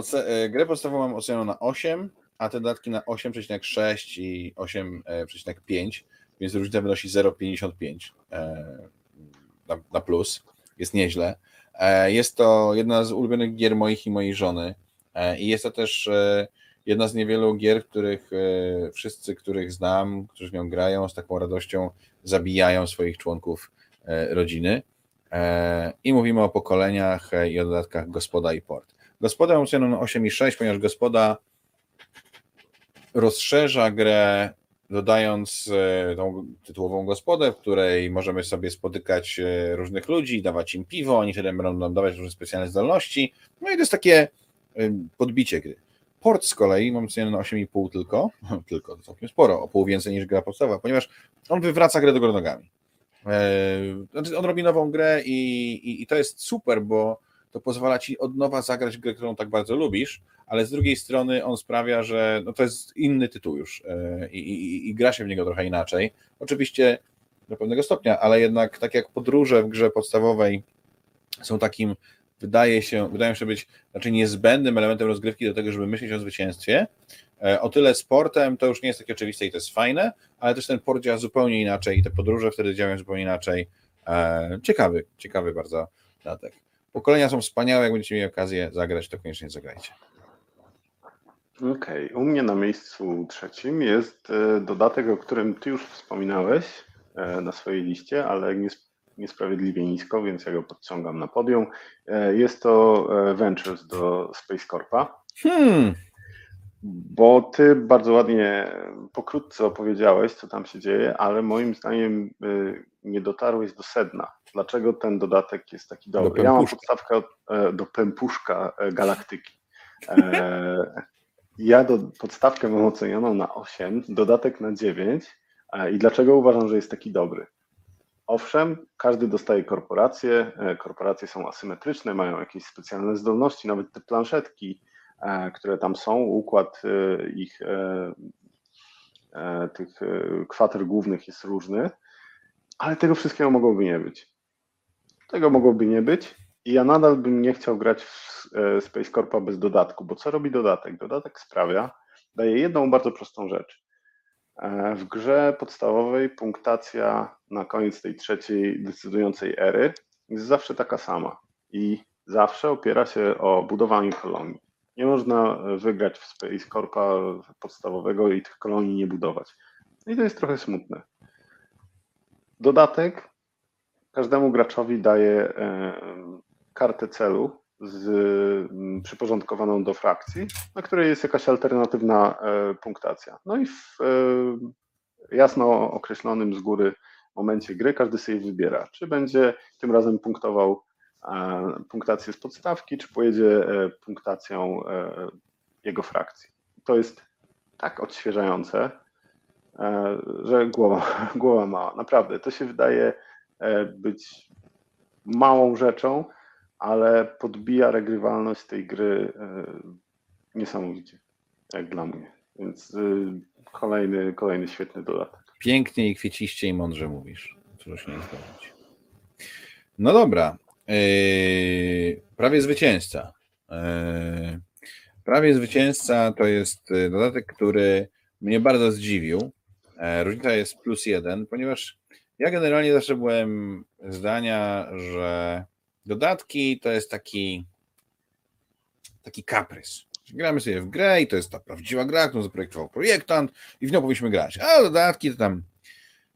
y, grę podstawową mam ocenioną na 8, a te dodatki na 8,6 i 8,5, więc różnica wynosi 0,55 e, na, na plus. Jest nieźle. E, jest to jedna z ulubionych gier moich i mojej żony. E, I jest to też jedna z niewielu gier, których wszyscy, których znam, którzy w nią grają, z taką radością zabijają swoich członków rodziny. I mówimy o pokoleniach i o dodatkach Gospoda i Port. Gospoda mam ocenioną na 8,6, ponieważ Gospoda rozszerza grę, dodając e, tą tytułową gospodę, w której możemy sobie spotykać e, różnych ludzi, dawać im piwo, oni wtedy będą nam dawać różne specjalne zdolności. No i to jest takie e, podbicie gry. Port z kolei mam cenę na 8,5 tylko, tylko to całkiem sporo, o pół więcej niż gra podstawowa, ponieważ on wywraca grę do góry nogami. Znaczy on robi nową grę i, i, i to jest super, bo to pozwala ci od nowa zagrać grę, którą tak bardzo lubisz, ale z drugiej strony on sprawia, że no to jest inny tytuł już e, i, i, i gra się w niego trochę inaczej. Oczywiście do pewnego stopnia, ale jednak tak jak podróże w grze podstawowej są takim, wydaje się, wydają się być znaczy niezbędnym elementem rozgrywki do tego, żeby myśleć o zwycięstwie, e, o tyle sportem to już nie jest takie oczywiste i to jest fajne, ale też ten port działa zupełnie inaczej i te podróże wtedy działają zupełnie inaczej. E, ciekawy, ciekawy bardzo dodatek. Pokolenia są wspaniałe, jak będziecie mieli okazję zagrać, to koniecznie zagrajcie. Okej, okay. u mnie na miejscu trzecim jest e, dodatek, o którym ty już wspominałeś e, na swojej liście, ale niesprawiedliwie nisko, więc ja go podciągam na podium. E, jest to Ventures do Space Corpa. Hmm. Bo ty bardzo ładnie, pokrótce opowiedziałeś, co tam się dzieje, ale moim zdaniem nie dotarłeś do sedna. Dlaczego ten dodatek jest taki dobry? Ja mam podstawkę do pępuszka galaktyki. Ja do, podstawkę mam ocenioną na 8, dodatek na 9. I dlaczego uważam, że jest taki dobry? Owszem, każdy dostaje korporacje, e, korporacje są asymetryczne, mają jakieś specjalne zdolności, nawet te planszetki, e, które tam są, układ e, ich tych kwater głównych jest różny, ale tego wszystkiego mogłoby nie być. Tego mogłoby nie być i ja nadal bym nie chciał grać w e, Space Corpa bez dodatku, bo co robi dodatek? Dodatek sprawia, daje jedną bardzo prostą rzecz. E, w grze podstawowej punktacja na koniec tej trzeciej decydującej ery jest zawsze taka sama i zawsze opiera się o budowanie kolonii. Nie można wygrać w Space Corpa podstawowego i tych kolonii nie budować. I to jest trochę smutne. Dodatek każdemu graczowi daje e, kartę celu z, przyporządkowaną do frakcji, na której jest jakaś alternatywna e, punktacja. No i w e, jasno określonym z góry momencie gry każdy sobie wybiera, czy będzie tym razem punktował punktację z podstawki, czy pojedzie punktacją jego frakcji. To jest tak odświeżające, że głowa, głowa mała. Naprawdę, to się wydaje być małą rzeczą, ale podbija regrywalność tej gry e, niesamowicie, jak dla mnie. Więc e, kolejny, kolejny świetny dodatek. Pięknie i kwieciście i mądrze mówisz. Trzeba się nie zgodzić. No dobra. Yy, prawie zwycięzca. Yy, prawie zwycięzca to jest dodatek, który mnie bardzo zdziwił. Różnica jest plus jeden, ponieważ ja generalnie zawsze byłem zdania, że Dodatki to jest taki taki kaprys. Gramy sobie w grę i to jest ta prawdziwa gra, którą zaprojektował projektant i w nią powinniśmy grać. A dodatki to tam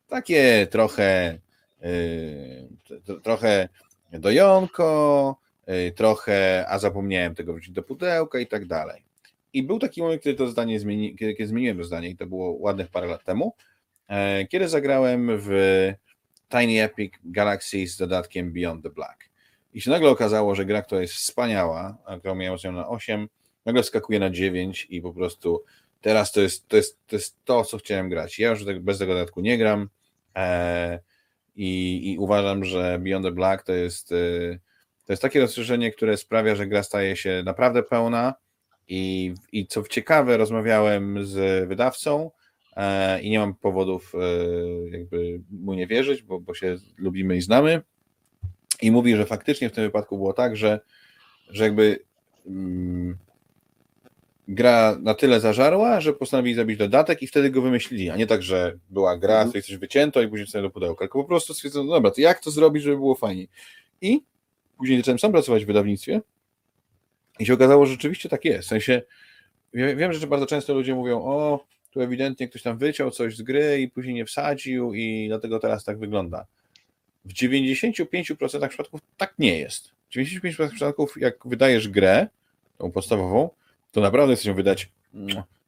takie trochę yy, trochę dojonko, yy, trochę, a zapomniałem tego wrócić do pudełka i tak dalej. I był taki moment, kiedy to zdanie zmieni, kiedy, kiedy zmieniłem to zdanie i to było ładnych parę lat temu, kiedy zagrałem w Tiny Epic Galaxy z dodatkiem Beyond the Black. I się nagle okazało, że gra, która jest wspaniała, a którą miałem na 8, nagle skakuje na 9 i po prostu teraz to jest to, jest, to, jest to co chciałem grać. Ja już bez tego dodatku nie gram e, i, i, uważam, że Beyond the Black to jest, e, to jest takie rozszerzenie, które sprawia, że gra staje się naprawdę pełna i, i co ciekawe, rozmawiałem z wydawcą e, i nie mam powodów e, jakby mu nie wierzyć, bo, bo się lubimy i znamy i mówi, że faktycznie w tym wypadku było tak, że, że jakby mm, gra na tyle zażarła, że postanowili zrobić dodatek i wtedy go wymyślili, a nie tak, że była gra, mhm. której coś wycięto i później wstałem do pudełka, tylko po prostu stwierdzono, no dobra, to jak to zrobić, żeby było fajniej. I później zacząłem sam pracować w wydawnictwie i się okazało, że rzeczywiście tak jest. W sensie, wiem, że bardzo często ludzie mówią, o, tu ewidentnie ktoś tam wyciął coś z gry i później nie wsadził i dlatego teraz tak wygląda. W 95% przypadków tak nie jest. W 95% przypadków, jak wydajesz grę, tą podstawową, to naprawdę chcesz ją wydać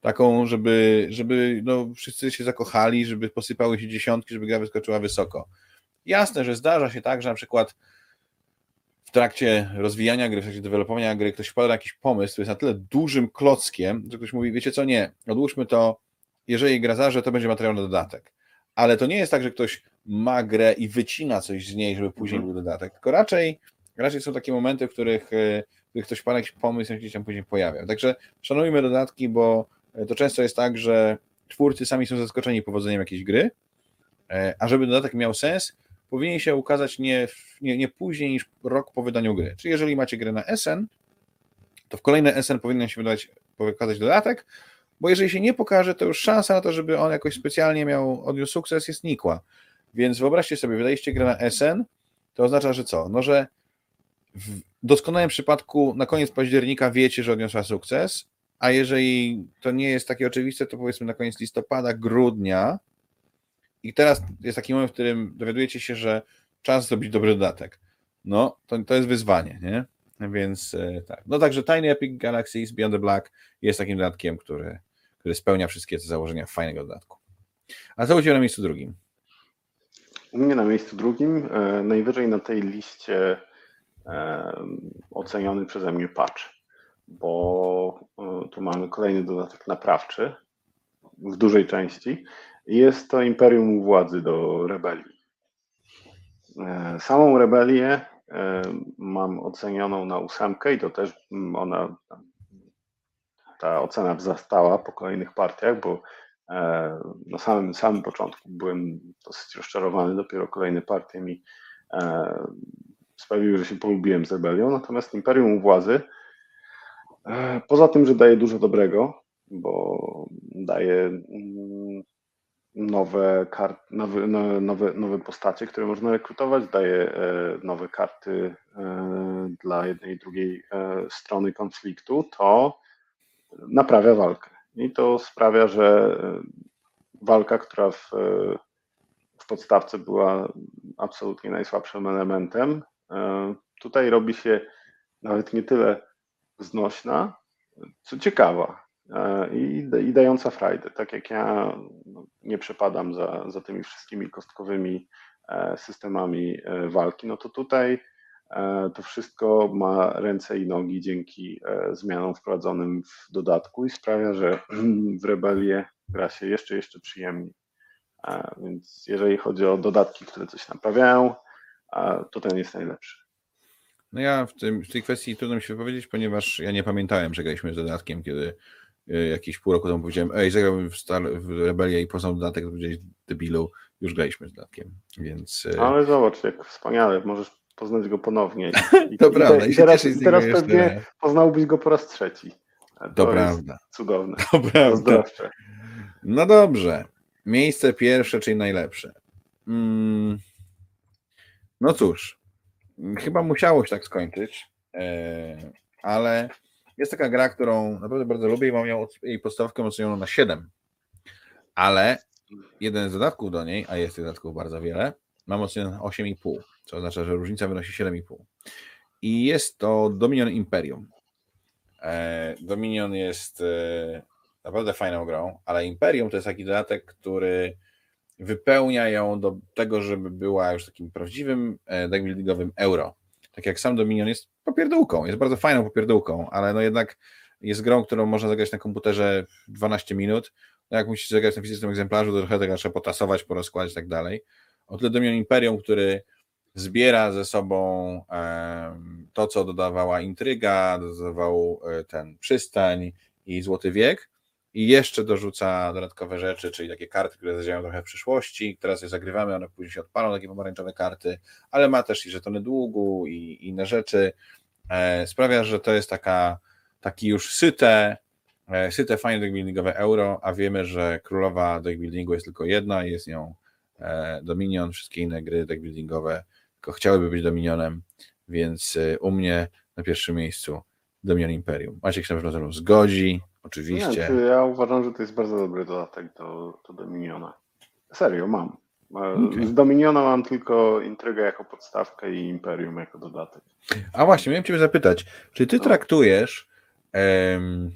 taką, żeby, żeby no, wszyscy się zakochali, żeby posypały się dziesiątki, żeby gra wyskoczyła wysoko. Jasne, że zdarza się tak, że na przykład w trakcie rozwijania gry, w trakcie dewelopowania gry ktoś wpada na jakiś pomysł, który jest na tyle dużym klockiem, że ktoś mówi, wiecie co, nie, odłóżmy to, jeżeli gra zarze, to będzie materiał na dodatek. Ale to nie jest tak, że ktoś ma grę i wycina coś z niej, żeby później mhm. był dodatek, tylko raczej, raczej są takie momenty, w których, e, w których ktoś pada jakiś pomysł i gdzieś tam później pojawia. Także szanujmy dodatki, bo e, to często jest tak, że twórcy sami są zaskoczeni powodzeniem jakiejś gry, e, a żeby dodatek miał sens, powinien się ukazać nie, nie, nie później niż rok po wydaniu gry. Czyli jeżeli macie grę na SN, to w kolejne SN powinien się wydać, pokazać dodatek, bo jeżeli się nie pokaże, to już szansa na to, żeby on jakoś specjalnie miał, odniósł sukces jest nikła. Więc wyobraźcie sobie, wydaliście grę na SN, to oznacza, że co? No, że w doskonałym przypadku na koniec października wiecie, że odniosła sukces, a jeżeli to nie jest takie oczywiste, to powiedzmy na koniec listopada, grudnia i teraz jest taki moment, w którym dowiadujecie się, że czas zrobić dobry dodatek. No, to, to jest wyzwanie, nie? Więc e, tak. No także Tiny Epic Galaxies Beyond the Black jest takim dodatkiem, który, który spełnia wszystkie te założenia fajnego dodatku. A co u Ciebie na miejscu drugim? U mnie na miejscu drugim, e, najwyżej na tej liście e, oceniony przeze mnie patch, bo e, tu mamy kolejny dodatek naprawczy w dużej części. Jest to Imperium Władzy do Rebelii. Samą Rebelię mam ocenioną na ósemkę i to też ona, ta ocena wzrastała po kolejnych partiach, bo E, na samym, samym początku byłem dosyć rozczarowany, dopiero kolejne partie mi e, sprawiły, że się polubiłem z rebelią, natomiast Imperium Władzy, e, poza tym, że daje dużo dobrego, bo daje mm, nowe, kart, nowe, nowe, nowe postacie, które można rekrutować, daje nowe karty dla jednej i drugiej strony konfliktu, to naprawia walkę. I to sprawia, że e, walka, która w, e, w podstawce była absolutnie najsłabszym elementem, e, tutaj robi się nawet nie tyle znośna, co ciekawa i, i dająca frajdę. Tak jak ja no, nie przepadam za, za tymi wszystkimi kostkowymi systemami walki, no to tutaj to wszystko ma ręce i nogi dzięki e, zmianom wprowadzonym w dodatku i sprawia, że w Rebelię gra się jeszcze, jeszcze przyjemniej. E, więc jeżeli chodzi o dodatki, które coś naprawiają, to ten jest najlepszy. No ja w, tym, w tej kwestii trudno mi się powiedzieć, ponieważ ja nie pamiętałem, że graliśmy z dodatkiem, kiedy jakieś pół roku temu powiedziałem, ej, zagrałbym w, Star, w Rebelię i poznał dodatek, to powiedziałeś, debilu, już graliśmy z dodatkiem, więc... Ale zobacz, jak wspaniale, możesz poznać go ponownie. I, to i, prawda. I, teraz, i teraz pewnie jeszcze... poznałbyś go po raz trzeci. To, to prawda. Cudowne. To prawda. No dobrze. Miejsce pierwsze, czyli najlepsze. Mm. No cóż, chyba musiało się tak skończyć, e, ale jest taka gra, którą naprawdę bardzo lubię i mam ją, jej podstawkę ocenioną na 7. Ale jeden z dodatków do niej, a jest tych dodatków bardzo wiele, mam ocenę na 8,5 co oznacza, że różnica wynosi 7,5. I jest to Dominion Imperium. E, Dominion jest e, naprawdę fajną grą, ale Imperium to jest taki dodatek, który wypełnia ją do tego, żeby była już takim prawdziwym deckbuildingowym euro. Tak jak sam Dominion jest popierdółką, jest bardzo fajną popierdółką, ale no jednak jest grą, którą można zagrać na komputerze 12 minut. No jak musicie zagrać na fizycznym egzemplarzu, to trochę tego trzeba potasować, porozkładać i tak dalej. O tyle Dominion Imperium, który zbiera ze sobą to, co dodawała intryga, dodawał e, ten przystań i złoty wiek i jeszcze dorzuca dodatkowe rzeczy, czyli takie karty, które zadziałają trochę w przyszłości, teraz je zagrywamy, one później się odpalą, takie pomarańczowe karty, ale ma też i żetony długu i inne rzeczy. E, sprawia, że to jest taka, taki już syte, e, syte fajne deckbuildingowe euro, a wiemy, że królowa deckbuildingu jest tylko jedna, jest nią Dominion, wszystkie inne gry deckbuildingowe tylko chciałyby być Dominionem, więc y, u mnie na pierwszym miejscu Dominion Imperium. Maciek się na pewno ze mną zgodzi, oczywiście. Nie, ja uważam, że to jest bardzo dobry dodatek do, do Dominiona. Serio, mam. Okay. Z Dominiona mam tylko intrygę jako podstawkę i Imperium jako dodatek. A właśnie, miałem Cię zapytać, czy Ty no. traktujesz um,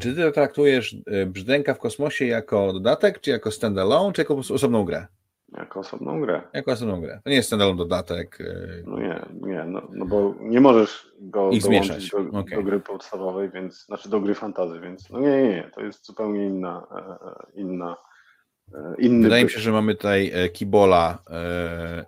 Czy ty traktujesz e, Brzdęka w kosmosie jako dodatek, czy jako standalone, czy jako osobną grę? Jako osobną grę. Jako osobną grę. To nie jest standalone dodatek. E, no nie, nie, no, no bo nie możesz go ich zmieszać. Do, okay. do, gry podstawowej, więc, znaczy do gry fantazy, więc no nie, nie, nie, to jest zupełnie inna, inna inny Wydaje mi się, że mamy tutaj Kibola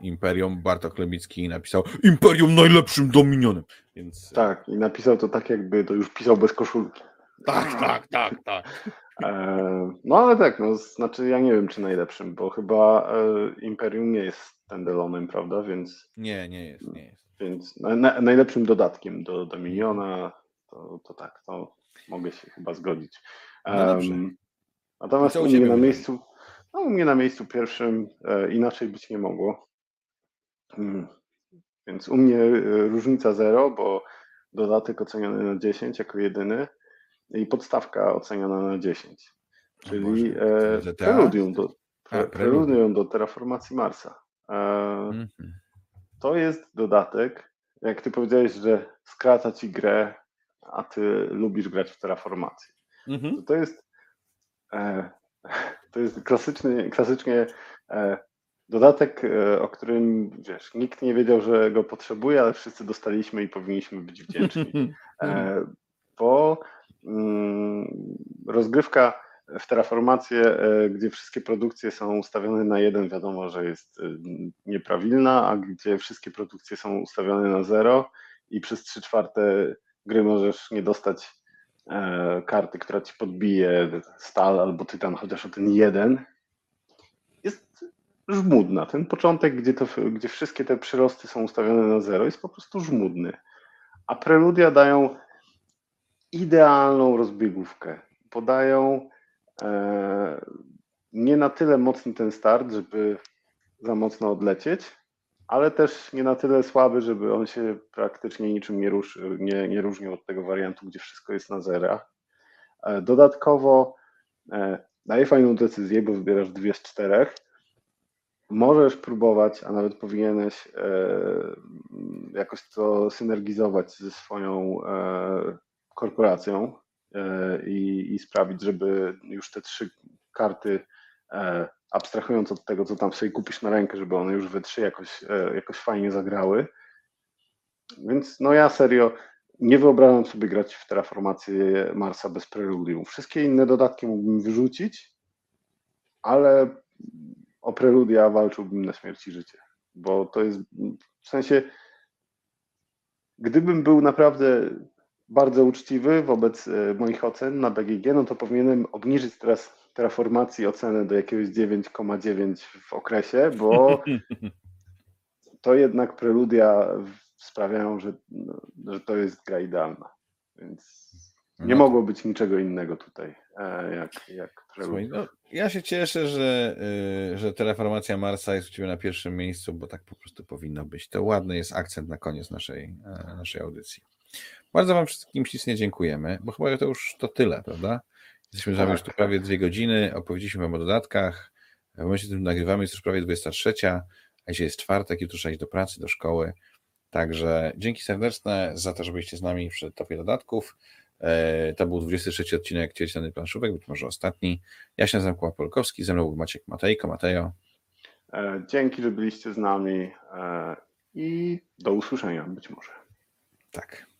Imperium. Bartok Lebicki napisał Imperium najlepszym dominionem. Więc... Tak, i napisał to tak, jakby to już pisał bez koszulki. Tak, tak, tak, tak. E, no ale tak, no, znaczy ja nie wiem, czy najlepszym, bo chyba e, Imperium nie jest standalone'em, prawda, więc... Nie, nie jest, nie jest. Więc na, najlepszym dodatkiem do Dominiona, to, to tak, to mogę się chyba zgodzić. No natomiast u mnie na miejscu, no, u mnie na miejscu pierwszym e, inaczej być nie mogło. Hmm. Więc u mnie e, różnica zero, bo dodatek oceniony na 10 jako jedyny i podstawka oceniona na 10. Czyli e, preludium, do, pre, preludium do terraformacji Marsa. E, -hmm. To jest dodatek, jak ty powiedziałeś, że skraca ci grę, a ty lubisz grać w terraformację. Mm -hmm. To jest e, to jest klasyczny, klasycznie dodatek, o którym wiesz, nikt nie wiedział, że go potrzebuje, ale wszyscy dostaliśmy i powinniśmy być wdzięczni. Bo rozgrywka w Terraformację, gdzie wszystkie produkcje są ustawione na jeden, wiadomo, że jest nieprawilna, a gdzie wszystkie produkcje są ustawione na zero i przez trzy czwarte gry możesz nie dostać E, karty, która ci podbije stal albo tytan, chociaż o ten jeden, jest żmudna. Ten początek, gdzie, to, gdzie wszystkie te przyrosty są ustawione na zero, jest po prostu żmudny. A preludia dają idealną rozbiegówkę. Podają e, nie na tyle mocny ten start, żeby za mocno odlecieć, ale też nie na tyle słaby, żeby on się praktycznie niczym nie, ruszy, nie, nie różnił od tego wariantu, gdzie wszystko jest na zerach. E, dodatkowo e, daje fajną decyzję, bo wybierasz dwie z czterech. Możesz próbować, a nawet powinieneś jakoś to synergizować ze swoją korporacją i, i sprawić, żeby już te trzy karty abstrahując od tego, co tam sobie kupisz na rękę, żeby one już we trzy jakoś, e, jakoś fajnie zagrały. Więc no ja serio nie wyobrażam sobie grać w terraformację Marsa bez preludium. Wszystkie inne dodatki mógłbym wyrzucić, ale o preludia walczyłbym na śmierć i życie, bo to jest w sensie gdybym był naprawdę bardzo uczciwy wobec e, moich ocen na BGG, no to powinienem obniżyć teraz terraformacji ocenę do jakiegoś 9,9 w okresie, bo to jednak preludia sprawiają, że, no, że to jest gra idealna. Więc nie no. mogło być niczego innego tutaj, e, jak, jak preludia. No, ja się cieszę, że, y, że Terraformacja Marsa jest u Ciebie na pierwszym miejscu, bo tak po prostu powinno być. To ładny jest akcent na koniec naszej, e, naszej audycji. Bardzo Wam wszystkim ślicznie dziękujemy, bo chyba to już to tyle, prawda? Jesteśmy z Wami już tu tak. prawie dwie godziny, opowiedzieliśmy Wam o dodatkach. W momencie, w którym nagrywamy, jest już prawie 23, a dzisiaj jest czwartek, jutro trzeba iść do pracy, do szkoły. Także dzięki serdeczne za to, że byliście z nami przy topie dodatków. E, to był 23 odcinek Cieliciany Planszówek, być może ostatni. Ja się nazywam Kuba Polkowski, ze mną był Maciek Matejko. Matejo. E, dzięki, że byliście z nami e, i do usłyszenia być może. Tak.